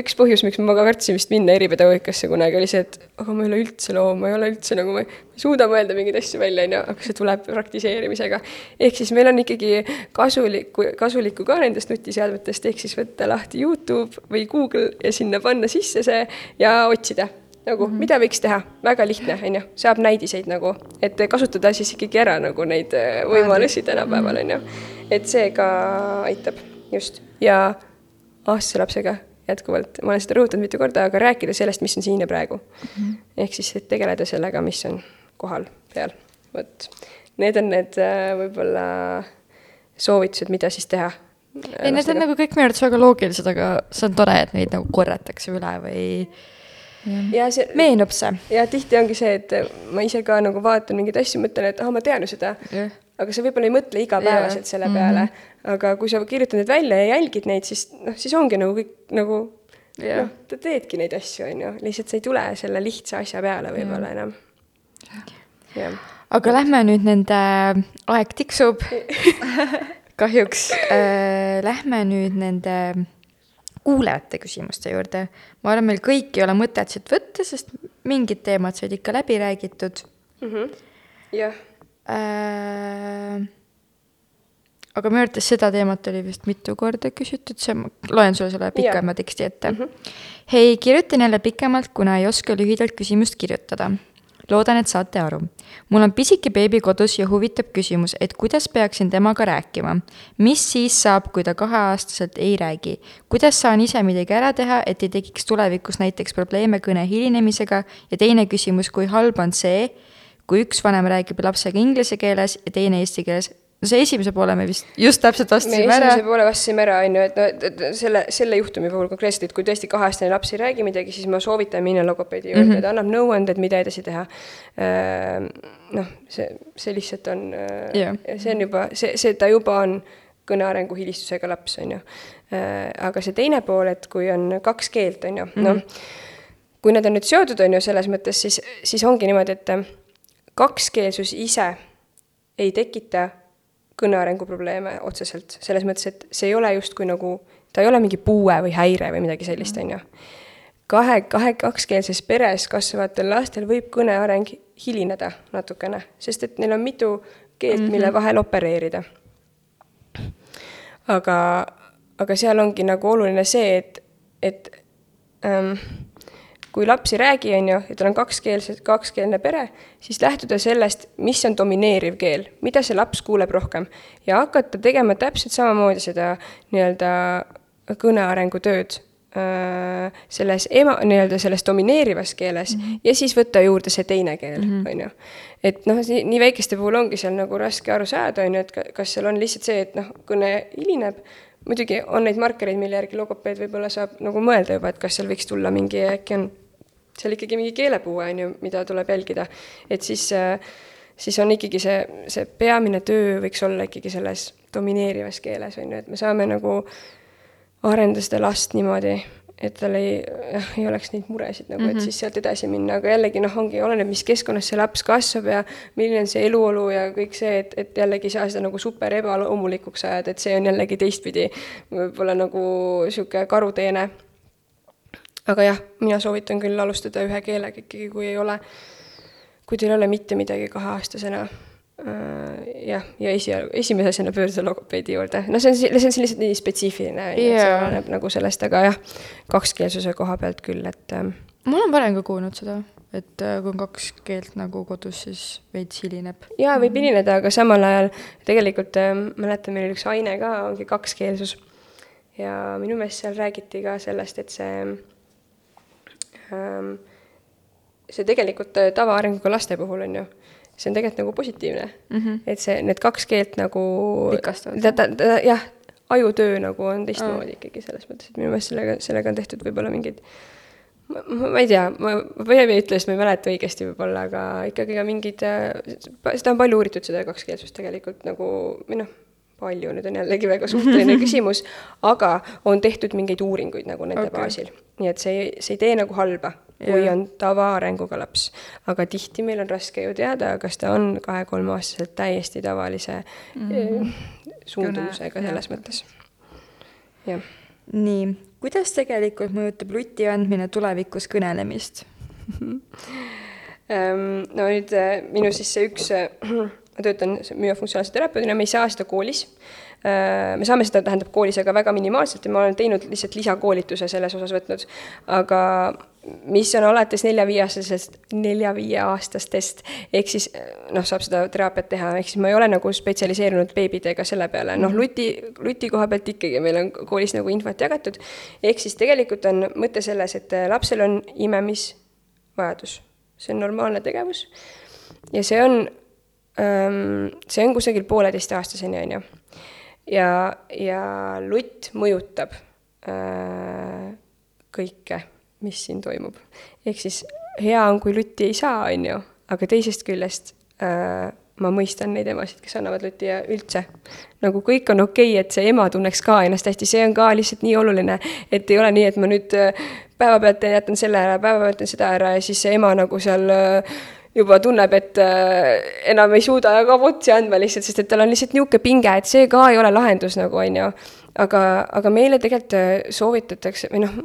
üks põhjus, miks ma ka kartsin vist minna eripedagoogikasse kunagi, oli see, et aga ma ei ole üldse loov, ma ei ole üldse nagu, ma ei suuda mõelda mingeid asju välja, on ju, aga see tuleb praktiseerimisega. ehk siis meil on ikkagi kasulikku, kasulikku ka nendest nutiseadmetest, ehk siis võtta lahti Youtube või Google ja sinna panna sisse see ja otsida nagu mm -hmm. mida võiks teha, väga lihtne, on ju, saab näidiseid nagu, et kasutada siis ikkagi ära nagu neid äh, võimalusi tänapäeval, on ju. et see ka aitab, just, ja aastase lapsega jätkuvalt, ma olen seda rõhutanud mitu korda, aga rääkida sellest, mis on siin ja praegu mm. -hmm. ehk siis, tegeleda sellega, mis on kohal peal, vot. Need on need äh, võib-olla soovitused, mida siis teha ei, need on nagu kõik minu arvates väga loogilised, aga see on tore, et neid nagu korratakse üle või ja see. meenub see. ja tihti ongi see, et ma ise ka nagu vaatan mingeid asju, mõtlen, et ah, ma tean ju seda yeah.. aga sa võib-olla ei mõtle igapäevaselt selle mhm. peale mm. -hmm. aga kui sa kirjutad need välja ja jälgid neid, siis noh, siis ongi nagu kõik nagu yeah. noh, ta teedki neid asju, on ju, lihtsalt sa ei tule selle lihtsa asja peale võib-olla yeah. enam. jah. aga lähme nüüd nende, aeg tiksub kahjuks äh,. Lähme nüüd nende kuulajate küsimuste juurde. Ma arvan, meil kõik ei ole mõtet siit võtta, sest mingid teemad said ikka läbi räägitud. -hmm. jah äh,. aga minu arvates seda teemat oli vist mitu korda küsitud, see, ma loen sulle selle pikema teksti ette mm. -hmm. hei, kirjutan jälle pikemalt, kuna ei oska lühidalt küsimust kirjutada loodan, et saate aru. mul on pisike beebi kodus ja huvitab küsimus, et kuidas peaksin temaga rääkima. mis siis saab, kui ta kaheaastaselt ei räägi? kuidas saan ise midagi ära teha, et ei tekiks tulevikus näiteks probleeme kõne hilinemisega ja teine küsimus, kui halb on see, kui üks vanem räägib lapsega inglise keeles ja teine eesti keeles no see esimese poole me vist just täpselt vastasime ära. esimese poole vastasime ära, on ju, et noh, et selle, selle juhtumi puhul konkreetselt, et kui tõesti kaheaastane laps ei räägi midagi, siis ma soovitan minna logopeedi juurde mm, -hmm. ta annab nõuanded, mida edasi teha. Ehm, noh, see, see lihtsalt on yeah., äh, see on juba, see, see, ta juba on kõnearengu hilistusega laps, on ju. Äh, aga see teine pool, et kui on kaks keelt, on ju, noh, kui nad on nüüd seotud, on ju, selles mõttes, siis, siis ongi niimoodi, et kakskeelsus ise ei tekita kõnearengu probleeme otseselt, selles mõttes, et see ei ole justkui nagu, ta ei ole mingi puue või häire või midagi sellist, on ju. kahe, kahe, kakskeelses peres kasvavatel lastel võib kõne areng hilineda natukene, sest et neil on mitu keelt mm, -hmm. mille vahel opereerida. aga, aga seal ongi nagu oluline see, et, et ähm, kui laps ei räägi, on ju, ja tal on kakskeelsed, kakskeelne pere, siis lähtuda sellest, mis on domineeriv keel, mida see laps kuuleb rohkem ja hakata tegema täpselt samamoodi seda nii-öelda kõnearengu tööd äh, selles ema, nii-öelda selles domineerivas keeles mm -hmm. ja siis võtta juurde see teine keel, mhm. on ju. et noh, nii väikeste puhul ongi seal nagu raske aru saada, on ju, et kas seal on lihtsalt see, et noh, kõne hilineb muidugi on neid markereid, mille järgi logopeed võib-olla saab nagu mõelda juba, et kas seal võiks tulla mingi, äkki on seal ikkagi mingi keelepuue, on ju, mida tuleb jälgida. et siis, siis on ikkagi see, see peamine töö võiks olla ikkagi selles domineerivas keeles, on ju, et me saame nagu arendada seda last niimoodi, et tal ei, jah, ei oleks neid muresid nagu mm, -hmm. et mhm. siis sealt edasi minna, aga jällegi noh, ongi, oleneb, mis keskkonnas see laps kasvab ja milline on see eluolu ja kõik see, et, et jällegi ei saa seda nagu super ebaloomulikuks ajada, et see on jällegi teistpidi võib-olla nagu niisugune karuteene. Aga jah, mina soovitan küll alustada ühe keelega ikkagi, kui ei ole, kui teil ei ole mitte midagi kaheaastasena Äh, jah, ja esialgu, esimese asjana pöörduda logopeedi juurde, no see on, see on lihtsalt nii spetsiifiline yeah., see oleneb nagu sellest, aga jah, kakskeelsuse koha pealt küll, et ähm, ma olen varem ka kuulnud seda, et äh, kui on kaks keelt nagu kodus, siis veits hilineb. jaa, võib hilineda, aga samal ajal tegelikult äh, mäletan, meil oli üks aine ka, ongi kakskeelsus. ja minu meelest seal räägiti ka sellest, et see see tegelikult äh, tavaarenguga laste puhul on ju see on tegelikult nagu positiivne mm. -hmm. et see, need kaks keelt nagu jah, ajutöö nagu on teistmoodi ikkagi selles mõttes, et minu meelest sellega, sellega on tehtud võib-olla mingeid ma, ma ei tea, ma, Veebi ütles, ma ei mäleta õigesti võib-olla, aga ikkagi ka mingid, seda on palju uuritud, seda kakskeelsust tegelikult nagu, või noh, palju, nüüd on jällegi väga suhteline küsimus, aga on tehtud mingeid uuringuid nagu nende okay. baasil. nii et see, see ei tee nagu halba kui on tavaarenguga laps. aga tihti meil on raske ju teada, kas ta on kahe-kolmeaastaselt täiesti tavalise mm -hmm. suundumusega selles mõttes. jah. nii, kuidas tegelikult mõjutab luti andmine tulevikus kõnelemist no nüüd äh, minu siis see üks, äh, ma töötan müüafunktsionaalse terapeudina, me ei saa seda koolis Äh, me saame seda, tähendab, koolis, aga väga minimaalselt ja ma olen teinud lihtsalt lisakoolituse selles osas võtnud. aga mis on alates nelja-viieaastasest, nelja-viieaastastest, ehk siis noh, saab seda teraapiat teha, ehk siis ma ei ole nagu spetsialiseerunud beebidega selle peale, noh, mhm. luti, luti koha pealt ikkagi meil on koolis nagu infot jagatud. ehk siis tegelikult on mõte selles, et lapsel on imemisvajadus, see on normaalne tegevus ja see on, see on kusagil pooleteistaastaseni, on ju ja, ja lutt mõjutab äh, kõike, mis siin toimub. ehk siis hea on, kui lutti ei saa, on ju, aga teisest küljest äh, ma mõistan neid emasid, kes annavad lutti ja üldse, nagu kõik on okei okay,, et see ema tunneks ka ennast hästi, see on ka lihtsalt nii oluline, et ei ole nii, et ma nüüd äh, päevapealt jätan selle ära, päevapealt jätan seda ära ja siis see ema nagu seal äh, juba tunneb, et äh, enam ei suuda ka votsi andma lihtsalt, sest et tal on lihtsalt niisugune pinge, et see ka ei ole lahendus nagu, on ju. aga, aga meile tegelikult äh, soovitatakse või noh,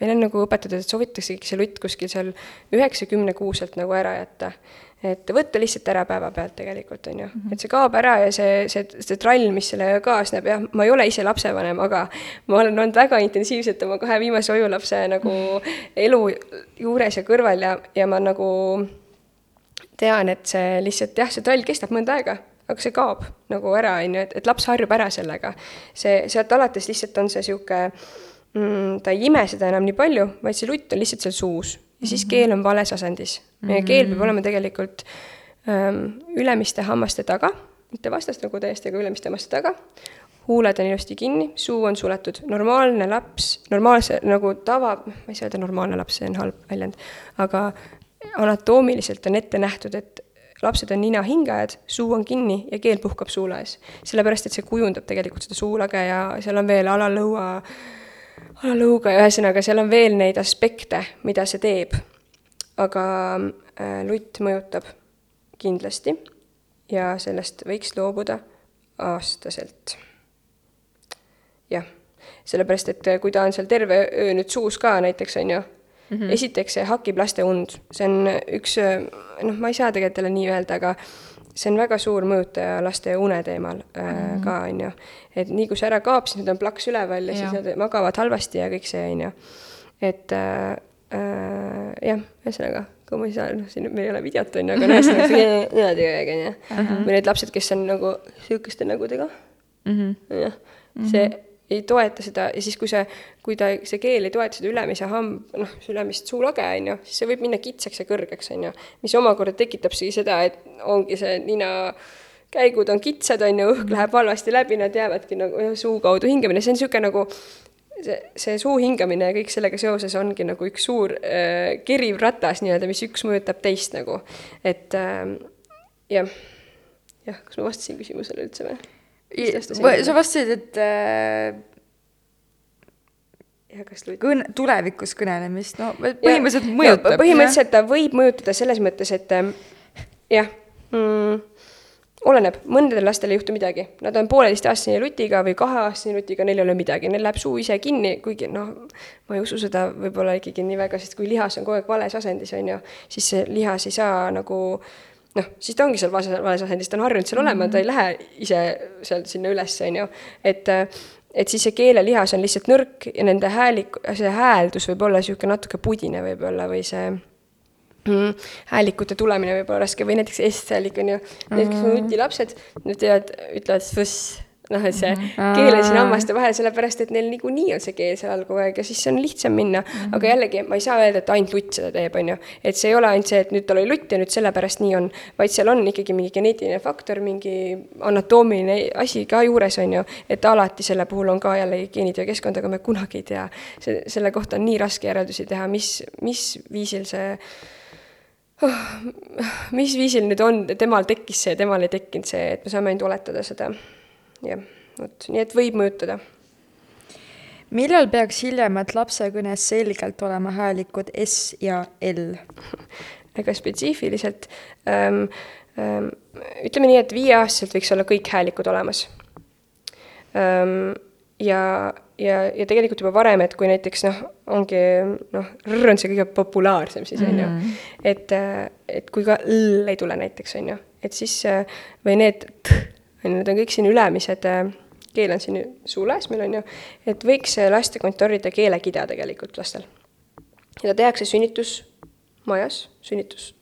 meil on nagu õpetatud, et soovitaksegi see lutt kuskil seal üheksa-kümne kuuselt nagu ära jätta. et võtta lihtsalt ära päevapealt tegelikult, on ju. Mhm. et see kaob ära ja see, see, see trall, mis sellega kaasneb, jah, ma ei ole ise lapsevanem, aga ma olen olnud väga intensiivselt oma kahe viimase ojulapse nagu elu juures ja kõrval ja, ja ma nagu tean, et see lihtsalt jah, see trall kestab mõnda aega, aga see kaob nagu ära, on ju, et, et laps harjub ära sellega. see, sealt alates lihtsalt on see niisugune mm,, ta ei ime seda enam nii palju, vaid see lutt on lihtsalt seal suus ja siis mm -hmm. keel on vales asendis. meie -hmm. keel peab olema tegelikult ähm, ülemiste hammaste taga, mitte vastas nagu täiesti, aga ülemiste hammaste taga, huuled on ilusti kinni, suu on suletud, normaalne laps, normaalse nagu tava, ma ei saa öelda normaalne laps, see on halb väljend, aga anatoomiliselt on ette nähtud, et lapsed on ninahingajad, suu on kinni ja keel puhkab suules. sellepärast, et see kujundab tegelikult seda suulage ja seal on veel alalõua, alalõuga ja ühesõnaga, seal on veel neid aspekte, mida see teeb. aga äh, lutt mõjutab kindlasti ja sellest võiks loobuda aastaselt. jah, sellepärast, et kui ta on seal terve öö nüüd suus ka näiteks, on ju mm. -hmm. esiteks, see hakib laste und, see on üks, noh, ma ei saa tegelikult jälle nii öelda, aga see on väga suur mõjutaja laste une teemal mm -hmm. ka, on ju. et nii kui see ära kaob, siis need on plaks üleval ja, ja siis nad magavad halvasti ja kõik see, on ju. et äh, äh, jah, ühesõnaga, kui ma ei saa, noh, siin meil ei ole videot, on ju, aga noh, ühesõnaga see niimoodi aeg, on ju. või need lapsed, kes on nagu sihukeste nägudega mm -hmm., jah, see mm -hmm ei toeta seda ja siis, kui see, kui ta, see keel ei toeta seda ülemise hamb, noh, ülemist suulage, on ju, siis see võib minna kitsaks ja kõrgeks, on ju. mis omakorda tekitab siis seda, et ongi see nina käigud on kitsad, on ju, õhk läheb halvasti läbi, nad jäävadki nagu suu kaudu hingamine, see on niisugune nagu see, see suu hingamine ja kõik sellega seoses ongi nagu üks suur äh, keriv ratas nii-öelda, mis üks mõjutab teist nagu. et äh, jah, jah, kas ma vastasin küsimusele üldse või? Sa vastasid, et äh, ja kas luid... kõne, tulevikus kõnelemist, no põhimõtteliselt ja, mõjutab. põhimõtteliselt ta võib mõjutada selles mõttes, et äh, jah mm,, oleneb, mõndadel lastel ei juhtu midagi, nad on pooleteistaastase lutiga või kaheaastase lutiga, neil ei ole midagi, neil läheb suu ise kinni, kuigi noh, ma ei usu seda võib-olla ikkagi nii väga, sest kui lihas on kogu aeg vales asendis, on ju, siis see lihas ei saa nagu äh, noh, siis ta ongi seal vales, vales asendis, ta on harjunud seal olema mm, -hmm. ta ei lähe ise sealt sinna üles, on ju. et, et siis see keelelihas on lihtsalt nõrk ja nende häälik, see hääldus võib olla niisugune natuke pudine võib-olla või see mm, häälikute tulemine võib olla raske või näiteks S-häälik on ju, need, kes on nutilapsed, need teevad, ütlevad fõss noh, et see -hmm. keel on siin hammaste vahel, sellepärast et neil niikuinii on see keel seal kogu aeg ja siis on lihtsam minna mm. -hmm. aga jällegi, ma ei saa öelda, et ainult lutt seda teeb, on ju. et see ei ole ainult see, et nüüd tal oli lutt ja nüüd sellepärast nii on, vaid seal on ikkagi mingi geneetiline faktor, mingi anatoomiline asi ka juures, on ju. et alati selle puhul on ka jällegi geenid ja keskkond, aga me kunagi ei tea. see, selle kohta on nii raske järeldusi teha, mis, mis viisil see oh, mis viisil nüüd on, temal tekkis see, temal ei tekkinud see, et me saame ainult oletada seda jah, vot, nii et võib mõjutada. millal peaks hiljemalt lapse kõnes selgelt olema häälikud S ja L? väga spetsiifiliselt ähm,. Ähm, ütleme nii, et viieaastaselt võiks olla kõik häälikud olemas ähm,. ja, ja, ja tegelikult juba varem, et kui näiteks noh, ongi noh, R on see kõige populaarsem siis on ju, mhm. et, et kui ka L ei tule näiteks on ju, et siis või need T on ju, need on kõik siin ülemised, äh, keel on siin suulas meil on ju, et võiks lasta kontrollida keelekida tegelikult lastel. ja ta tehakse sünnitusmajas, sünnitus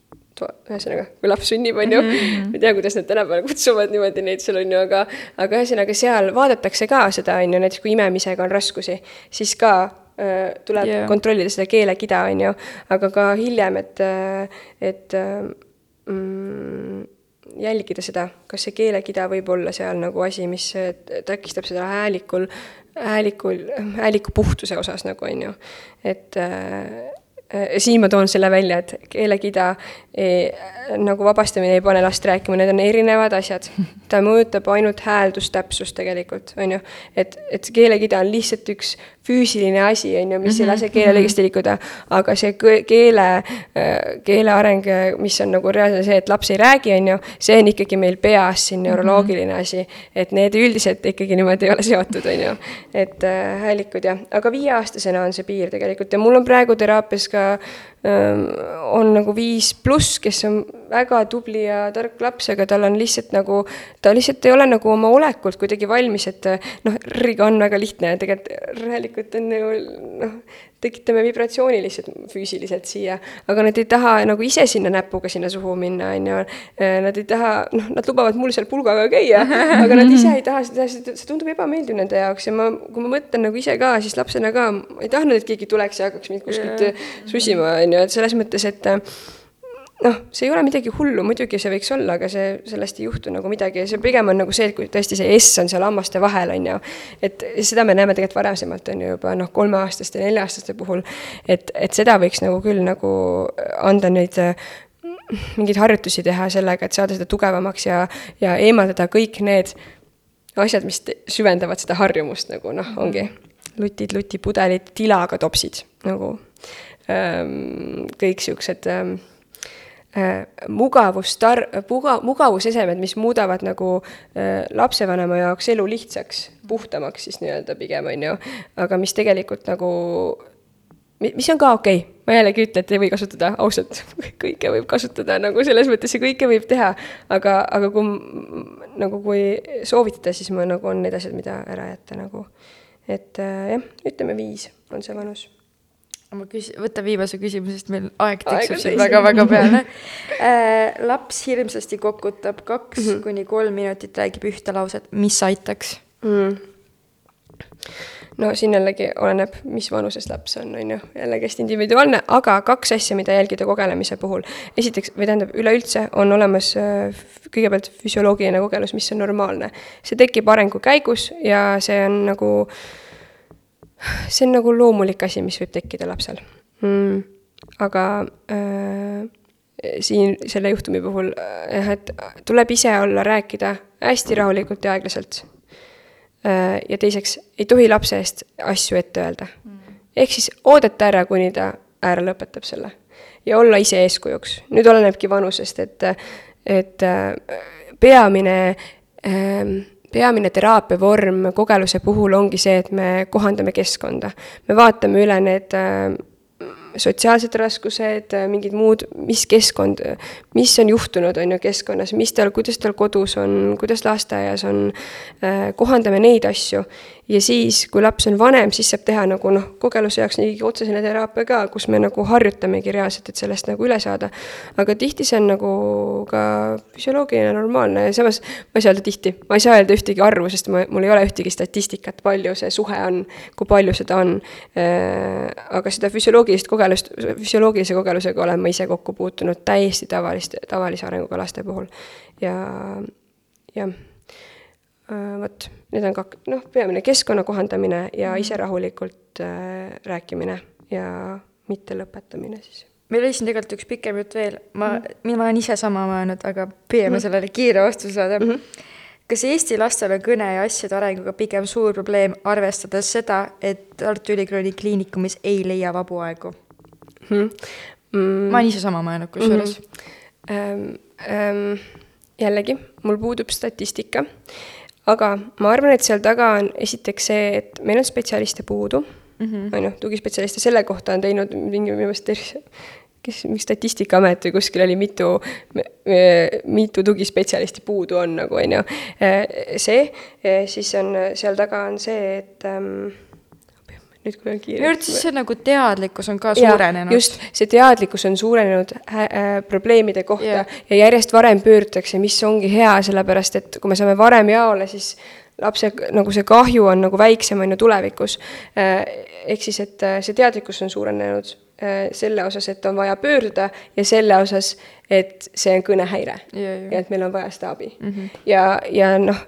ühesõnaga, kui laps sünnib, on ju mm, -hmm. ma ei tea, kuidas nad tänapäeval kutsuvad niimoodi neid seal, on ju, aga aga ühesõnaga, seal vaadatakse ka seda, on ju, näiteks kui imemisega on raskusi, siis ka äh, tuleb yeah. kontrollida seda keelekida, on ju, aga ka hiljem, et, äh, et äh, mm, jälgida seda, kas see keelekida võib olla seal nagu asi, mis takistab seda häälikul, häälikul, hääliku puhtuse osas nagu on ju. et äh, siin ma toon selle välja, et keelekida ei, nagu vabastamine ei pane last rääkima, need on erinevad asjad. ta mõjutab ainult hääldustäpsust tegelikult, on ju. et, et keelekida on lihtsalt üks füüsiline asi, on ju, mis ei lase keelel õigesti liikuda. aga see keele, äh, keele areng, mis on nagu reaalselt see, et laps ei räägi, on ju, see on ikkagi meil peas siin neuroloogiline asi. et need üldiselt ikkagi niimoodi ei ole seotud, on ju. et äh, häälikud jah, aga viieaastasena on see piir tegelikult ja mul on praegu teraapias ka on nagu viis pluss, kes on väga tubli ja tark laps, aga tal on lihtsalt nagu, ta lihtsalt ei ole nagu oma olekult kuidagi valmis, et noh, R-iga on väga lihtne tegelikult R-häällikud on nagu noh, tekitame vibratsiooni lihtsalt füüsiliselt siia, aga nad ei taha nagu ise sinna näpuga sinna suhu minna, on ju. Nad ei taha, noh, nad lubavad mul seal pulgaga käia, aga nad ise ei taha seda, see tundub ebameeldiv nende jaoks. Ja ma, kui ma mõtlen nagu ise ka, siis lapsena ka, ma ei tahtnud, et keegi tuleks ja hakkaks mind kuskilt susima, on ju, et selles mõttes, et noh, see ei ole midagi hullu, muidugi see võiks olla, aga see, sellest ei juhtu nagu midagi ja see pigem on nagu see, et kui tõesti see S on seal hammaste vahel, on ju. et seda me näeme tegelikult varasemalt, on ju juba noh, kolmeaastaste, nelja-aastaste puhul. et, et seda võiks nagu küll nagu anda neid mingeid harjutusi teha sellega, et saada seda tugevamaks ja, ja eemaldada kõik need asjad, mis süvendavad seda harjumust nagu noh, ongi lutid, lutipudelid, tilaga topsid nagu ähm, kõik siuksed ähm, Äh, mugavustar-, muga-, mugavusesemed, mis muudavad nagu äh, lapsevanema jaoks elu lihtsaks, puhtamaks siis nii-öelda pigem, on ju, aga mis tegelikult nagu mis on ka okei okay., ma jällegi ütlen, et ei või kasutada, ausalt, kõike võib kasutada nagu selles mõttes ja kõike võib teha, aga, aga kui nagu, kui soovitada, siis ma nagu on need asjad, mida ära jätta nagu. et äh, jah, ütleme viis on see vanus ma küs-, võta viimase küsimuse, sest meil aeg tiksub siin väga-väga peale äh,. laps hirmsasti kokutab kaks mm -hmm. kuni kolm minutit, räägib ühte lauset, mis aitaks mm.? no siin jällegi oleneb, mis vanuses laps on, on ju, jällegi hästi individuaalne, aga kaks asja, mida jälgida kogenemise puhul. esiteks, või tähendab, üleüldse on olemas äh, kõigepealt füsioloogiline kogelus, mis on normaalne. see tekib arengu käigus ja see on nagu äh, see on nagu loomulik asi, mis võib tekkida lapsel mm.. aga äh, siin selle juhtumi puhul jah äh,, et tuleb ise olla, rääkida hästi rahulikult ja aeglaselt äh,. ja teiseks, ei tohi lapse eest asju ette öelda mm.. ehk siis oodata ära, kuni ta ära lõpetab selle. ja olla ise eeskujuks. nüüd olenebki vanusest, et, et äh, peamine äh, peamine teraapiavorm kogeluse puhul ongi see, et me kohandame keskkonda. me vaatame üle need äh, sotsiaalsed raskused, mingid muud, mis keskkond, mis on juhtunud, on ju, keskkonnas, mis tal, kuidas tal kodus on, kuidas lasteaias on, äh, kohandame neid asju ja siis, kui laps on vanem, siis saab teha nagu noh, kogeluse jaoks nii otsesene teraapia ka, kus me nagu harjutamegi reaalselt, et sellest nagu üle saada. aga tihti see on nagu ka füsioloogiline, normaalne ja samas ma ei saa öelda tihti, ma ei saa öelda ühtegi arvu, sest ma, mul ei ole ühtegi statistikat, palju see suhe on, kui palju seda on. Äh, aga seda füsioloogilist kogelust, füsioloogilise kogelusega olen ma ise kokku puutunud täiesti tavaliste, tavalise arenguga laste puhul ja jah Äh, vot, need on kak-, noh, peamine keskkonna kohandamine ja mhm. ise rahulikult äh, rääkimine ja mitte lõpetamine siis. meil oli siin tegelikult üks pikem jutt veel, ma mm, -hmm. ma olen ise sama mõelnud, aga püüame mm -hmm. sellele kiire vastuse saada mm. -hmm. kas Eesti lastel on kõne ja asjade arenguga pigem suur probleem, arvestades seda, et Tartu Ülikooli Kliinikumis ei leia vabu aegu mm? -hmm. ma olen ise sama mõelnud kusjuures mm. -hmm. Ähm, ähm, jällegi, mul puudub statistika aga ma arvan, et seal taga on esiteks see, et meil on spetsialiste puudu on ju, tugispetsialiste, selle kohta on teinud mingi minu meelest tervise, kes, mingi Statistikaamet või kuskil oli mitu, mitu tugispetsialisti puudu on nagu, on ju. see, siis on, seal taga on see, et ähm, nüüd kui on kiire. minu arvates see nagu teadlikkus on ka suurenenud. just, see teadlikkus on suurenenud äh, äh, probleemide kohta yeah. ja järjest varem pöördutakse, mis ongi hea, sellepärast et kui me saame varem jaole, siis lapse nagu see kahju on nagu väiksem, on ju, tulevikus. Äh, ehk siis, et äh, see teadlikkus on suurenenud selle osas, et on vaja pöörduda ja selle osas, et see on kõnehäire yeah,. Yeah. ja et meil on vaja seda abi mm. -hmm. ja, ja noh,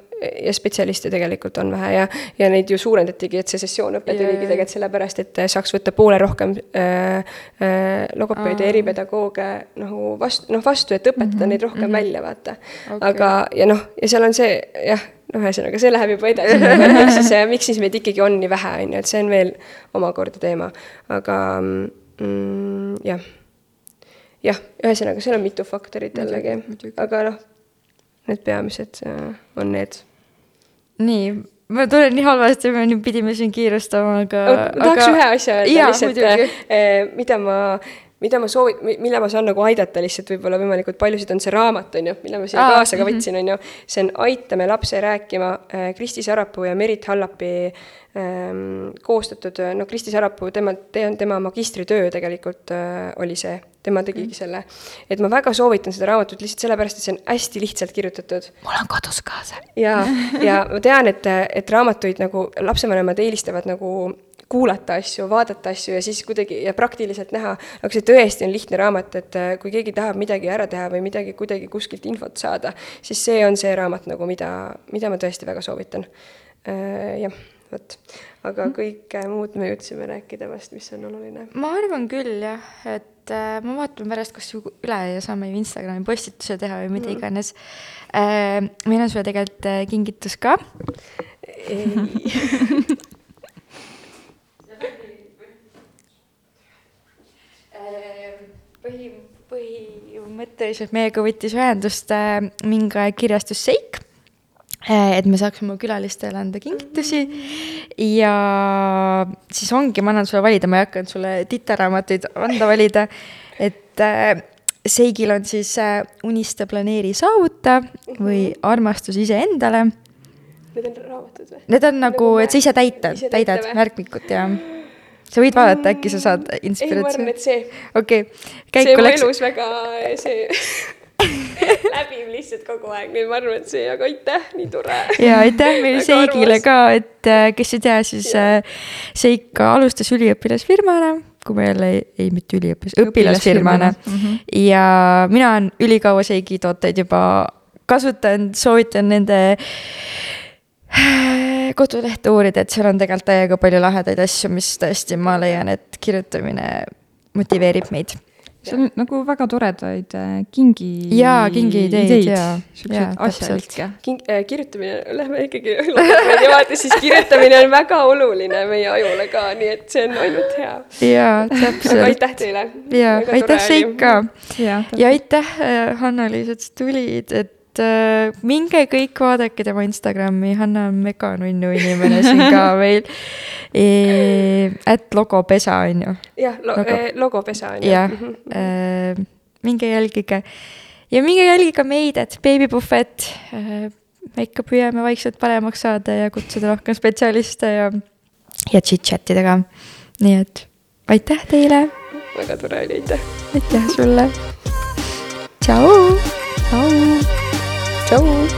ja spetsialiste tegelikult on vähe ja, ja neid ju suurendatigi, et see sessioon õpe tuligi tegelikult sellepärast, et saaks võtta poole rohkem äh, äh, logopeede eripedagooge nagu vastu, noh vastu, et õpetada mm -hmm. neid rohkem mm -hmm. välja, vaata. Okay.. aga, ja noh, ja seal on see jah, noh, ühesõnaga see läheb juba edasi miks siis, miks siis meid ikkagi on nii vähe, on ju, et see on veel omakorda teema, aga mm, jah. Jah, ühesõnaga, seal on mitu faktorit jällegi, aga noh, need peamised äh, on need nii, ma tunnen nii halvasti, me nüüd pidime siin kiirustama, aga. tahaks aga... ühe asja öelda lihtsalt, eh, mida ma mida ma soovin, mille ma saan nagu aidata lihtsalt võib-olla võimalikult paljusid, on see raamat, on ju, mille ma siia kaasa ka mhm. võtsin, on ju. see on Aitame lapse rääkima, eh, Kristi Sarapuu ja Merit Hallapi ähm, koostatud, no Kristi Sarapuu, tema, tema magistritöö tegelikult äh, oli see tema tegigi mm. selle. et ma väga soovitan seda raamatut lihtsalt sellepärast, et see on hästi lihtsalt kirjutatud. mul on kodus ka see. ja, ja ma tean, et, et raamatuid nagu lapsevanemad eelistavad nagu kuulata asju, vaadata asju ja siis kuidagi ja praktiliselt näha, aga see tõesti on lihtne raamat, et äh, kui keegi tahab midagi ära teha või midagi kuidagi kuskilt infot saada, siis see on see raamat nagu, mida, mida ma tõesti väga soovitan. Äh, jah, vot, aga mhm. kõike muud me jõudsime rääkida vast, mis on oluline. ma arvan küll jah, et äh, ma vaatan pärast, kas üle ja saame ju Instagrami postituse teha või mida mm. iganes meil on sulle tegelikult kingitus ka. põhi, põhimõtteliselt meiega võttis ühendust äh, mingi kirjastus Seik äh, et me saaksime oma külalistele anda kingitusi. Ja siis ongi, ma annan sulle valida, ma ei hakanud sulle titaraamatuid anda valida, et äh, Seigil on siis Unista, planeeri, saavuta või Armastus iseendale. Need on raamatud või? Need on nagu, et sa ise täita, ise täidad märkmikut ja sa võid vaadata, äkki sa saad ei, ma arvan, inspiratsiooni. et see, okei okay., see käiku mu läks, elus väga, see läbib lihtsalt kogu aeg, nii et ma arvan, et see, aga aitäh, nii tore. ja aitäh meil Väga Seigile ka, et äh, kes ei tea, siis äh, Seik alustas üliõpilasfirmana, kui ma jälle ei, ei mitte üliõpilas, õpilasfirmana Mhm. ja mina olen ülikaua Seigi tooteid juba kasutanud, soovitan nende kodulehte uurida, et seal on tegelikult täiega palju lahedaid asju, mis tõesti ma leian, et kirjutamine motiveerib meid. seal on nagu väga toredaid äh, kingi. Jaa, kingiideid, jaa. Jaa, siukseid asjalikke. King- äh,, kirjutamine, lähme ikkagi logopeedi vaata, siis kirjutamine on väga oluline meie ajule ka, nii et see on ainult hea. jaa, aga täpselt. aitäh teile. jaa, aitäh Seik ka. ja ja aitäh, Hanna-Liis, et sa tulid, et äh, minge kõik vaadake tema Instagrami, Hanna on mega nunnu inimene siin ka meil e,. ätt logopesa on ju, jah, Logo- logopesa on ju. jah äh,, minge jälgige ja minge jälgige meid, et beebipuhvet äh,. me ikka püüame vaikselt paremaks saada ja kutsuda rohkem spetsialiste ja, ja chit-chat ida ka. nii et aitäh teile, väga tore oli, aitäh. aitäh sulle. tšau. gold.